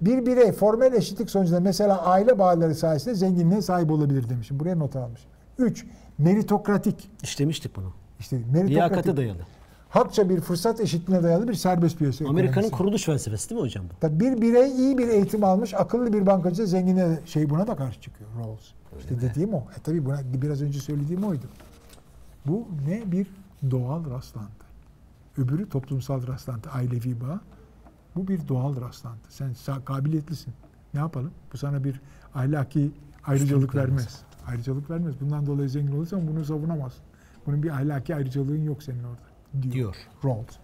Bir birey formel eşitlik sonucunda mesela aile bağları sayesinde zenginliğe sahip olabilir demişim. Buraya not almışım. 3. Meritokratik. İşlemiştik bunu. İşte. Liyakate dayalı. Hakça bir fırsat eşitliğine dayalı bir serbest piyasa Amerika'nın kuruluş felsefesi değil mi hocam bu? Tabii bir birey iyi bir eğitim almış, akıllı bir bankacı zengine şey buna da karşı çıkıyor Rawls. İşte dediğim o. E tabii buna biraz önce söylediğim oydu. Bu ne bir doğal rastlantı. Öbürü toplumsal rastlantı, ailevi bağ. Bu bir doğal rastlantı. Sen kabiliyetlisin. Ne yapalım? Bu sana bir ahlaki ayrıcalık vermez. Ayrıcalık vermez. Bundan dolayı zengin olursan bunu savunamazsın. Bunun bir ahlaki ayrıcalığın yok senin orada. Diyor. Diyor. Rawls.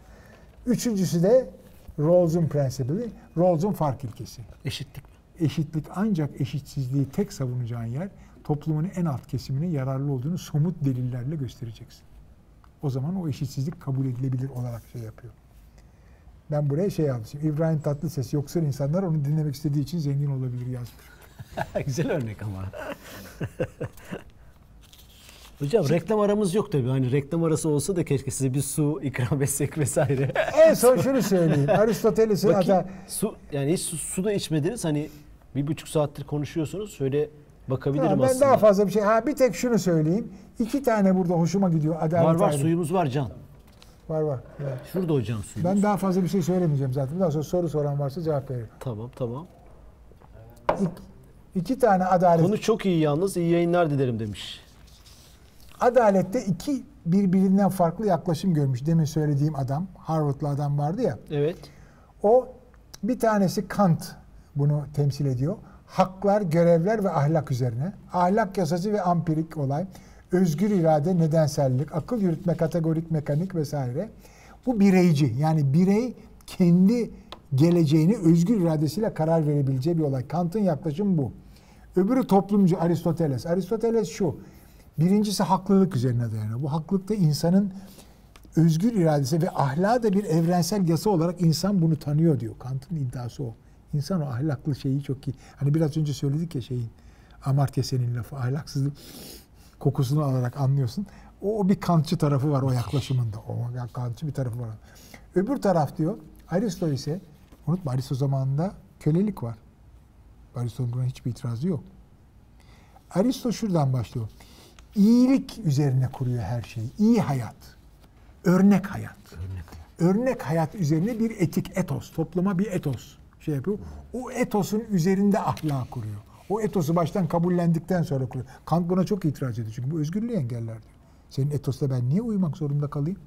Üçüncüsü de Rawls'un prensibili, Rawls'un fark ilkesi. Eşitlik? Eşitlik ancak eşitsizliği tek savunacağın yer toplumun en alt kesimine yararlı olduğunu somut delillerle göstereceksin. O zaman o eşitsizlik kabul edilebilir olarak şey yapıyor. Ben buraya şey yazmışım. İbrahim Tatlıses yoksul insanlar onu dinlemek istediği için zengin olabilir yazmış. [LAUGHS] Güzel örnek ama. Hocam reklam aramız yok tabii. Hani reklam arası olsa da keşke size bir su ikram [LAUGHS] etsek vesaire. En son şunu söyleyeyim. [LAUGHS] Aristoteles'in hatta su yani hiç su, su da içmediniz. Hani bir buçuk saattir konuşuyorsunuz. Şöyle bakabilirim Tamam, ben aslında. daha fazla bir şey. Ha bir tek şunu söyleyeyim. İki tane burada hoşuma gidiyor. Adalet var var ayrı- suyumuz var Can. Var var. Evet. Şurada hocam suyumuz. Ben daha fazla bir şey söylemeyeceğim zaten. Daha sonra soru soran varsa cevap veririm. Tamam tamam. İk, iki tane adalet. Konu çok iyi yalnız. iyi yayınlar dilerim demiş. Adalette iki birbirinden farklı yaklaşım görmüş. Demin söylediğim adam, Harvard'lı adam vardı ya. Evet. O bir tanesi Kant bunu temsil ediyor. Haklar, görevler ve ahlak üzerine. Ahlak yasası ve ampirik olay. Özgür irade, nedensellik, akıl yürütme, kategorik mekanik vesaire. Bu bireyci. Yani birey kendi geleceğini özgür iradesiyle karar verebileceği bir olay. Kant'ın yaklaşımı bu. Öbürü toplumcu Aristoteles. Aristoteles şu. Birincisi haklılık üzerine dayanıyor. Bu haklılıkta insanın özgür iradesi ve ahlak da bir evrensel yasa olarak insan bunu tanıyor diyor. Kant'ın iddiası o. İnsan o ahlaklı şeyi çok iyi. Hani biraz önce söyledik ya şeyin Amartya Sen'in lafı ahlaksızlık kokusunu alarak anlıyorsun. O, o bir kantçı tarafı var o yaklaşımında. O kantçı bir tarafı var. Öbür taraf diyor Aristo ise unutma Aristo zamanında kölelik var. Aristo'nun buna hiçbir itirazı yok. Aristo şuradan başlıyor. İyilik üzerine kuruyor her şeyi. İyi hayat. Örnek hayat. Örnek. Örnek hayat üzerine bir etik, etos. Topluma bir etos şey yapıyor. O etosun üzerinde ahlak kuruyor. O etosu baştan kabullendikten sonra kuruyor. Kant buna çok itiraz ediyor. Çünkü bu özgürlüğü engeller diyor. Senin etosla ben niye uymak zorunda kalayım?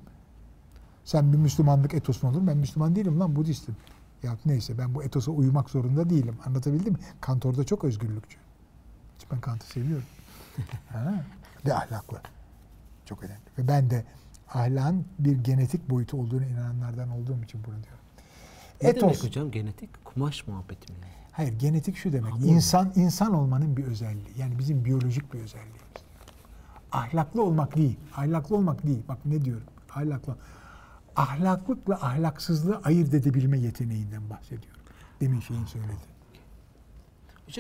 Sen bir Müslümanlık etosun olur. Ben Müslüman değilim lan Budistim. Ya neyse ben bu etosa uymak zorunda değilim. Anlatabildim mi? Kant orada çok özgürlükçü. Ben Kant'ı seviyorum. [LAUGHS] ha? Ve ahlaklı. Çok önemli. Ve ben de ahlakın bir genetik boyutu olduğunu inananlardan olduğum için bunu diyorum. Ne demek hocam genetik? Kumaş muhabbeti mi? Hayır genetik şu demek. Hamur. İnsan insan olmanın bir özelliği. Yani bizim biyolojik bir özelliğimiz. Ahlaklı olmak değil. Ahlaklı olmak değil. Bak ne diyorum? Ahlaklı. Ahlaklıkla ahlaksızlığı ayırt edebilme yeteneğinden bahsediyorum. Demin şeyin söyledi.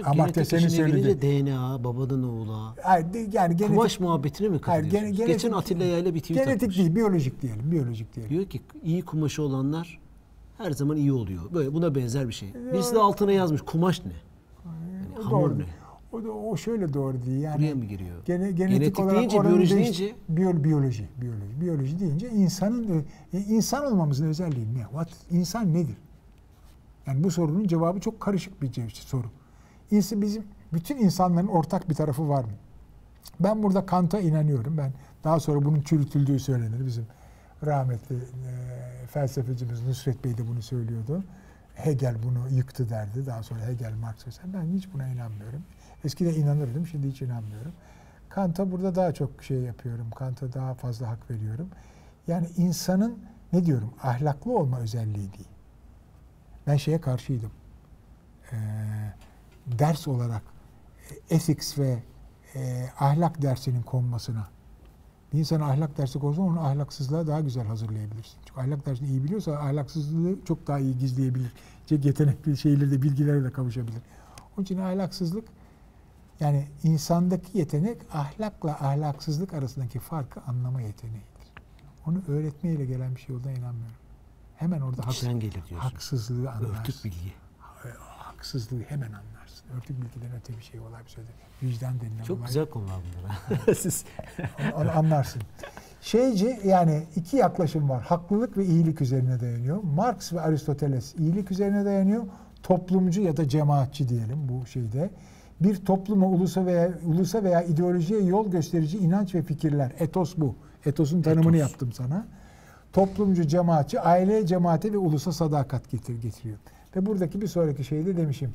Hocam Amartya genetik senin işine gelince söyledi. DNA, babadan oğula. Hayır, yani genetik, Kumaş muhabbetine mi Hayır, gene- Geçen genetik- Atilla Yayla bir tweet genetik atmış. değil, biyolojik diyelim. Biyolojik diyelim. Diyor ki iyi kumaşı olanlar her zaman iyi oluyor. Böyle buna benzer bir şey. Birisi de altına yazmış kumaş ne? Yani hamur doğru. ne? O, da, o şöyle doğru değil. Yani Buraya mı giriyor? Gene, genetik, Genetik olarak deyince, biyoloji değiş- deyince- Biyo- biyoloji, biyoloji, biyoloji deyince insanın e, insan olmamızın özelliği ne? What? İnsan nedir? Yani bu sorunun cevabı çok karışık bir soru. İnsan bizim bütün insanların ortak bir tarafı var mı? Ben burada Kant'a inanıyorum. Ben daha sonra bunun çürütüldüğü söylenir. Bizim rahmetli e, felsefecimiz Nusret Bey de bunu söylüyordu. Hegel bunu yıktı derdi. Daha sonra Hegel, Marx vesaire. Ben hiç buna inanmıyorum. Eskiden inanırdım, şimdi hiç inanmıyorum. Kant'a burada daha çok şey yapıyorum. Kant'a daha fazla hak veriyorum. Yani insanın ne diyorum ahlaklı olma özelliği değil. Ben şeye karşıydım. Ee, ders olarak e, ethics ve e, ahlak dersinin konmasına. Bir insana ahlak dersi konsa onu ahlaksızlığa daha güzel hazırlayabilirsin. Çünkü ahlak dersini iyi biliyorsa ahlaksızlığı çok daha iyi gizleyebilir. Çok yetenekli şeyleri de bilgilere de kavuşabilir. Onun için ahlaksızlık yani insandaki yetenek ahlakla ahlaksızlık arasındaki farkı anlama yeteneğidir. Onu öğretmeyle gelen bir şey olduğuna inanmıyorum. Hemen orada haks- gelir diyorsun. haksızlığı anlarsın. Örtük bilgi. Hak- haksızlığı hemen anlarsın. Örtük bilgiden öte bir şey olay bir sözde. Vicdan denilen Çok olay. güzel konular bunlar. [LAUGHS] [LAUGHS] Siz Onu anlarsın. Şeyci yani iki yaklaşım var. Haklılık ve iyilik üzerine dayanıyor. Marx ve Aristoteles iyilik üzerine dayanıyor. Toplumcu ya da cemaatçi diyelim bu şeyde. Bir topluma, ulusa veya ulusa veya ideolojiye yol gösterici inanç ve fikirler. Etos bu. Etos'un tanımını Etos. yaptım sana. Toplumcu, cemaatçi, aileye, cemaate ve ulusa sadakat getir, getiriyor. Ve buradaki bir sonraki şeyde demişim.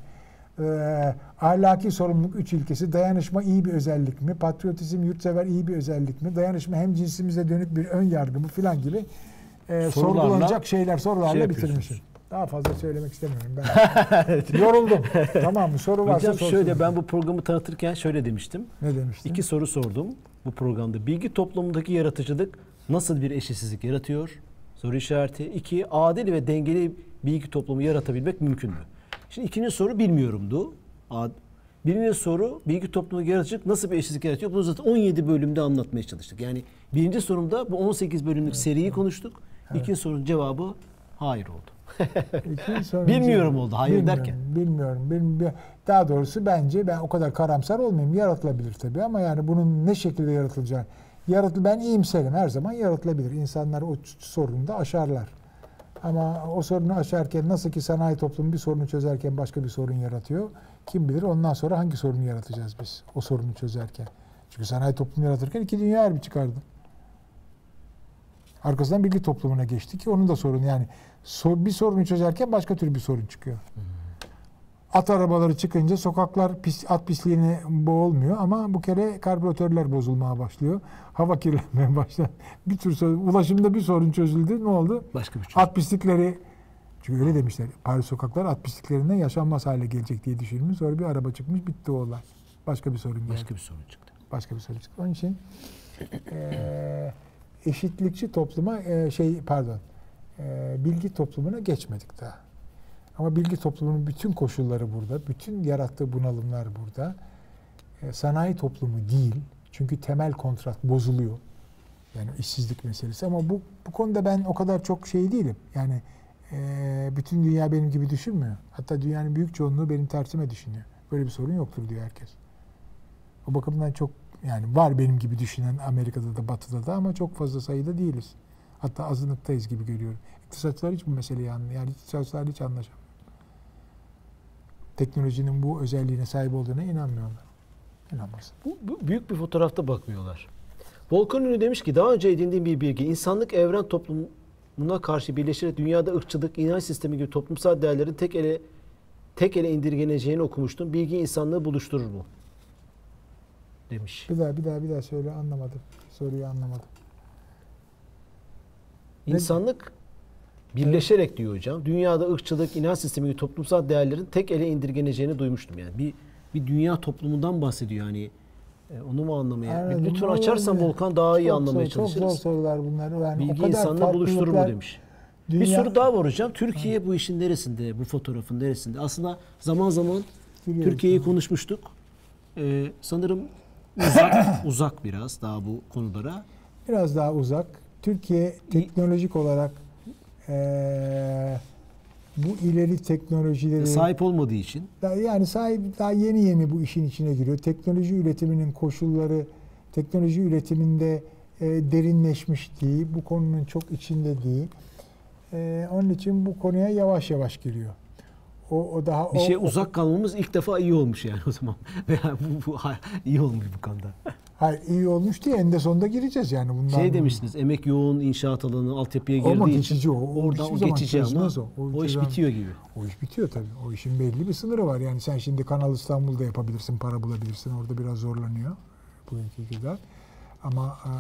Ee, ahlaki sorumluluk üç ilkesi. Dayanışma iyi bir özellik mi? Patriotizm, yurtsever iyi bir özellik mi? Dayanışma hem cinsimize dönük bir ön yargı mı? Filan gibi e, Sorularla sorgulanacak şeyler sorularla şey bitirmişim. Daha fazla söylemek istemiyorum ben. [LAUGHS] Yoruldum. tamam mı? Soru varsa Hocam sorsun. şöyle ben bu programı tanıtırken şöyle demiştim. Ne demiştin? İki soru sordum bu programda. Bilgi toplumundaki yaratıcılık nasıl bir eşitsizlik yaratıyor? Soru işareti. İki, adil ve dengeli bilgi toplumu yaratabilmek mümkün mü? Şimdi ikinci soru bilmiyorumdu. Birinci soru bilgi toplumundaki yaratıcılık nasıl bir eşitsizlik yaratıyor? Bunu zaten 17 bölümde anlatmaya çalıştık. Yani birinci sorumda bu 18 bölümlük seriyi konuştuk. İkinci sorunun cevabı hayır oldu. [LAUGHS] Bilmiyorum oldu, hayır bilmiyorum, derken. Bilmiyorum. Bilmiyorum. Daha doğrusu bence ben o kadar karamsar olmayayım. Yaratılabilir tabii ama yani bunun ne şekilde yaratılacağı. Yaratıl ben iyimserim. Her zaman yaratılabilir. İnsanlar o sorunu da aşarlar. Ama o sorunu aşarken nasıl ki sanayi toplumu bir sorunu çözerken başka bir sorun yaratıyor. Kim bilir ondan sonra hangi sorunu yaratacağız biz o sorunu çözerken. Çünkü sanayi toplumu yaratırken iki dünya harbi çıkardı. Arkasından bilgi toplumuna geçti ki onun da sorunu yani sor- bir sorunu çözerken başka tür bir sorun çıkıyor. At arabaları çıkınca sokaklar pis, at pisliğine boğulmuyor ama bu kere karbüratörler bozulmaya başlıyor. Hava kirlenmeye başladı. Bir tür sorun, ulaşımda bir sorun çözüldü. Ne oldu? Başka bir çözüm. At pislikleri çünkü öyle demişler. Paris sokaklar at pisliklerinden yaşanmaz hale gelecek diye düşünülmüş. Sonra bir araba çıkmış bitti o olay. Başka bir sorun geldi. Başka bir sorun çıktı. Başka bir sorun çıktı. Onun için eee, eşitlikçi topluma eee, şey pardon eee, bilgi toplumuna geçmedik daha. Ama bilgi toplumunun bütün koşulları burada. Bütün yarattığı bunalımlar burada. Eee, sanayi toplumu değil. Çünkü temel kontrat bozuluyor. Yani işsizlik meselesi. Ama bu bu konuda ben o kadar çok şey değilim. Yani eee, bütün dünya benim gibi düşünmüyor. Hatta dünyanın büyük çoğunluğu benim tersime düşünüyor. Böyle bir sorun yoktur diyor herkes. O bakımdan çok yani var benim gibi düşünen Amerika'da da Batı'da da ama çok fazla sayıda değiliz. Hatta azınlıktayız gibi görüyorum. İktisatçılar hiç bu meseleyi anlıyor. Yani iktisatçılar hiç anlaşamıyor. Teknolojinin bu özelliğine sahip olduğuna inanmıyorlar. İnanmasın. Bu, bu büyük bir fotoğrafta bakmıyorlar. Volkan Ünlü demiş ki daha önce edindiğim bir bilgi insanlık evren toplumuna karşı birleşerek dünyada ırkçılık, inanç sistemi gibi toplumsal değerlerin tek ele tek ele indirgeneceğini okumuştum. Bilgi insanlığı buluşturur mu? Demiş. Bir daha bir daha bir daha söyle anlamadım. Soruyu anlamadım. İnsanlık birleşerek diyor hocam. Dünyada ırkçılık, inanç sistemi gibi toplumsal değerlerin tek ele indirgeneceğini duymuştum yani. Bir bir dünya toplumundan bahsediyor yani. E, onu mu anlamaya? Anladım. Lütfen açarsan Volkan daha iyi Çok anlamaya zor, Çok çalışırız. zor sorular bunlar. Yani Bilgi insanlığı buluşturur mu demiş. Dünya- Bir soru daha var hocam. Türkiye bu işin neresinde? Bu fotoğrafın neresinde? Aslında zaman zaman. Türkiye'yi konuşmuştuk. Ee, sanırım uzak, [COUGHS] uzak biraz daha bu konulara. biraz daha uzak. Türkiye teknolojik olarak eee, bu ileri teknolojileri Sahip olmadığı için. yani sahip daha yeni yeni bu işin içine giriyor. Teknoloji üretiminin koşulları teknoloji üretiminde eee, derinleşmiş değil. Bu konunun çok içinde değil. Eee, onun için bu konuya yavaş yavaş giriyor. O, o daha Bir o, şey o- uzak kalmamız ilk defa iyi olmuş yani o zaman. [LAUGHS] Veya bu, bu iyi olmuş bu konuda. Hayır, iyi olmuş diye en de sonunda gireceğiz yani bundan. Şey demiştiniz emek yoğun inşaat alanı altyapıya Ama girdiği geçici için. o. O Orada o geçici ama o. o, O iş bitiyor gibi. O iş bitiyor tabii. O işin belli bir sınırı var. Yani sen şimdi Kanal İstanbul'da yapabilirsin, para bulabilirsin. Orada biraz zorlanıyor bugünkü kadar. Ama e,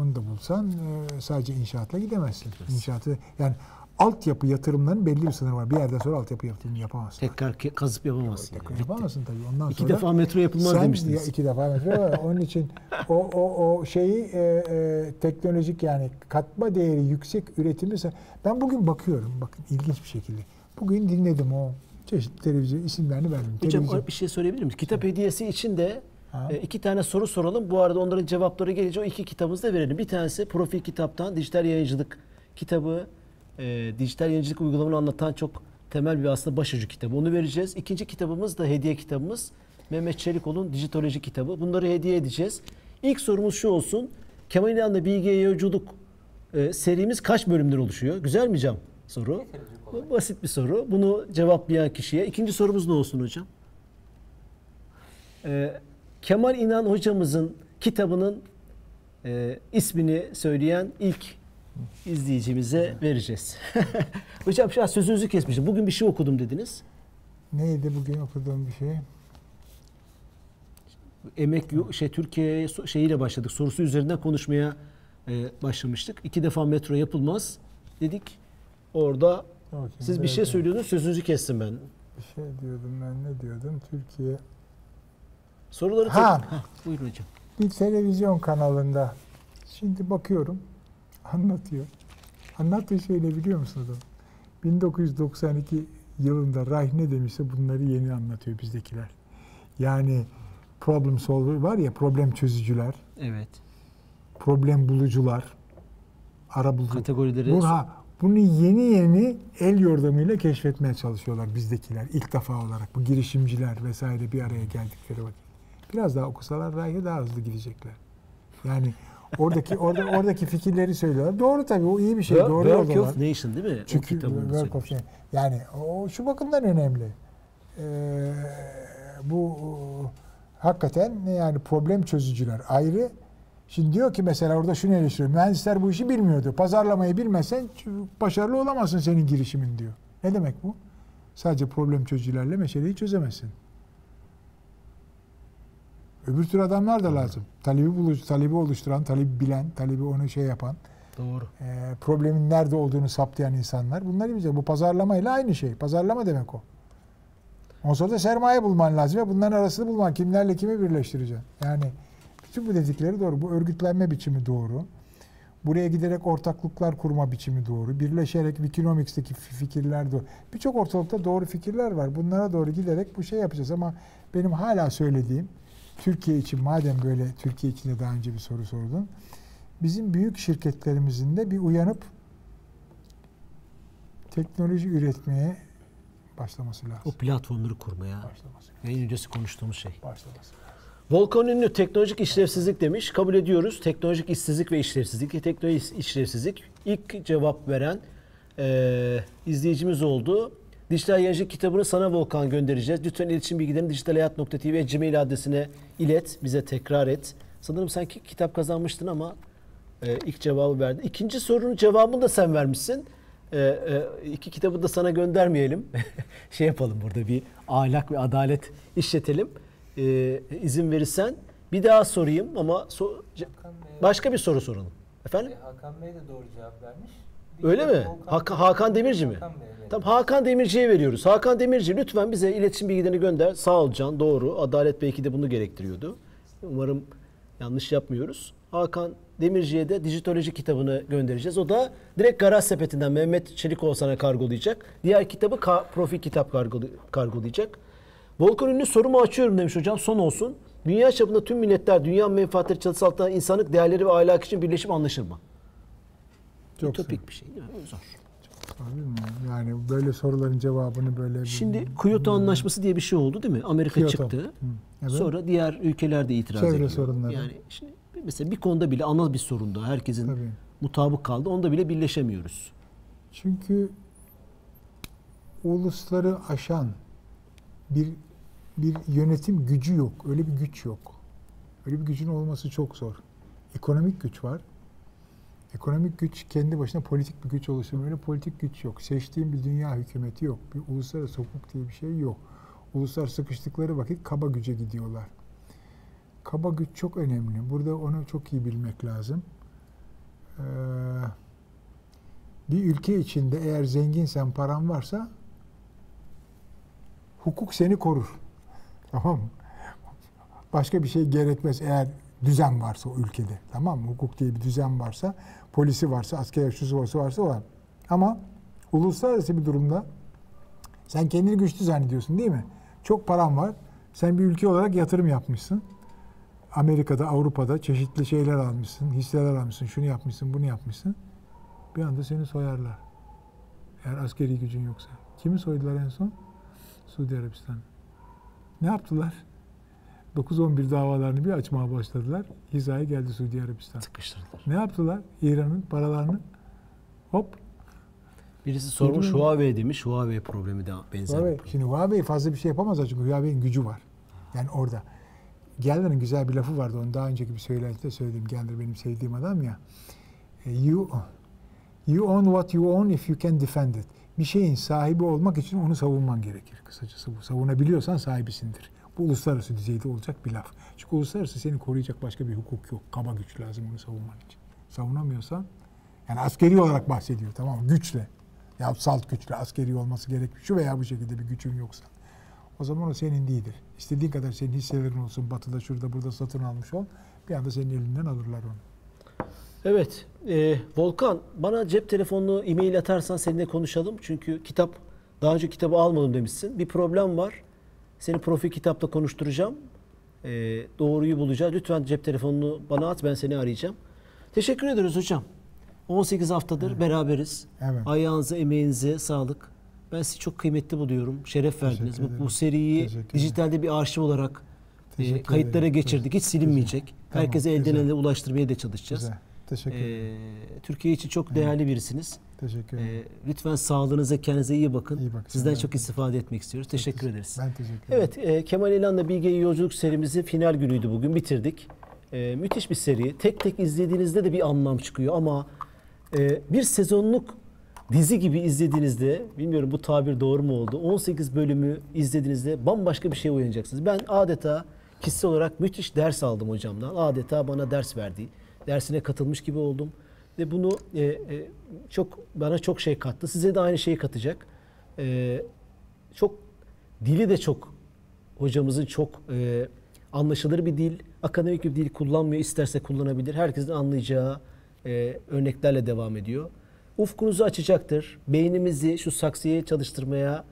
onu da bulsan e, sadece inşaatla gidemezsin. İnşaatı yani altyapı yatırımlarının belli bir sınırı var. Bir yerden sonra altyapı yatırımı yapamazsın. Tekrar kazıp yapamazsın. yani. Yapamazsın tabii. Ondan İki sonra defa metro yapılmaz sen, demiştiniz. Ya iki defa metro var. Onun için o, o, o şeyi e, e, teknolojik yani katma değeri yüksek üretimi ben bugün bakıyorum bakın ilginç bir şekilde. Bugün dinledim o çeşitli televizyon isimlerini verdim. Hocam Televizyon- bir şey söyleyebilir miyiz? Kitap hediyesi için de Ha. e, iki tane soru soralım. Bu arada onların cevapları gelince o iki kitabımızı da verelim. Bir tanesi Profil Kitap'tan dijital yayıncılık kitabı. E, dijital yayıncılık uygulamanı anlatan çok temel bir aslında başucu kitabı. Onu vereceğiz. İkinci kitabımız da hediye kitabımız. Mehmet Çelikoğlu'nun Dijitoloji kitabı. Bunları hediye edeceğiz. İlk sorumuz şu olsun. Kemal İlhan'la Bilgiye Yolculuk e, serimiz kaç bölümden oluşuyor? Güzel mi Cam? Soru. Basit bir soru. Bunu cevaplayan kişiye. İkinci sorumuz ne olsun hocam? E, Kemal İnan hocamızın kitabının e, ismini söyleyen ilk izleyicimize vereceğiz. [LAUGHS] hocam şu an sözünüzü kesmişim. Bugün bir şey okudum dediniz. Neydi bugün okuduğum bir şey? Emek şey Türkiye şeyiyle başladık. Sorusu üzerinden konuşmaya e, başlamıştık. İki defa metro yapılmaz dedik. Orada Bakayım, siz bir şey söylüyordunuz. Sözünüzü kestim ben. Bir şey diyordum ben ne diyordum? Türkiye Soruları Ha. Hah, [LAUGHS] buyurun hocam. bir televizyon kanalında şimdi bakıyorum anlatıyor. Anlattığı şey ne biliyor musun adam? 1992 yılında Reich ne demişse bunları yeni anlatıyor bizdekiler. Yani problem solver var ya problem çözücüler, Evet. problem bulucular, ara bulucu. Kategorileri Bu, ha, bunu yeni yeni el yordamıyla keşfetmeye çalışıyorlar bizdekiler ilk defa olarak. Bu girişimciler vesaire bir araya geldikleri vakit. Biraz daha okusalar Reich'e daha hızlı gidecekler. Yani oradaki orada oradaki fikirleri söylüyorlar. Doğru tabii o iyi bir şey. Work, Doğru Work yoldalar. of Nation değil mi? Çünkü work of söylemiş. shame. Yani o şu bakımdan önemli. Ee, bu hakikaten yani problem çözücüler ayrı. Şimdi diyor ki mesela orada şunu eleştiriyor. Mühendisler bu işi bilmiyordu. Pazarlamayı bilmezsen başarılı olamazsın senin girişimin diyor. Ne demek bu? Sadece problem çözücülerle meseleyi çözemezsin. Öbür tür adamlar da lazım. Talebi buluş, talebi oluşturan, talebi bilen, talebi onu şey yapan, Doğru. e, problemin nerede olduğunu saptayan insanlar bunları bilecek. Bu pazarlamayla aynı şey. Pazarlama demek o. Ondan sonra da sermaye bulman lazım ve bunların arasını bulman. Kimlerle kimi birleştireceksin. Yani bütün bu dedikleri doğru. Bu örgütlenme biçimi doğru. Buraya giderek ortaklıklar kurma biçimi doğru. Birleşerek Wikinomics'teki fi- fikirler doğru. Birçok ortalıkta doğru fikirler var. Bunlara doğru giderek bu şey yapacağız ama benim hala söylediğim Türkiye için madem böyle Türkiye için de daha önce bir soru sordun. Bizim büyük şirketlerimizin de bir uyanıp teknoloji üretmeye başlaması lazım. O platformları kurmaya. Başlaması, Yayın öncesi konuştuğumuz şey. başlaması lazım. Volkan Ünlü teknolojik işlevsizlik demiş. Kabul ediyoruz. Teknolojik işsizlik ve işlevsizlik. Teknolojik işlevsizlik. İlk cevap veren eee, izleyicimiz oldu. Dijital Yayıncılık kitabını sana Volkan göndereceğiz. Lütfen iletişim bilgilerini dijitalhayat.tv gmail adresine ilet. Bize tekrar et. Sanırım sen ki- kitap kazanmıştın ama e, ilk cevabı verdin. İkinci sorunun cevabını da sen vermişsin. E, e, iki kitabı da sana göndermeyelim. [LAUGHS] şey yapalım burada bir ahlak ve adalet işletelim. E, izin verirsen bir daha sorayım ama so- başka bir soru soralım. Efendim? e, Hakan Bey de doğru cevap vermiş. Öyle mi? Hakan, Hakan Demirci mi? Hakan Bey, Tamam Hakan Demirci'ye veriyoruz. Hakan Demirci lütfen bize iletişim bilgilerini gönder. Sağ ol Can doğru. Adalet belki de bunu gerektiriyordu. Umarım yanlış yapmıyoruz. Hakan Demirci'ye de dijitoloji kitabını göndereceğiz. O da direkt garaj sepetinden Mehmet Çelikoğlu sana kargolayacak. Diğer kitabı ka- profil kitap kargolayacak. Volkan Ünlü sorumu açıyorum demiş hocam. Son olsun. Dünya çapında tüm milletler dünya menfaatleri çatısı altında insanlık değerleri ve ahlak için birleşip anlaşır mı? Çok Ütopik bir şey değil mi? Zor. Yani böyle soruların cevabını böyle Şimdi Kyoto Anlaşması diye bir şey oldu değil mi? Amerika Kyoto. çıktı. Hı, evet. Sonra diğer ülkeler de itiraz Çevre ediyor. sorunları. Yani şimdi mesela bir konuda bile ana bir sorunda herkesin Tabii. mutabık kaldı. Onda bile birleşemiyoruz. Çünkü ulusları aşan bir bir yönetim gücü yok. Öyle bir güç yok. Öyle bir gücün olması çok zor. Ekonomik güç var. Ekonomik güç kendi başına politik bir güç oluşturuyor. Öyle politik güç yok. Seçtiğim bir dünya hükümeti yok. Bir uluslararası hukuk diye bir şey yok. Uluslar sıkıştıkları vakit kaba güce gidiyorlar. Kaba güç çok önemli. Burada onu çok iyi bilmek lazım. Ee, bir ülke içinde eğer zenginsen, paran varsa hukuk seni korur. [LAUGHS] Tamam mı? Başka bir şey gerekmez eğer düzen varsa o ülkede. Tamam mı? Hukuk diye bir düzen varsa, polisi varsa, asker şusu varsa varsa var. Ama uluslararası bir durumda sen kendini güçlü zannediyorsun değil mi? Çok paran var. Sen bir ülke olarak yatırım yapmışsın. Amerika'da, Avrupa'da çeşitli şeyler almışsın, hisseler almışsın, şunu yapmışsın, bunu yapmışsın. Bir anda seni soyarlar. Eğer askeri gücün yoksa. Kimi soydular en son? Suudi Arabistan. Ne yaptılar? 9-11 davalarını bir açmaya başladılar. Hizaya geldi Suudi Arabistan. Sıkıştırdılar. Ne yaptılar? İran'ın paralarını hop. Birisi sormuş Duydun? Huawei demiş. Huawei problemi de benzer. Huawei. Şimdi Huawei fazla bir şey yapamazlar çünkü Huawei'nin gücü var. Yani orada. Gelder'in güzel bir lafı vardı. Onu daha önceki bir söylentide söyledim. Gelder benim sevdiğim adam ya. E, You, you own what you own if you can defend it. Bir şeyin sahibi olmak için onu savunman gerekir. Kısacası bu. Savunabiliyorsan sahibisindir. Bu uluslararası düzeyde olacak bir laf. Çünkü uluslararası seni koruyacak başka bir hukuk yok. Kaba güç lazım onu savunman için. Savunamıyorsan yani askeri olarak bahsediyor tamam mı? Güçle. Ya salt güçle askeri olması gerekmiş. Şu veya bu şekilde bir gücün yoksa. O zaman o senin değildir. İstediğin kadar senin hisselerin olsun. Batıda şurada burada satın almış ol. Bir anda senin elinden alırlar onu. Evet. e, Volkan bana cep telefonunu e-mail atarsan seninle konuşalım. Çünkü kitap daha önce kitabı almadım demişsin. Bir problem var. Seni profil kitapta konuşturacağım. E, doğruyu bulacağız. Lütfen cep telefonunu bana at ben seni arayacağım. Teşekkür ederiz hocam. 18 haftadır beraberiz. Evet. Ayağınıza, emeğinize sağlık. Ben sizi çok kıymetli buluyorum. Şeref verdiniz. Bu, bu seriyi dijitalde bir arşiv olarak e, kayıtlara ederim. geçirdik. Hiç silinmeyecek. Tamam, Herkese elden güzel. ele ulaştırmaya da çalışacağız. Güzel. Teşekkür ederim. Ee, Türkiye için çok değerli birisiniz. Teşekkür ederim. Ee, lütfen sağlığınıza, kendinize iyi bakın. İyi bakın. Sizden çok istifade etmek istiyoruz. Teşekkür ederiz. Ben teşekkür ederim. Evet, e, Kemal İlhan'la Bilge'ye yolculuk serimizi final günüydü bugün. Bitirdik. E, müthiş bir seri. Tek tek izlediğinizde de bir anlam çıkıyor ama e, bir sezonluk dizi gibi izlediğinizde, bilmiyorum bu tabir doğru mu oldu, 18 bölümü izlediğinizde bambaşka bir şey uyanacaksınız. Ben adeta kişisel olarak müthiş ders aldım hocamdan. Adeta bana ders verdi. Dersine katılmış gibi oldum. Ve bunu e, e, çok bana çok şey kattı. Size de aynı şeyi katacak. E, çok dili de çok hocamızın çok e, anlaşılır bir dil, akademik bir dil kullanmıyor. isterse kullanabilir. Herkesin anlayacağı e, örneklerle devam ediyor. Ufkunuzu açacaktır. Beynimizi şu saksıya çalıştırmaya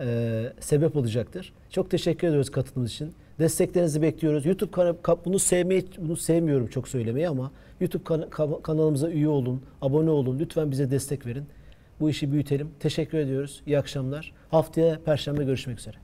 e, sebep olacaktır. Çok teşekkür ediyoruz katılımınız için. Desteklerinizi bekliyoruz. YouTube kana- ka- bunu sevmeyi bunu sevmiyorum çok söylemeyi ama YouTube kana- ka- kanalımıza üye olun, abone olun. Lütfen bize destek verin. Bu işi büyütelim. Teşekkür ediyoruz. İyi akşamlar. Haftaya perşembe görüşmek üzere.